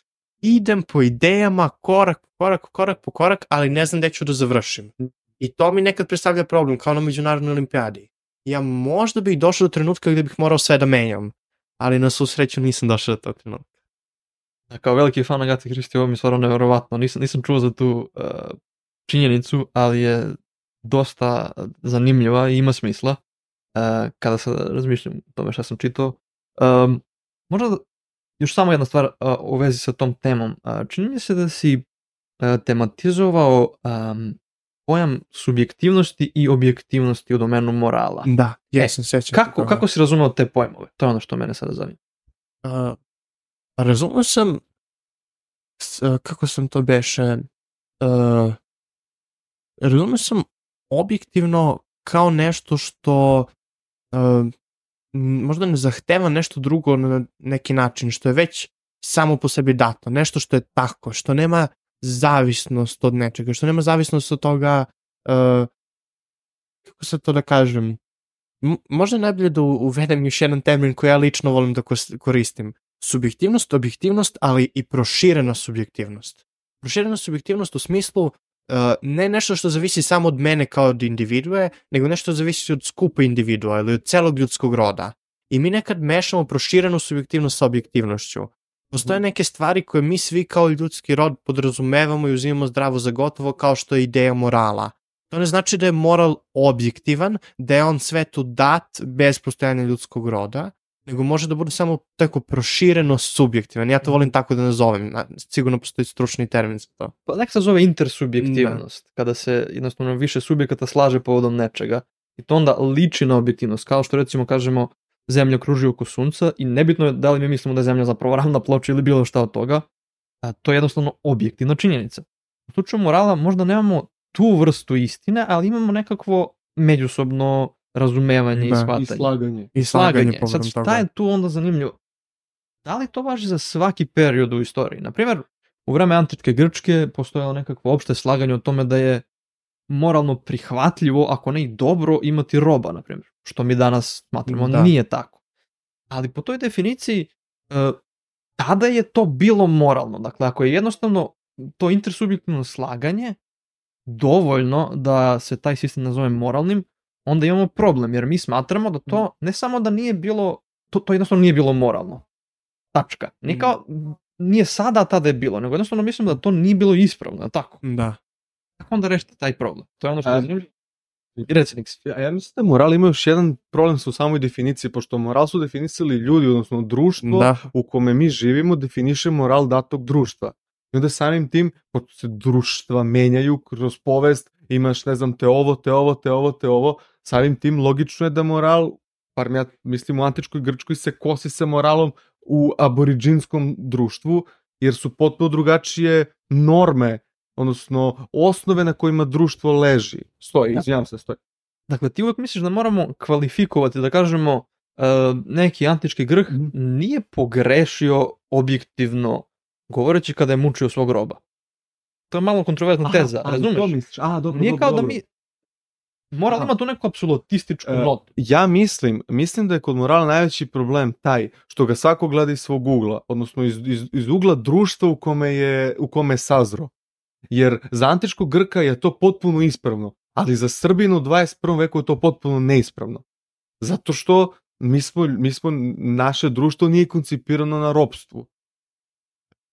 idem po idejama korak po korak, korak po korak, ali ne znam gde ću da završim. I to mi nekad predstavlja problem, kao na međunarodnoj olimpijadi. Ja možda bih došao do trenutka gde bih morao sve da menjam, ali na svu sreću nisam došao do tog trenutka. Da, Kao veliki fan Agate Kristi, ovo mi stvarno nevjerovatno. Nisam, nisam čuo za tu uh, činjenicu, ali je dosta zanimljiva i ima smisla uh, kada se razmišljam o tome šta sam čitao. Um, možda da- još samo jedna stvar u vezi sa tom temom. Čini mi se da si uh, tematizovao pojam subjektivnosti i objektivnosti u domenu morala. Da, jesam, sećam se Kako, toga. kako si razumeo te pojmove? To je ono što mene sada zanima. Uh, razumeo sam s, uh, kako sam to beše uh, razumeo sam objektivno kao nešto što uh, možda ne zahteva nešto drugo na neki način, što je već samo po sebi dato, nešto što je tako, što nema zavisnost od nečega, što nema zavisnost od toga uh, kako se to da kažem možda je najbolje da uvedem još jedan termin koji ja lično volim da koristim. Subjektivnost, objektivnost, ali i proširena subjektivnost. Proširena subjektivnost u smislu ne nešto što zavisi samo od mene kao od individue, nego nešto što zavisi od skupa individua ili od celog ljudskog roda. I mi nekad mešamo proširenu subjektivnost sa objektivnošću. Postoje neke stvari koje mi svi kao ljudski rod podrazumevamo i uzimamo zdravo za gotovo kao što je ideja morala. To ne znači da je moral objektivan, da je on svetu dat bez postojanja ljudskog roda, nego može da bude samo tako prošireno subjektivan. Ja to volim tako da nazovem. na- Sigurno postoji stručni termin za to. Pa nek se zove intersubjektivnost, kada se jednostavno više subjekata slaže povodom nečega. I to onda liči na objektivnost, kao što recimo kažemo zemlja kruži oko sunca i nebitno je da li mi mislimo da je zemlja zapravo ravna ploča ili bilo šta od toga, a to je jednostavno objektivna činjenica. U slučaju morala možda nemamo tu vrstu istine, ali imamo nekakvo međusobno razumevanje Da, i shvatanje. I slaganje. I slaganje. slaganje Sad šta toga. je tu onda zanimljivo? Da li to važi za svaki period u istoriji? Naprimjer, u vreme antičke Grčke postojalo nekakvo opšte slaganje o tome da je moralno prihvatljivo, ako ne i dobro, imati roba, na primjer. Što mi danas smatramo Da. nije tako. Ali po toj definiciji, e, tada je to bilo moralno. Dakle, ako je jednostavno to intersubjektivno slaganje dovoljno da se taj sistem nazove moralnim, onda imamo problem, jer mi smatramo da to ne samo da nije bilo, to, to jednostavno nije bilo moralno. Tačka. Nije kao, nije sada, tada je bilo, nego jednostavno mislim da to nije bilo ispravno, tako? Da. Kako onda rešiti taj problem? To je ono što je zanimljivo. Ja, ja mislim da moral ima još jedan problem sa u samoj definiciji, pošto moral su definisali ljudi, odnosno društvo Da. u kome mi živimo, definiše moral datog društva. I onda samim tim, pošto se društva menjaju kroz povest, imaš, ne znam, te ovo, te ovo, te ovo, te ovo, samim tim logično je da moral, par ja mislim u antičkoj Grčkoj se kosi sa moralom u aboriđinskom društvu, jer su potpuno drugačije norme, odnosno osnove na kojima društvo leži. Stoji, izvinjam se, stoji. Dakle, ti uvek misliš da moramo kvalifikovati, da kažemo, e, neki antički grh Mhm. nije pogrešio objektivno govoreći kada je mučio svog roba. To je malo kontroverzna teza, razumeš? misliš? A, dobro, Nije dobro, kao da dobro. mi... Moral Aha. ima tu neku apsolutističku E, notu. Ja mislim, mislim da je kod morala najveći problem taj što ga svako gleda iz svog ugla, odnosno iz, iz, iz ugla društva u kome je, u kome je sazro. Jer za antičkog Grka je to potpuno ispravno, ali za Srbinu u 21. veku je to potpuno neispravno. Zato što mi smo, mi smo, naše društvo nije koncipirano na ropstvu.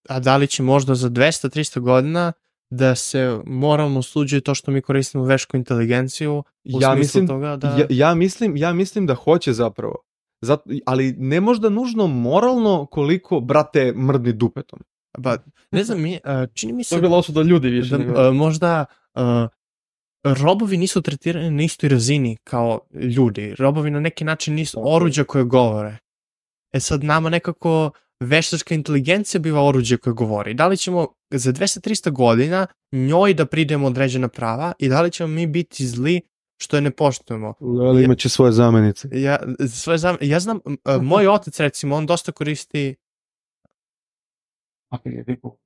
A da li će možda za 200-300 godina da se moralno suđuje to što mi koristimo vešku inteligenciju u ja smislu mislim, toga da... ja, ja, mislim, ja mislim da hoće zapravo. Zato, ali ne možda nužno moralno koliko, brate, mrdni dupetom. Ba, ne znam, mi, čini mi To se je bila osuda ljudi više. da možda a, robovi nisu tretirani na istoj razini kao ljudi. Robovi na neki način nisu oruđa koje govore. E sad nama nekako veštačka inteligencija biva oruđe koje govori. Da li ćemo za 200-300 godina njoj da pridemo određena prava i da li ćemo mi biti zli što je ne poštujemo. Ali imaće svoje zamenice. Ja, svoje zam... ja znam, a, moj otac recimo, on dosta koristi Ako je tipo.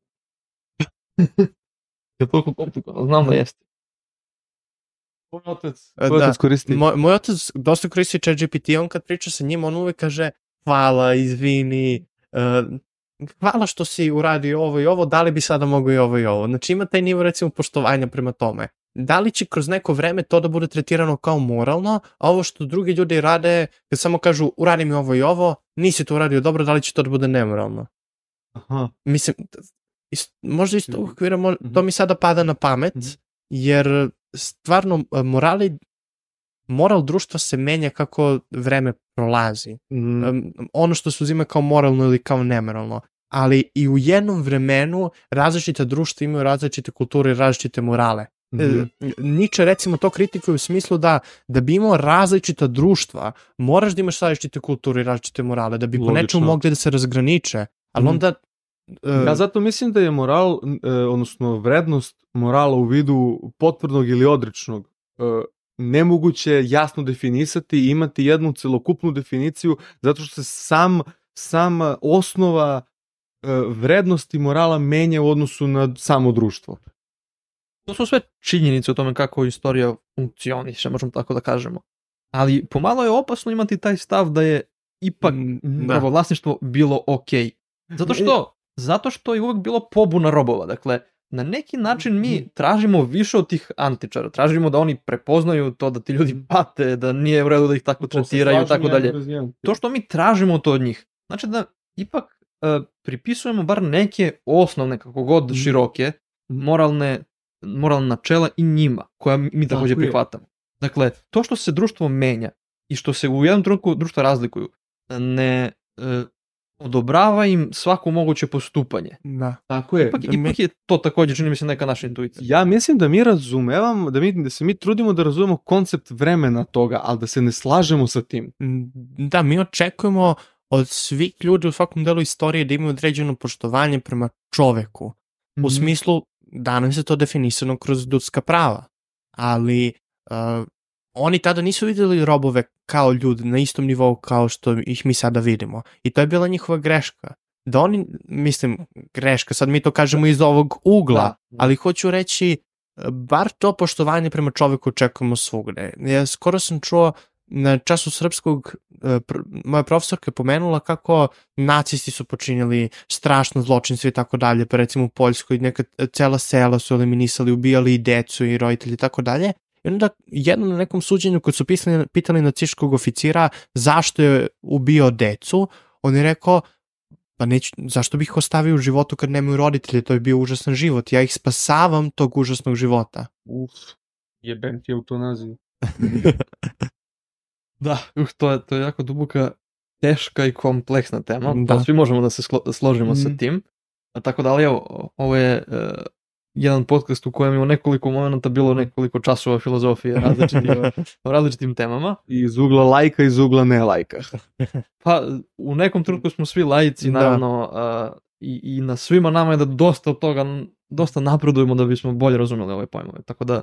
Je toliko komplikovano, znam da jeste. Tvoj otac, E, tvoj da. otac koristi. Moj, moj otac dosta koristi ChatGPT, on kad priča sa njim, on uvek kaže hvala, izvini, uh, hvala što si uradio ovo i ovo, da li bi sada mogo i ovo i ovo. Znači ima taj nivo recimo poštovanja prema tome. Da li će kroz neko vreme to da bude tretirano kao moralno, a ovo što drugi ljudi rade, kad samo kažu uradi mi ovo i ovo, nisi to uradio dobro, da li će to da bude nemoralno? Aha. Mislim, is, možda iz tog okvira, mo- Mhm. to mi sada pada na pamet, Mhm. jer stvarno e, morali, moral društva se menja kako vreme prolazi. Mm, Um, ono što se uzima kao moralno ili kao nemoralno. Ali i u jednom vremenu različita društva imaju različite kulture i različite morale. mhm. E, Nietzsche recimo to kritikuje u smislu da da bi imao različita društva, moraš da imaš različite kulture i različite morale, da bi po Logično. nečemu mogli da se razgraniče. Ali Mhm. onda... e, Ja zato mislim da je moral, e, odnosno vrednost morala u vidu potvrdnog ili odričnog e, nemoguće jasno definisati i imati jednu celokupnu definiciju zato što se sam sama osnova e, vrednosti morala menja u odnosu na samo društvo. To su sve činjenice o tome kako istorija funkcioniše, možemo tako da kažemo. Ali pomalo je opasno imati taj stav da je ipak Mm, da. robovlasništvo bilo okej. Zato što, zato što je uvek bilo pobuna robova. Dakle, na neki način mi tražimo više od tih antičara. Tražimo da oni prepoznaju to da ti ljudi pate, da nije u redu da ih tako tretiraju i tako dalje. To što mi tražimo to od njih. Znači da ipak e, pripisujemo bar neke osnovne, kako god Mhm. široke, moralne, moralne načela i njima, koja mi takođe prihvatamo. Dakle, to što se društvo menja i što se u jednom trenutku društva razlikuju, ne, e, odobrava im svako moguće postupanje. Da. Tako je. Ipak, Da mi- ipak je to takođe, čini mi se, neka naša intuicija. Ja mislim da mi razumevamo, da, mi, da se mi trudimo da razumemo koncept vremena toga, ali da se ne slažemo sa tim. M, Da, mi očekujemo od svih ljudi u svakom delu istorije da imaju određeno poštovanje prema čoveku. Mhm. U smislu, danas je to definisano kroz ljudska prava, ali uh, oni tada nisu videli robove kao ljudi na istom nivou kao što ih mi sada vidimo. I to je bila njihova greška. Da oni, mislim, greška, sad mi to kažemo iz ovog ugla, Da. ali hoću reći, e, bar to poštovanje prema čoveku očekujemo svugde. Ja skoro sam čuo na času srpskog, e, pr- moja profesorka je pomenula kako nacisti su počinjali strašno zločinstvo i tako dalje, pa recimo u Poljskoj neka cela sela su eliminisali, ubijali i decu i roditelji i tako dalje. I onda jedno na nekom suđenju kad su pisali, pitali nacističkog oficira zašto je ubio decu, on je rekao pa neću, zašto bih ih ostavio u životu kad nemaju roditelje, to je bio užasan život, ja ih spasavam tog užasnog života. Uf, jebem ti eutanaziju. Da, uh, to je, to je jako duboka, teška i kompleksna tema. Da. Da. Svi možemo da se slo, složimo sa Mhm. tim. A tako da, ali evo, ovo je uh, jedan podcast u kojem je u nekoliko momenta bilo nekoliko časova filozofije različitih, o različitim temama. Iz ugla lajka, iz ugla ne lajka. Pa u nekom trenutku smo svi laici, Da. naravno, uh, i, i na svima nama je da dosta od toga, dosta napredujemo da bismo bolje razumeli ove pojmove. Tako da,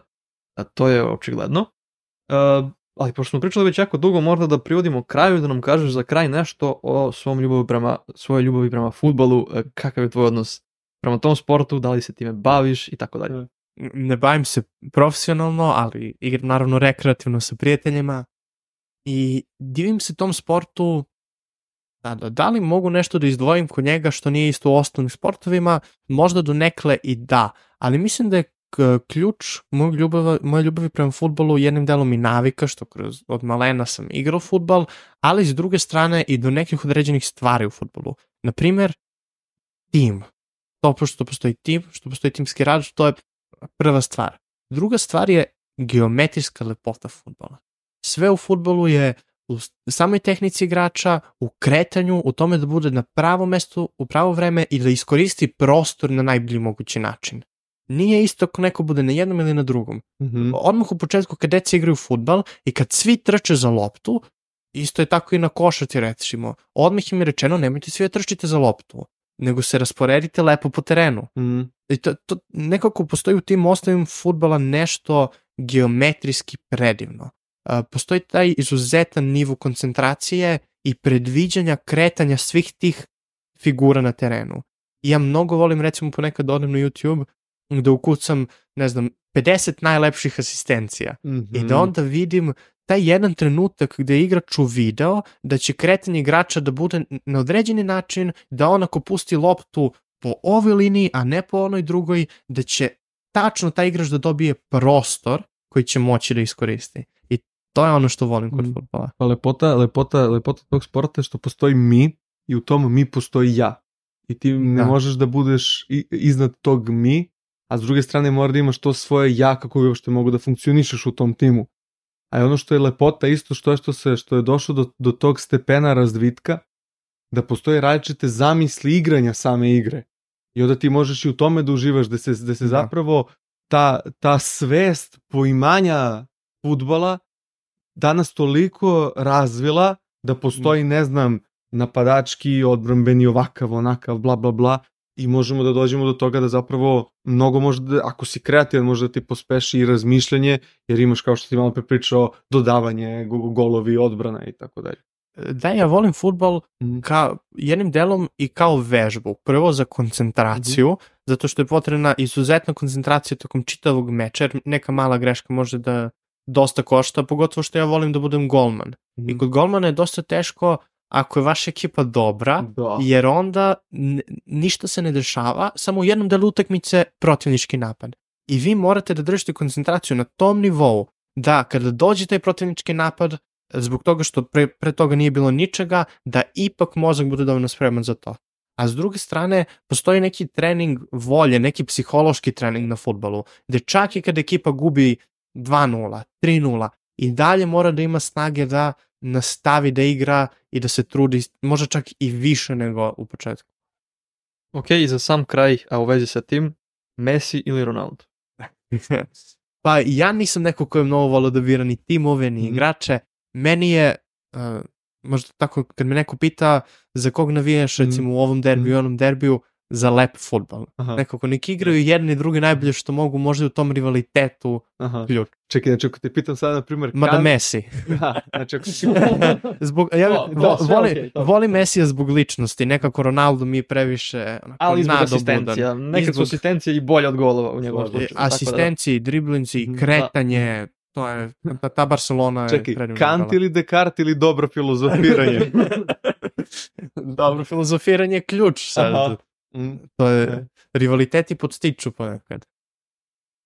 a, to je očigledno. Uh, ali pošto smo pričali već jako dugo, možda da privodimo kraju i da nam kažeš za kraj nešto o svom ljubavi prema, svojoj ljubavi prema futbalu, uh, kakav je tvoj odnos prema tom sportu, da li se time baviš i tako dalje. ne bavim se profesionalno, ali igram naravno rekreativno sa prijateljima i divim se tom sportu da, da, da li mogu nešto da izdvojim kod njega što nije isto u ostalim sportovima, možda do nekle i da, ali mislim da je ključ mojeg ljubava, moje ljubavi prema futbolu jednim delom i navika, što kroz, od malena sam igrao futbal, ali s druge strane i do nekih određenih stvari u futbolu. Naprimer, tim. To što postoji tim, što postoji timski rad, to je prva stvar. Druga stvar je geometrijska lepota futbola. Sve u futbolu je u samoj tehnici igrača, u kretanju, u tome da bude na pravom mestu, u pravo vreme i da iskoristi prostor na najbolji mogući način. Nije isto ako neko bude na jednom ili na drugom. Mhm. Odmah u početku kad deca igraju futbal i kad svi trče za loptu, isto je tako i na košarci recimo. Odmah im je rečeno nemojte svi da trčite za loptu, nego se rasporedite lepo po terenu. Mhm. I to, to nekako postoji u tim osnovim futbala nešto geometrijski predivno. A, postoji taj izuzetan nivo koncentracije i predviđanja kretanja svih tih figura na terenu. I ja mnogo volim recimo ponekad da odem na YouTube da ukucam, ne znam, 50 najlepših asistencija Mhm. i da onda vidim taj jedan trenutak gde igrač uvideo da će kretanje igrača da bude na određeni način, da on ako pusti loptu po ovoj liniji, a ne po onoj drugoj, da će tačno taj igrač da dobije prostor koji će moći da iskoristi. I to je ono što volim kod Mm. futbola. Pa lepota, lepota, lepota tog sporta je što postoji mi i u tom mi postoji ja. I ti ne Da. možeš da budeš iznad tog mi, a s druge strane mora da imaš to svoje ja kako bi uopšte mogu da funkcionišeš u tom timu. A je ono što je lepota isto što je što se što je došlo do, do tog stepena razvitka da postoje različite zamisli igranja same igre. I onda ti možeš i u tome da uživaš, da se, da se Da. zapravo ta, ta svest poimanja futbala danas toliko razvila da postoji, ne znam, napadački, odbrambeni, ovakav, onakav, bla, bla, bla, i možemo da dođemo do toga da zapravo mnogo može da, ako si kreativan, može da ti pospeši i razmišljanje, jer imaš, kao što ti malo pre pričao, dodavanje, go- golovi, odbrana i tako dalje. Da, ja volim futbol Mhm. kao jednim delom i kao vežbu. Prvo za koncentraciju, zato što je potrebna izuzetna koncentracija tokom čitavog meča, jer neka mala greška može da dosta košta, pogotovo što ja volim da budem golman. I kod golmana je dosta teško ako je vaša ekipa dobra, Da. jer onda ništa se ne dešava, samo u jednom delu utakmice protivnički napad. I vi morate da držite koncentraciju na tom nivou da kada dođe taj protivnički napad, zbog toga što pre, pre toga nije bilo ničega, da ipak mozak bude dovoljno spreman za to. A s druge strane, postoji neki trening volje, neki psihološki trening na futbolu, gde čak i kada ekipa gubi 2-0, 3-0, i dalje mora da ima snage da nastavi da igra i da se trudi, možda čak i više nego u početku. Ok, i za sam kraj, a u vezi sa tim, Messi ili Ronaldo? pa ja nisam neko ko je mnogo volio da bira ni timove, ni Mhm. igrače. Meni je, uh, možda tako, kad me neko pita za kog navijaš, Mhm. recimo u ovom derbiju i onom derbiju, za lep futbal. Aha, Nekako nek igraju jedni i drugi najbolje što mogu, možda u tom rivalitetu aha. ključ. Čekaj, znači ako te pitam sada, na primjer, Mada kan... Messi. Da, znači ako ti Zbog, ja, vo, sve voli, okej, to. voli Mesija zbog ličnosti, nekako Ronaldo mi je previše onako, Ali nadobudan. asistencija. Nekad su asistencije i bolje od golova u njegovom slučaju. da- asistenciji, driblinci, Mhm. kretanje, to je, ta, ta Barcelona je Čekaj, Kant ili Descartes ili dobro filozofiranje? Dobro, filozofiranje je ključ sad. Aha. Mm, To je, rivaliteti podstiču ponekad.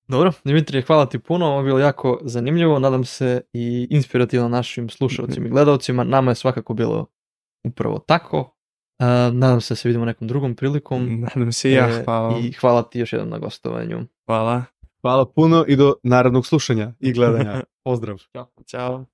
Dobro, Dimitrije, hvala ti puno, ovo je bilo jako zanimljivo, nadam se i inspirativno našim slušalcima i gledalcima, nama je svakako bilo upravo tako, Uh, nadam se da se vidimo nekom drugom prilikom Nadam se i ja, E, hvala. i hvala ti još jednom na gostovanju. Hvala. Hvala puno i do narednog slušanja i gledanja. Pozdrav. Ćao.